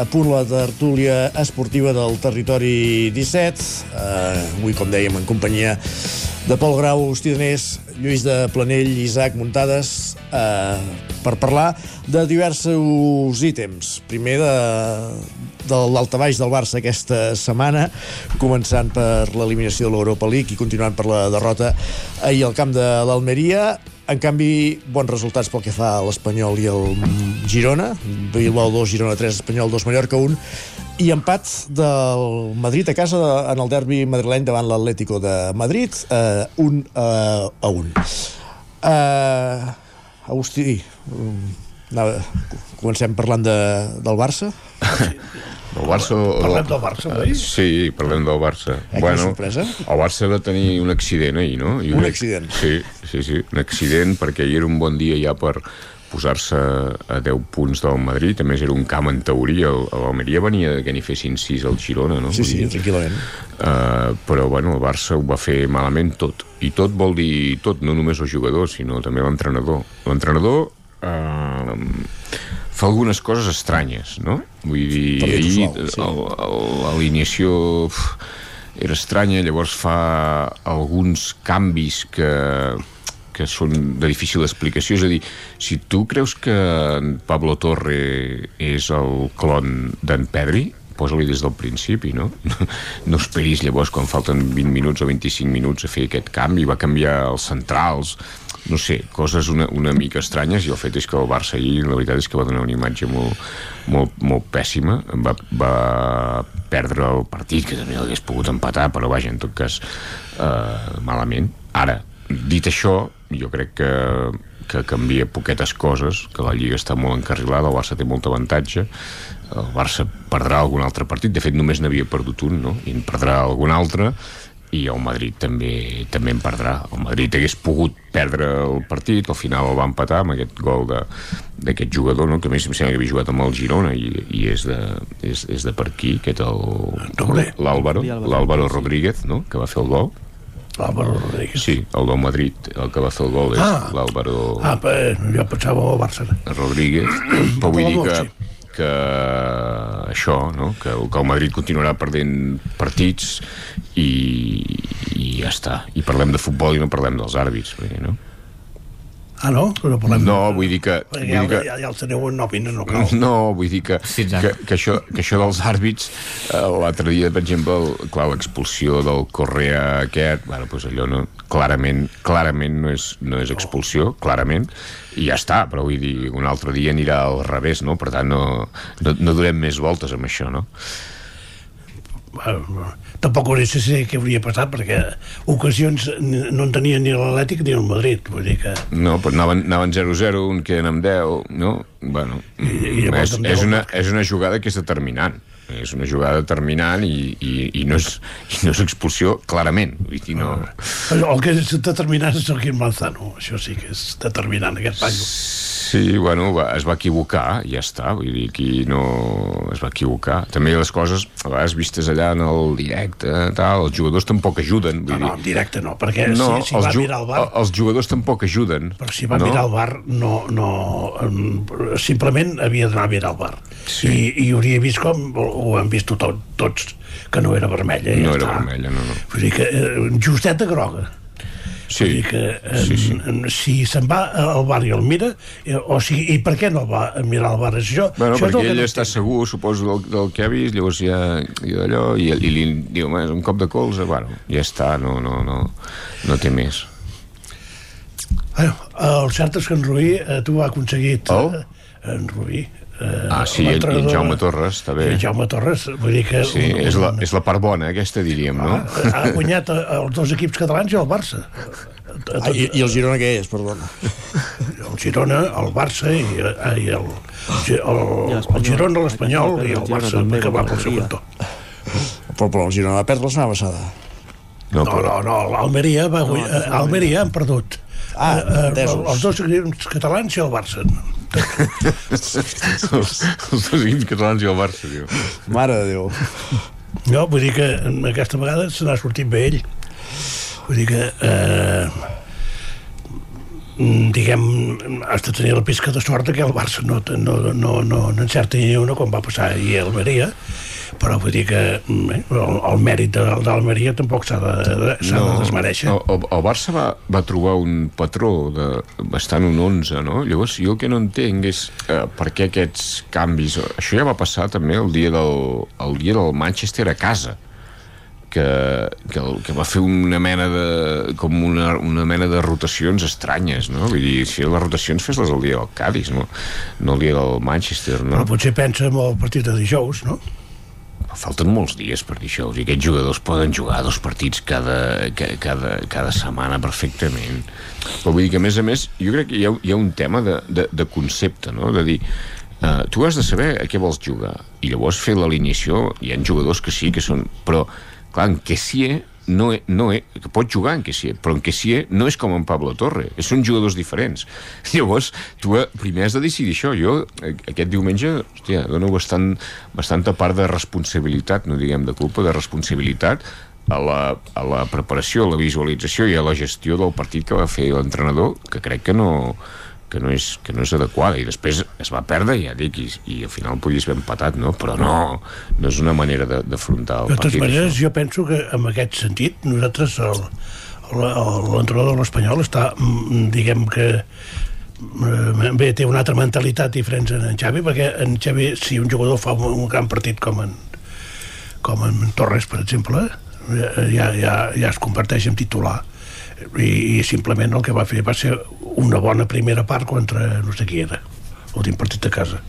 a punt la tertúlia esportiva del territori 17. Uh, avui, com dèiem, en companyia de Pol Grau, Agustí Danés, Lluís de Planell i Isaac Muntades uh, per parlar de diversos ítems. Primer de, de l'altabaix del Barça aquesta setmana, començant per l'eliminació de l'Europa League i continuant per la derrota ahir al camp de l'Almeria. En canvi, bons resultats pel que fa a l'Espanyol i el Girona. Bilbao 2, Girona 3, Espanyol 2, Mallorca 1. I empat del Madrid a casa en el derbi madrileny davant l'Atlético de Madrid, eh, un eh, a un. Eh, Agustí, mm, anava, comencem parlant de, del Barça. El Barça... Parlem del Barça, Eh, oi? Sí, parlem del Barça. Eh, quina sorpresa. El Barça va tenir un accident ahir, no? I Un crec- accident. Sí, sí, sí, un accident perquè ahir era un bon dia ja per posar-se a 10 punts del Madrid, a més era un camp en teoria, el- l'Almeria venia de que n'hi fessin 6 al Girona, no? Sí, sí, tranquil·lament. Uh, però bueno, el Barça ho va fer malament tot i tot vol dir tot, no només els jugadors sinó també l'entrenador l'entrenador uh, fa algunes coses estranyes no? vull dir, ahir l'alineació era estranya llavors fa alguns canvis que que són de difícil explicació és a dir, si tu creus que en Pablo Torre és el clon d'en Pedri posa-li des del principi, no? No esperis llavors quan falten 20 minuts o 25 minuts a fer aquest canvi, va canviar els centrals, no sé, coses una, una mica estranyes i el fet és que el Barça ahir, la veritat és que va donar una imatge molt, molt, molt pèssima, va, va perdre el partit, que també l'hagués pogut empatar, però vaja, en tot cas, eh, malament. Ara, dit això, jo crec que que canvia poquetes coses, que la Lliga està molt encarrilada, el Barça té molt avantatge, el Barça perdrà algun altre partit, de fet només n'havia perdut un, no? i en perdrà algun altre, i el Madrid també també en perdrà. El Madrid hagués pogut perdre el partit, al final el va empatar amb aquest gol de- d'aquest jugador, no? que a més em sembla que havia jugat amb el Girona i, i és, de, és, és de per aquí, aquest el l'Àlvaro, l'Àlvaro Rodríguez, no? que va fer el gol L'Àlvaro Rodríguez. Sí, el del Madrid, el que va fer el gol és Ah. l'Àlvaro Ah, pues, jo pensava al Barça. Rodríguez, però vull dir que, Sí. Que això, no? que, que el Madrid continuarà perdent partits i, i ja està. I parlem de futbol i no parlem dels àrbits, dir, no? Ah, no? No, parlem no vull dir que... Vull ja, dir que ja, ja els teniu en nòmines, no cal. no, vull dir que, que, que, això, que això dels àrbits eh, l'altre dia, per exemple el, clar, l'expulsió del Correa aquest bueno, doncs allò no, clarament clarament no és, no és expulsió clarament, i ja està però vull dir, un altre dia anirà al revés no? per tant no, no, no durem més voltes amb això no? Bueno, tampoc hauria de ser què hauria passat perquè ocasions no en tenia ni l'Atlètic ni el Madrid vull dir que no, però anaven, anaven 0-0 un queden amb 10 no? bueno, i llavors és, és, 10 una, és una jugada que és determinant és una jugada determinant i, i, i, no, és, i no és expulsió clarament dir, no, el que és determinant és el Quim Manzano això sí que és determinant aquest paio Sí, bueno, va, es va equivocar, i ja està, vull dir, aquí no es va equivocar. També les coses, a vegades vistes allà en el directe, tal, els jugadors tampoc ajuden. Vull no, dir. en directe no, perquè no, si, si va mirar el bar Els jugadors tampoc ajuden. però si va no? mirar el bar no, no, em, simplement havia d'anar a mirar el bar sí. I, i hauria vist com ho ho hem vist tot, tots que no era vermella No ja era està. vermella, no, no. Vull dir que eh, justeta groga Sí, Vull dir que en, sí, sí. En, si se'n va al bar i el mira eh, o sigui, i per què no va a mirar al bar això, Bueno, això és el perquè ell no està segur, suposo, del, del que ha vist, llavors ja, i d'allò, i, i li diu, "Home, és un cop de colze, bueno, ja està, no, no, no, no té més. Bueno, el cert és que en eh, tu ha aconseguit... Oh? Eh, en Ruí... Eh, Ah, sí, i, i en Jaume Torres, també. I en Jaume Torres, vull dir que... Sí, és la, és la part bona, aquesta, diríem, no? ha guanyat eh, els dos equips catalans i el Barça. Ah, i, I el Girona què és, perdona? El Girona, el Barça i, eh, i el, el, el Girona, l'Espanyol i el Barça, que va pel seu cantó. Però, però el Girona va perdre la setmana passada. No, no, no, l'Almeria va guanyar... No, Almeria han perdut. Ah, Eh, eh, entesos. els dos equips catalans i el Barça. Els, els dos equips catalans i el Barça, diu. Mare de Déu. No, vull dir que aquesta vegada se n'ha sortit bé ell. Vull dir que... Eh, diguem, has de tenir la pisca de sort que el Barça no, no, no, no, no encerta ni una com va passar ahir a Almeria però vull dir que mm, eh, el, el mèrit de, d'Almeria tampoc s'ha de, de, s'ha de desmereixer El, el, el Barça va, va trobar un patró de bastant un 11, no? Llavors, jo el que no entenc és eh, per què aquests canvis... Això ja va passar també el dia del, el dia del Manchester a casa que, que, que va fer una mena de com una, una mena de rotacions estranyes, no? Vull dir, si les rotacions fes-les el dia del Cádiz, no? No el dia del Manchester, no? però potser pensa en el partit de dijous no? falten molts dies per això i aquests jugadors poden jugar dos partits cada, ca- cada, cada setmana perfectament però vull dir que a més a més jo crec que hi ha, hi ha un tema de, de, de concepte no? de dir uh, tu has de saber a què vols jugar i llavors fer l'alineació hi ha jugadors que sí que són però clar, en Kessier no, e- no, e- que pot jugar en Kessier, però en Kessier no és com en Pablo Torre, són jugadors diferents. Llavors, tu eh, primer has de decidir això. Jo, eh, aquest diumenge, hòstia, dono bastant, bastanta part de responsabilitat, no diguem de culpa, de responsabilitat a la, a la preparació, a la visualització i a la gestió del partit que va fer l'entrenador, que crec que no, que no, és, que no és adequada i després es va perdre, ja dic i, i al final podies haver empatat, no? però no no és una manera d'afrontar el De totes partit maneres, això. jo penso que en aquest sentit nosaltres, l'entrenador de l'Espanyol està, mm, diguem que eh, bé, té una altra mentalitat diferent en en Xavi, perquè en Xavi, si un jugador fa un, un gran partit com en, com en Torres, per exemple, eh, ja, ja, ja es converteix en titular. I, I simplement el que va fer va ser una bona primera part contra no sé qui era, l'últim partit de casa.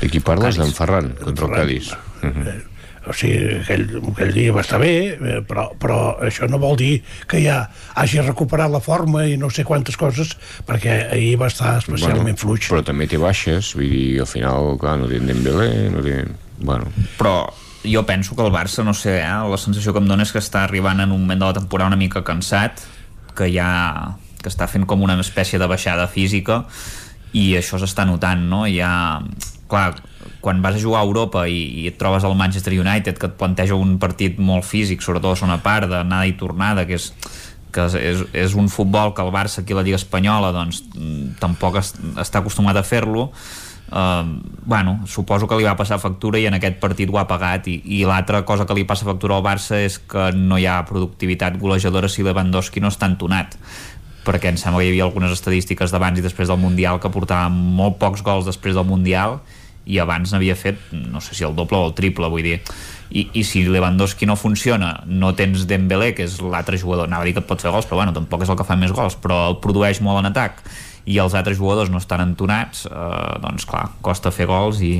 De qui parles? D'en Ferran, contra el Cádiz. Eh, o sigui, aquell, aquell dia va estar bé, eh, però, però això no vol dir que ja hagi recuperat la forma i no sé quantes coses, perquè ahir va estar especialment bueno, fluix. Però també té baixes, vull dir, al final, clar, no té Dembélé, no té... Bueno, però jo penso que el Barça, no sé, eh, la sensació que em dona és que està arribant en un moment de la temporada una mica cansat, que ja que està fent com una espècie de baixada física i això s'està notant, no? Ja, clar, quan vas a jugar a Europa i, i et trobes al Manchester United que et planteja un partit molt físic, sobretot a segona part, d'anada i tornada, que és que és, és un futbol que el Barça aquí a la Lliga Espanyola doncs, mm, tampoc es, està acostumat a fer-lo Uh, bueno, suposo que li va passar factura i en aquest partit ho ha pagat. I, i l'altra cosa que li passa factura al Barça és que no hi ha productivitat golejadora si Lewandowski no està entonat. Perquè em sembla que hi havia algunes estadístiques d'abans i després del Mundial que portava molt pocs gols després del Mundial i abans n'havia fet, no sé si el doble o el triple, vull dir. I, i si Lewandowski no funciona no tens Dembélé, que és l'altre jugador anava a dir que et pot fer gols, però bueno, tampoc és el que fa més gols però el produeix molt en atac i els altres jugadors no estan entonats eh, doncs clar, costa fer gols i,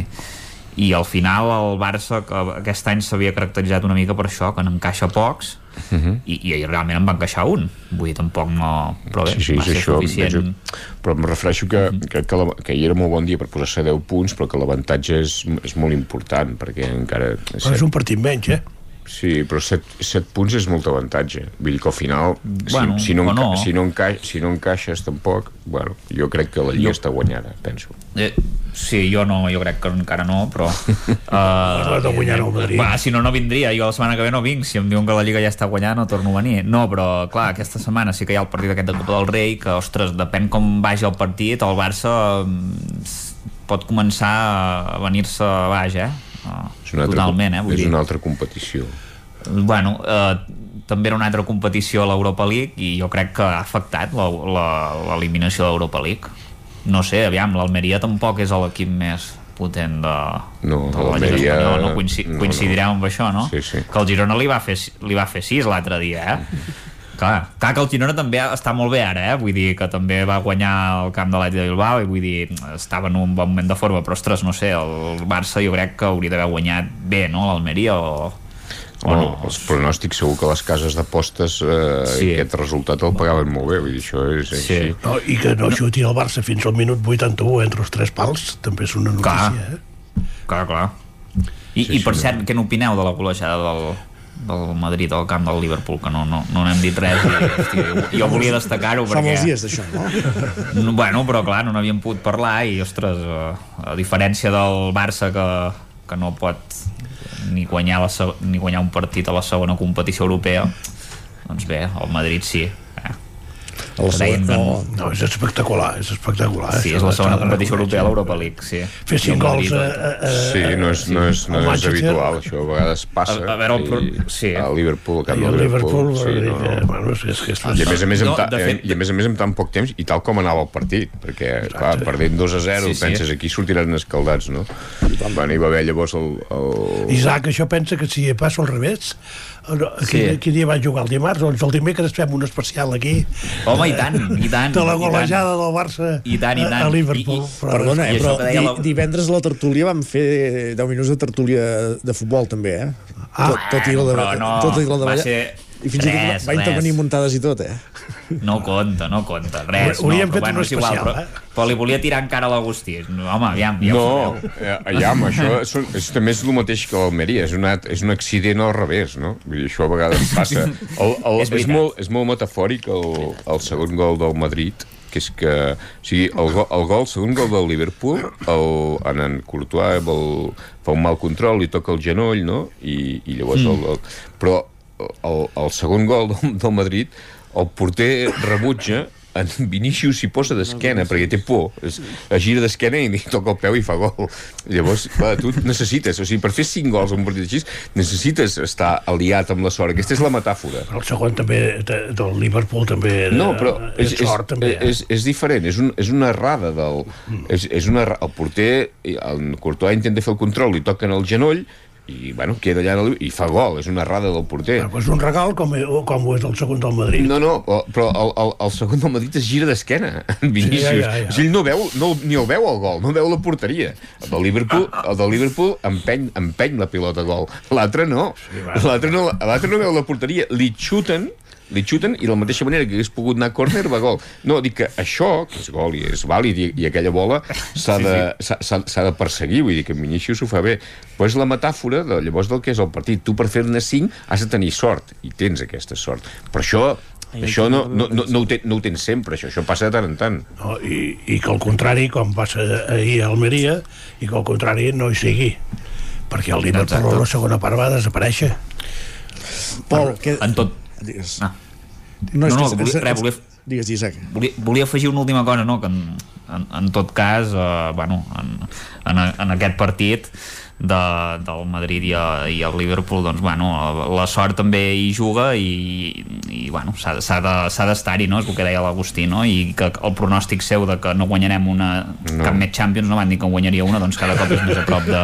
i al final el Barça que aquest any s'havia caracteritzat una mica per això, que n'encaixa pocs uh -huh. i, i realment en va encaixar un vull dir, tampoc no... però bé, sí, sí, va ser això, suficient però em refereixo que, uh -huh. que, que, la, que hi era molt bon dia per posar-se 10 punts però que l'avantatge és, és molt important perquè encara... Però és un partit menys, eh? Sí, però 7, 7 punts és molt avantatge. Vull dir que al final, Bueno, si, si, no, no. si, no enca si no encaixes tampoc, bueno, jo crec que la Lliga Jo- està guanyada, penso. Eh, sí, jo no, jo crec que encara no, però... Parla de guanyar el Madrid. Va, si no, no vindria. Jo la setmana que ve no vinc. Si em diuen que la Lliga ja està guanyant, no torno a venir. No, però, clar, aquesta setmana sí que hi ha el partit aquest de Copa del Rei, que, ostres, depèn com vagi el partit, el Barça mm, pot començar a venir-se baix, eh? Uh, És una altra, Totalment, eh? Vull és dir. una altra competició. Bueno, eh, també era una altra competició a l'Europa League i jo crec que ha afectat l'eliminació de l'Europa League. No sé, aviam, l'Almeria tampoc és l'equip més potent de, No, de la Lliga Espanyola, no? Coinci no, no. coincidirem amb això, no? Sí, sí. Que el Girona li va fer, li va fer sis l'altre dia, eh? Clar, clar que el Girona també està molt bé ara, eh? Vull dir que també va guanyar el camp de l'Atlètic de Bilbao i vull dir, estava en un bon moment de forma, però ostres, no sé, el Barça jo crec que hauria d'haver guanyat bé, no? L'Almeria o... Bueno, els pronòstics segur que les cases d'apostes eh, Sí. aquest resultat el pagaven molt bé, vull dir, això és així. No, I que no xuti el Barça fins al minut 81 entre els tres pals, també és una notícia, Clar. eh? Clar, clar. I, Sí, i per sí, cert, què n'opineu de la golejada del, del Madrid al camp del Liverpool, que no, no, no n'hem dit res i, hosti, jo, jo volia destacar-ho Fa perquè... molts dies d'això, no? No, Bueno, però clar, no n'havíem pogut parlar i, ostres, eh, a diferència del Barça que, que no pot ni guanyar, la, ni guanyar un partit a la segona competició europea, doncs bé, el Madrid sí. Eh? A la Deien que- segona- No, és espectacular, és espectacular. Sí, això és la segona competició europea a l'Europa League, sí. Fer cinc gols Madrid, eh, eh, Sí, no és, no és, no és habitual, això a vegades passa. A- a veure, el sí. A Liverpool, del el Liverpool. Liverpool, sí, no, no. bueno, és, és que és I a més a més, No, ta, de fet- i a més a més amb tan poc temps i tal com anava el partit perquè clar, perdent 2 a 0 Sí, sí. penses aquí sortiran escaldats no? Bueno, hi va haver llavors el, el... Isaac, això pensa que si passa al revés, eh, no, Sí. quin, dia va jugar el dimarts? Doncs el dimecres fem un especial aquí. Home, i tant, i tant. De la golejada del Barça I tant, i tant. a Liverpool. I- i- Però- Perdona, eh, però di, la- divendres a la tertúlia vam fer 10 minuts de tertúlia de futbol, també, eh? Ah, tot, tot i la de, però no, tot i la de va ser I fins i tot res, va, intervenir res. muntades i tot, eh? No compta, no compta, res. Hauríem no, fet però, bueno, un és igual, especial, però, eh? però li volia tirar encara a l'Agustí. No, home, aviam, ja ho No, sabeu. eh, aviam, això és, és, també és el mateix que l'Almeria, és, una, és un accident al revés, no? Vull dir, això a vegades passa. El, el, És és, molt, és molt metafòric el, el segon gol del Madrid, que és que, o sigui, el, go- el gol, el segon gol del Liverpool, el, en en Courtois el, fa un mal control, li toca el genoll, no? I, i llavors Mm. el, el, però el, el segon gol del, del Madrid, el porter rebutja en Vinícius s'hi posa d'esquena perquè té por, es, es gira d'esquena i toca el peu i fa gol. Llavors, clar, tu necessites, o sigui, per fer 5 gols en un partit així, necessites estar aliat amb la sort, aquesta és la metàfora. El segon també, de, del Liverpool també era, no, però és, és, sort, també. eh? és, és diferent, és, un, és una errada del, és, és una, el porter el Courtois intenta fer el control, li toquen el genoll i, bueno, queda allà el, i fa gol, és una errada del porter Però és un regal com, com ho és el segon del Madrid. no, no, però el, el, el segon del Madrid es gira d'esquena, en Vinícius. Sí, ja, ja, ja. O sigui, ell no veu, no, ni el veu el gol, no veu la porteria. El del Liverpool, el del Liverpool empeny, empeny la pilota a gol. L'altre no. L'altre no, no veu la porteria. Li xuten li xuten i de la mateixa manera que hagués pogut anar a córner va gol. No, dic que això, que és gol i és vàlid i, i aquella bola s'ha de, s'ha s'ha de perseguir, vull dir que Vinícius ho fa bé. Però és la metàfora de, llavors del que és el partit. Tu per fer-ne 5 has de tenir sort i tens aquesta sort. Però això això no, no, no, no, ho ten, no ho tens sempre, això, això passa de tant en tant. No, i, I que al contrari, com passa ahir a Almeria, i que al contrari no hi sigui. Perquè el Liverpool a la segona part va desaparèixer. Pol, que... En tot... Digues. Ah. No, no, volia, res, volia, Digues, Isaac. volia, volia afegir una última cosa, no? que en, en, en tot cas, eh, bueno, en, en, en aquest partit de, del Madrid i, a, i el Liverpool doncs, bueno, la sort també hi juga i, i bueno, s'ha de- d'estar-hi no? és el que deia l'Agustí no? i que el pronòstic seu de que no guanyarem una No. cap més Champions no van dir que en guanyaria una doncs cada cop és més a prop de,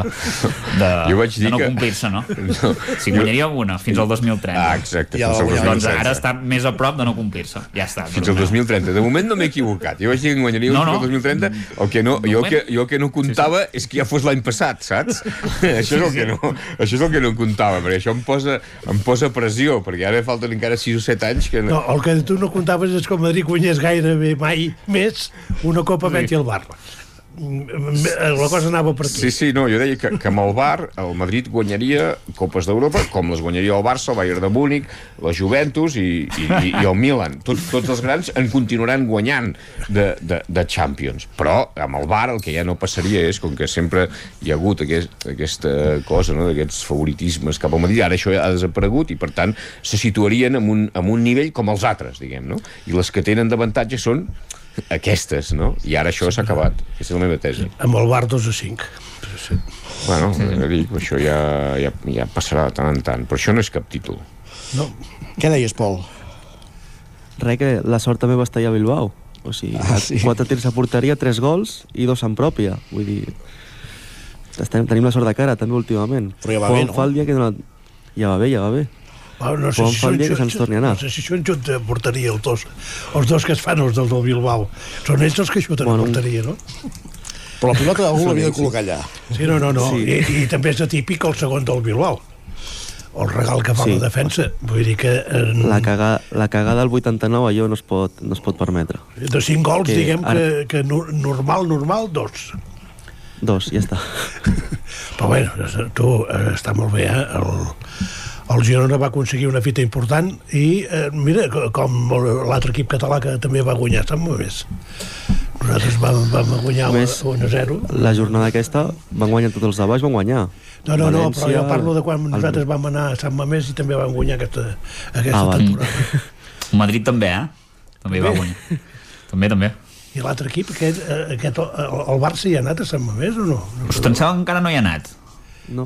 de, Jo vaig dir de no que- complir-se no? No. si guanyaria una fins al 2030 Ah, exacte, ja, fins al doncs 2030. ara està més a prop de no complir-se ja està Fins al 2030. De moment no m'he equivocat. Jo vaig dir que en guanyaria No, no, no. no. el 2030. El que no, jo, el que, jo el que no comptava sí, sí. és que ja fos l'any passat, saps? això, és el que no, això és el que no comptava, perquè això em posa, em posa pressió, perquè ara falten encara 6 o 7 anys que... No, el que tu no comptaves és que el Madrid guanyés gairebé mai més una Copa Betty al Bar. La cosa anava per aquí. Sí, sí, no, jo deia que, que amb el Bar el Madrid guanyaria Copes d'Europa com les guanyaria el Barça, el Bayern de Múnich la Juventus i, i, i, i el Milan tots, tots els grans en continuaran guanyant de, de, de Champions però amb el Bar el que ja no passaria és com que sempre hi ha hagut aquest, aquesta cosa, no, d'aquests favoritismes cap al Madrid, ara això ja ha desaparegut i per tant se situarien en un, en un nivell com els altres, diguem, no? i les que tenen d'avantatge són aquestes, no? I ara això s'ha acabat. Aquesta és la meva tesi. Amb el Bar 2 a 5. Bueno, sí. dic, això ja, ja, ja passarà de tant en tant, però això no és cap títol. No. Què deies, Pol? Res, que la sort també va estar allà a Bilbao. O sigui, ah, sí. quatre tirs a porteria, tres gols i dos en pròpia. Vull dir, estem, tenim la sort de cara també últimament. Però ja va bé, no? Fa el dia que no... Ja va bé, ja va bé. Ah, no sé si fa el són dia que se'ns torni a anar. No sé si són junt de porteria els dos. Els dos que es fan, els del, del Bilbao. Són ells els que xuten bueno, a porteria, no? Però la pilota algú l'havia de col·locar allà. Sí, no, no, no. Sí. I, I també és atípic el segon del Bilbao. El regal que fa Sí. la defensa. Vull dir que... Eh, La, caga, la cagada al 89 allò no es pot, no es pot permetre. de cinc gols, Que diguem ara- que, que no- normal, normal, dos. Dos, ja està. Però bueno, tu, eh, està molt bé, eh? El, el Girona va aconseguir una fita important i eh, mira, co- com l'altre equip català que també va guanyar, sap molt més. Nosaltres vam, vam guanyar A més, 1 a 0. La jornada aquesta van guanyar tots els de baix, van guanyar. No, no, no, però València, jo parlo de quan el- nosaltres vam anar a Sant Mamés i també vam guanyar aquesta, aquesta Ah, temporada. Madrid també, eh? També va guanyar. També, també. I l'altre equip, aquest, eh, aquest, el, el Barça hi ha anat a Sant Mamés o no? no Us pensava que encara no hi ha anat. No.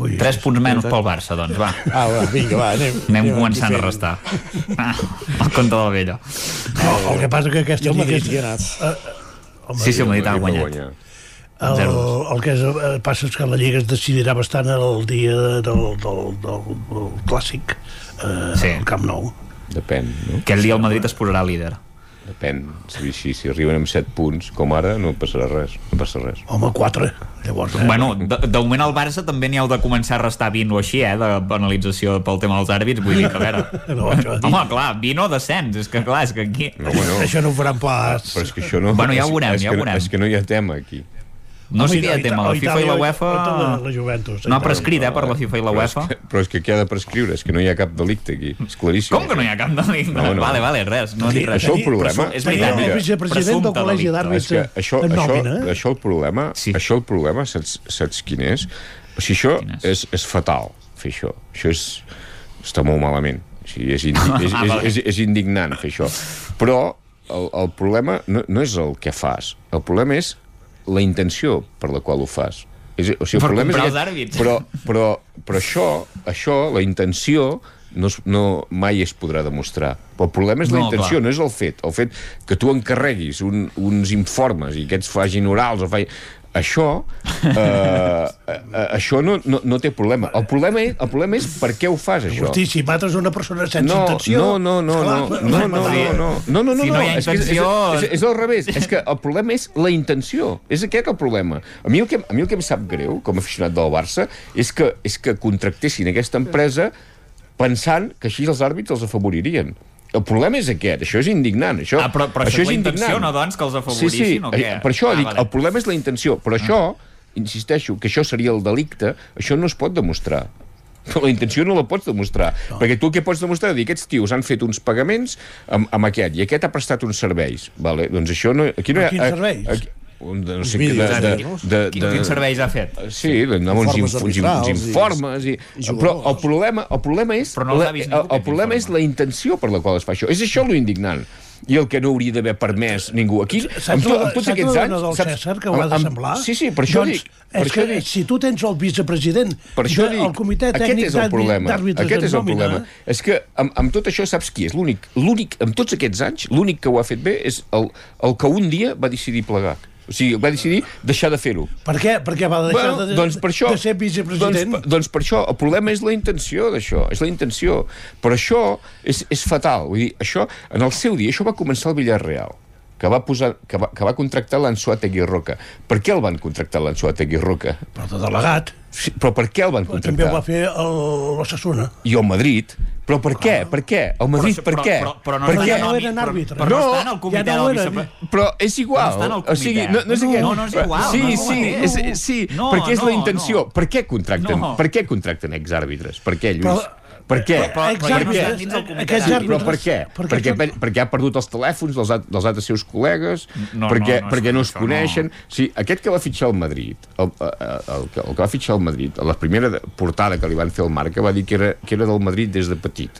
Ui, Tres punts menys pel Barça, doncs, va. Ah, va, vinga, va, anem. Anem anem començant a restar. Ah, el compte de la vella. No, el que passa que hi he anat. Eh, el Sí, sí, el Madrid ha guanyat. guanyar. El, el que és, eh, passa és que la Lliga es decidirà bastant el dia del, del, del, del clàssic eh, Sí. al Camp Nou. Depèn, no? Aquell dia el Madrid es posarà líder. Depèn. Si, si, si arriben amb 7 punts, com ara, no passarà res. No passa res. Home, 4. Llavors, eh? Bueno, de, de moment al Barça també n'hi heu de començar a restar 20 o així, eh, de penalització pel tema dels àrbits, vull dir que a veure... No. Home, clar, 20 o descens, és que clar, és que aquí... No, home, no. Això no ho faran pas. Però és que això no... Bueno, ja ho veurem, és ja ho que, veurem. És que no hi ha tema aquí. No Home, ha i- tema, la FIFA i la UEFA... la- Juventus, No ha prescrit, eh, per la FIFA i la Però és, UEFA. que, però és que què ha de prescriure? És que no hi ha cap delicte aquí. És claríssim. Com que no hi ha cap delicte? No, no. Vale, vale, res, no dic res. Això el problema... És veritat, el vicepresident del Col·legi és que això, això, eh? això el problema, Sí. això el problema saps, saps quin és? O sigui, això és? és, és fatal, fer això. Això és, està molt malament. O sigui, és, indi és, Ah, és, vale. és, és indignant fer això. Però el, el problema no, no és el que fas. El problema és la intenció per la qual ho fas. És, o sigui, el Per problema és aquest-. Però, però, però això, això, la intenció, no, es, no mai es podrà demostrar. Però el problema és la No, intenció, clar. no és el fet. El fet que tu encarreguis un, uns informes i aquests facin orals o facin... Això, eh, eh, això no, no, no té problema. El problema, és, el problema és per què ho fas, això. Hosti, si mates una persona sense No, intenció... no, no, no, no, no, no, no, no, no, no, no, Si no hi ha és, és, intenció- és, és al revés, és que el problema és la intenció, és aquest el problema. A mi el que, a mi el que em sap greu, com a aficionat del Barça, és que, és que contractessin aquesta empresa pensant que així els àrbits els afavoririen. El problema és aquest, això és indignant. Això, Ah, però, però això, això és la intenció, indignant. no, doncs, que els Sí, sí, afavorissin o què? eh, per això ah, dic, vale. el problema és la intenció, però això, insisteixo, que això seria el delicte, això no es pot demostrar. La intenció no la pots demostrar, no. perquè tu el que pots demostrar és dir, aquests tios han fet uns pagaments amb, amb aquest, i aquest ha prestat uns serveis. Vale? Doncs això no... Aquí no hi ha, Quins serveis? Un de, no Uns sé què, de, de, eh? de, Quin- quins serveis ha fet? Sí, amb uns, uns, uns i- informes. I, i però el problema, el problema és... Però no la, el, el problema és la intenció per la qual es fa això. És això lo indignant i el que no hauria d'haver permès ningú. Aquí, Saps amb, amb tots saps aquests anys... dona del saps- César, que ho ha de amb- semblar? Sí, sí, per això doncs, dic. Per és això que dic. si tu tens el vicepresident Per això del dic, comitè aquest tècnic és el problema. d'àrbitres Aquest és el problema. És que amb, amb tot això saps qui és? L'únic, l'únic, amb tots aquests anys, l'únic que ho ha fet bé és el, el que un dia va decidir plegar. O sigui, va decidir deixar de fer-ho. Per què? Perquè va deixar Bueno, de, doncs per això, de ser vicepresident. Doncs, doncs per això, el problema és la intenció d'això, és la intenció. Però això és, és fatal. Vull dir, això, en el seu dia, això va començar al Villarreal que va, posar, que va, que va contractar l'Ansuategui Roca. Per què el van contractar l'Ansuategui Roca? Però de delegat. Sí, però per què el van Però també ho va contractar? fer el- l'Ossassuna. I el Madrid? Però per què? Per què? El Madrid, Però- per però- què? però- però no per què? el- eren àrbitres. Però no està en el comitè Ja no del eren. vicepre- Però és igual. Però està en el o sigui, no, no, és No, aquest- no, no és igual, Sí, no sí, mateix. és, sí No, perquè és la no, intenció. Per què contracten, No. per què contracten exàrbitres? Per què, Lluís? Però- per què? però- però- per però- què? dins del comitè Aquests d'àrbitres- Però per què? perquè Perquè, això- perquè ha perdut els telèfons dels, dels altres seus col·legues, No, perquè, no, no, perquè no es això no. coneixen. Sí, aquest que va fitxar el Madrid, el, el, el, que- el que va fitxar el Madrid, a la primera portada que li van fer al Marca va dir que era, que era del Madrid des de petit.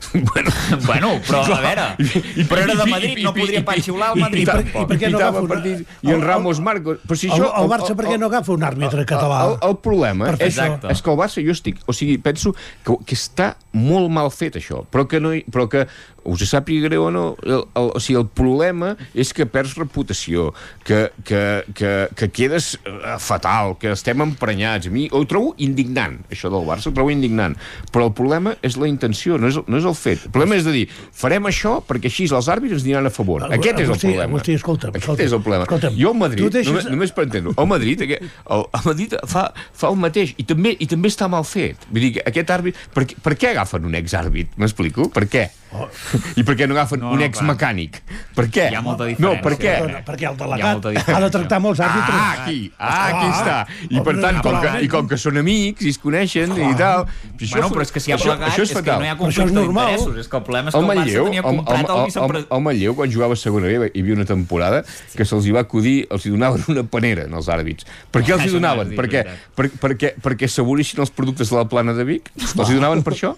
bueno, Bueno, però a veure, I- i- però era de i- Madrid, i- no i- podria i- pas xiular al i- Madrid. i- i- tampoc. per què no agafa una- I en el- Ramos Marcos... Però si El, això, el Barça per què no agafa un àrbitre català? el, el problema Per és, és que el Barça, jo estic... O sigui, penso que, que està molt mal fet, això, però que, no, hi- però que us sàpiga greu o no, el, el, o sigui, el problema és que perds reputació, que, que, que, que quedes eh, fatal, que estem emprenyats. A mi ho trobo indignant, això del Barça, ho trobo indignant. Però el problema és la intenció, no és, no és el fet. El problema és de dir, farem això perquè així els àrbitres aniran a favor. Agustí, Aquest és el problema. Agustí, escolta'm, Aquest escolta'm, és el problema. escolta'm, jo al Madrid, deixes- només, només per entendre el Madrid, aquest, el, el Madrid fa, fa el mateix i també, i també està mal fet. Vull dir, que aquest àrbit... Per, per què agafen un exàrbit? M'explico? Per què? Oh. I per què no agafen No, un no, exmecànic? Per què? Hi ha molta No, per què? Perdona, perquè el ha delegat molta ha de diferència. tractar molts àrbitres. Ah, aquí, ah, aquí està. I per tant, com que, i com que són amics i es coneixen i tal... Això, Bueno, però és que si hi ha això, plegat, això és és que no hi ha conflicte normal. d'interessos. És que el problema és que El el Barça tenia comprat el el, el, vicepre... el Manlleu, quan jugava a segona B, hi havia una temporada que se'ls hi va acudir, els hi donaven una panera als àrbits. Per què els hi donaven? Perquè, veritat. per, perquè, perquè s'abolissin els productes de la plana de Vic? Els hi donaven per això?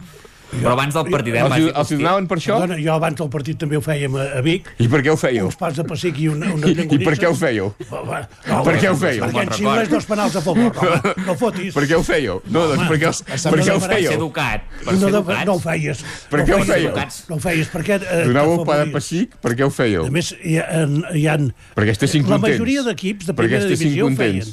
Però abans del partit, eh, Els, els hi donaven per això? Perdona, jo abans del partit també ho fèiem a, a Vic, I per què ho fèieu? uns pals de pessic i una, una I, I per què ho fèieu? No, Per què ho fèieu? Perquè en xiules dos penals a favor, home, no fotis. Per què ho fèieu? No, doncs per què, per què ho Per ser fèieu? educat. Per no, ser no, educat. no ho feies. Per no què ho fèieu? No ho feies, perquè... Eh, Donàveu pa de t'afavories. pessic? Per què ho fèieu? A més, hi ha, hi ha, Perquè estessin la contents. majoria d'equips de primera divisió ho feien.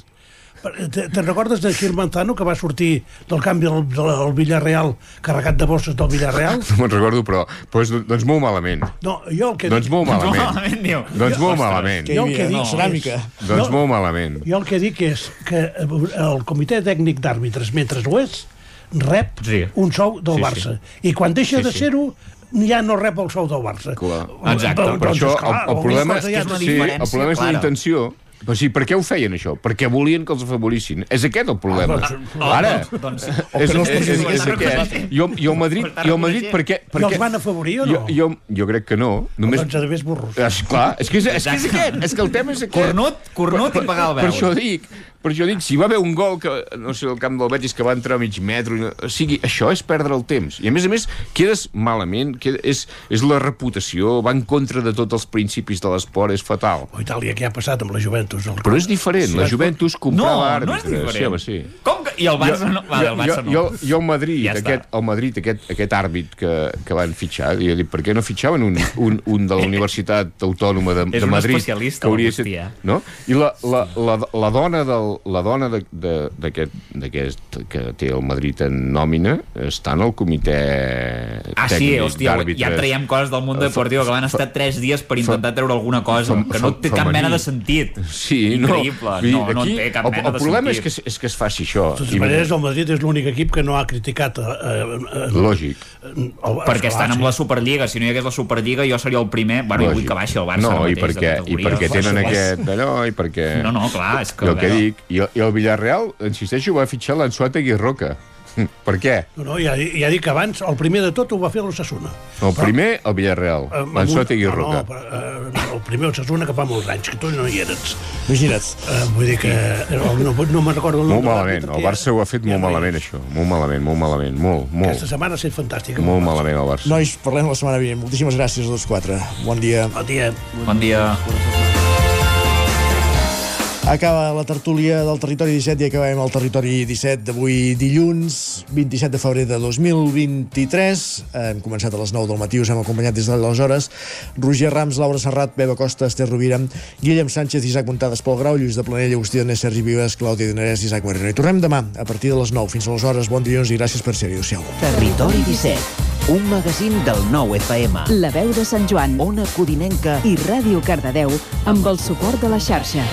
Per- Te, te'n recordes de Gil Manzano, que va sortir del canvi del, del Villarreal, carregat de bosses del Villarreal? No me'n recordo, però doncs, doncs molt malament. No, jo el que Doncs dic... molt malament. malament, diu. Doncs molt Ostres. malament. Jo el que dic no, és- ceràmica. Doncs Jo- molt malament. Jo el que dic és que eh, el comitè tècnic d'àrbitres, mentre ho és, rep Sí. un sou del Sí, sí. Barça. I quan deixa Sí, de sí. ser-ho, ja no rep el sou del Barça. Clar. Exacte. Doncs, Per això, esclar, el, el, problema, cosa ja és sí, el problema és la intenció. Però sí, per què ho feien, això? Perquè volien que els afavorissin. És aquest el problema. Ah, Ara, doncs- és, que no és, és, és aquest. Jo, jo, a Madrid, jo a Madrid, per què? Per I els van afavorir o no? Jo, jo, jo crec que no. Només, Doncs a més burros. És clar, és que és, és, que és aquest, és que el tema és aquest. Cornut, cornut i pagar el Per veu. això dic, per això dic, si va haver un gol que, no sé, al camp del Betis que va entrar a mig metro, no- o sigui, això és perdre el temps. I a més a més, quedes malament, queda, és, és la reputació, va en contra de tots els principis de l'esport, és fatal. O Itàlia, què ha passat amb la Juventus? El... Però és diferent, la Juventus comprava No, no és àrbitres. diferent. Sí, home, sí. Com que... I el Barça no? Vale, el Barça no. jo, jo, el Madrid, Ja aquest, el Madrid aquest, aquest àrbit que, que van fitxar, jo dic, per què no fitxaven un, un, un de la Universitat Autònoma de, És de un Madrid? especialista, que hauria eh? no? I la, la, la, la dona, del, la dona de- de- d'aquest d'aquest que té el Madrid en nòmina està en el comitè Ah, sí, tècnic hòstia, ja traiem coses del món deportiu que van estar tres dies per intentar treure alguna cosa, fem- que no fem- té cap femení. mena de sentit. Sí, Increïble. no. No, no aquí té cap el, mena el de problema és sentit. que, es- és que es faci això. De totes I- maneres, el Madrid és l'únic equip que no ha criticat... Eh, eh, Lògic. el, Perquè esclar, estan amb la Superliga. Si no hi hagués la Superliga, jo seria el primer... Bueno, jo vull que baixi el Barça no, i perquè, i perquè tenen aquest d'allò i perquè... No, no, clar, és que... I el que a i el, i el Villarreal, insisteixo, va fitxar l'Ansuata Roca. Per què? No, no, ja, ja dic que abans, el primer de tot ho va fer l'Ossassuna. El primer, el Villarreal, Eh, l'Ancelotti i no, Roca. no, però, eh, no, el primer Ossassuna que fa molts anys, que tu no hi eres. Imagina't. Eh, vull dir que eh, no, no me'n recordo el nom. Molt malament, el Barça ho ha fet molt malament, això. Molt malament, molt malament, molt, Aquesta molt. setmana ha estat fantàstica. Molt malament, el Barça. Nois, parlem la setmana vinent. Moltíssimes gràcies a tots quatre. Bon dia. Bon dia. Bon dia. Acaba la tertúlia del Territori 17 i acabem el Territori 17 d'avui dilluns, 27 de febrer de 2023. Hem començat a les 9 del matí, us hem acompanyat des d'aleshores. Roger Rams, Laura Serrat, Beba Costa, Esther Rovira, Guillem Sánchez, Isaac Montades, Pol Grau, Lluís de Planell, Agustí Donés, Sergi Vives, Clàudia Dinarès, Isaac Marino. I tornem demà, a partir de les 9. Fins aleshores, bon dilluns i gràcies per ser-hi. Adéu-siau. Territori 17, un magazín del nou FM. La veu de Sant Joan, Ona Codinenca i Ràdio Cardedeu amb el suport de la xarxa.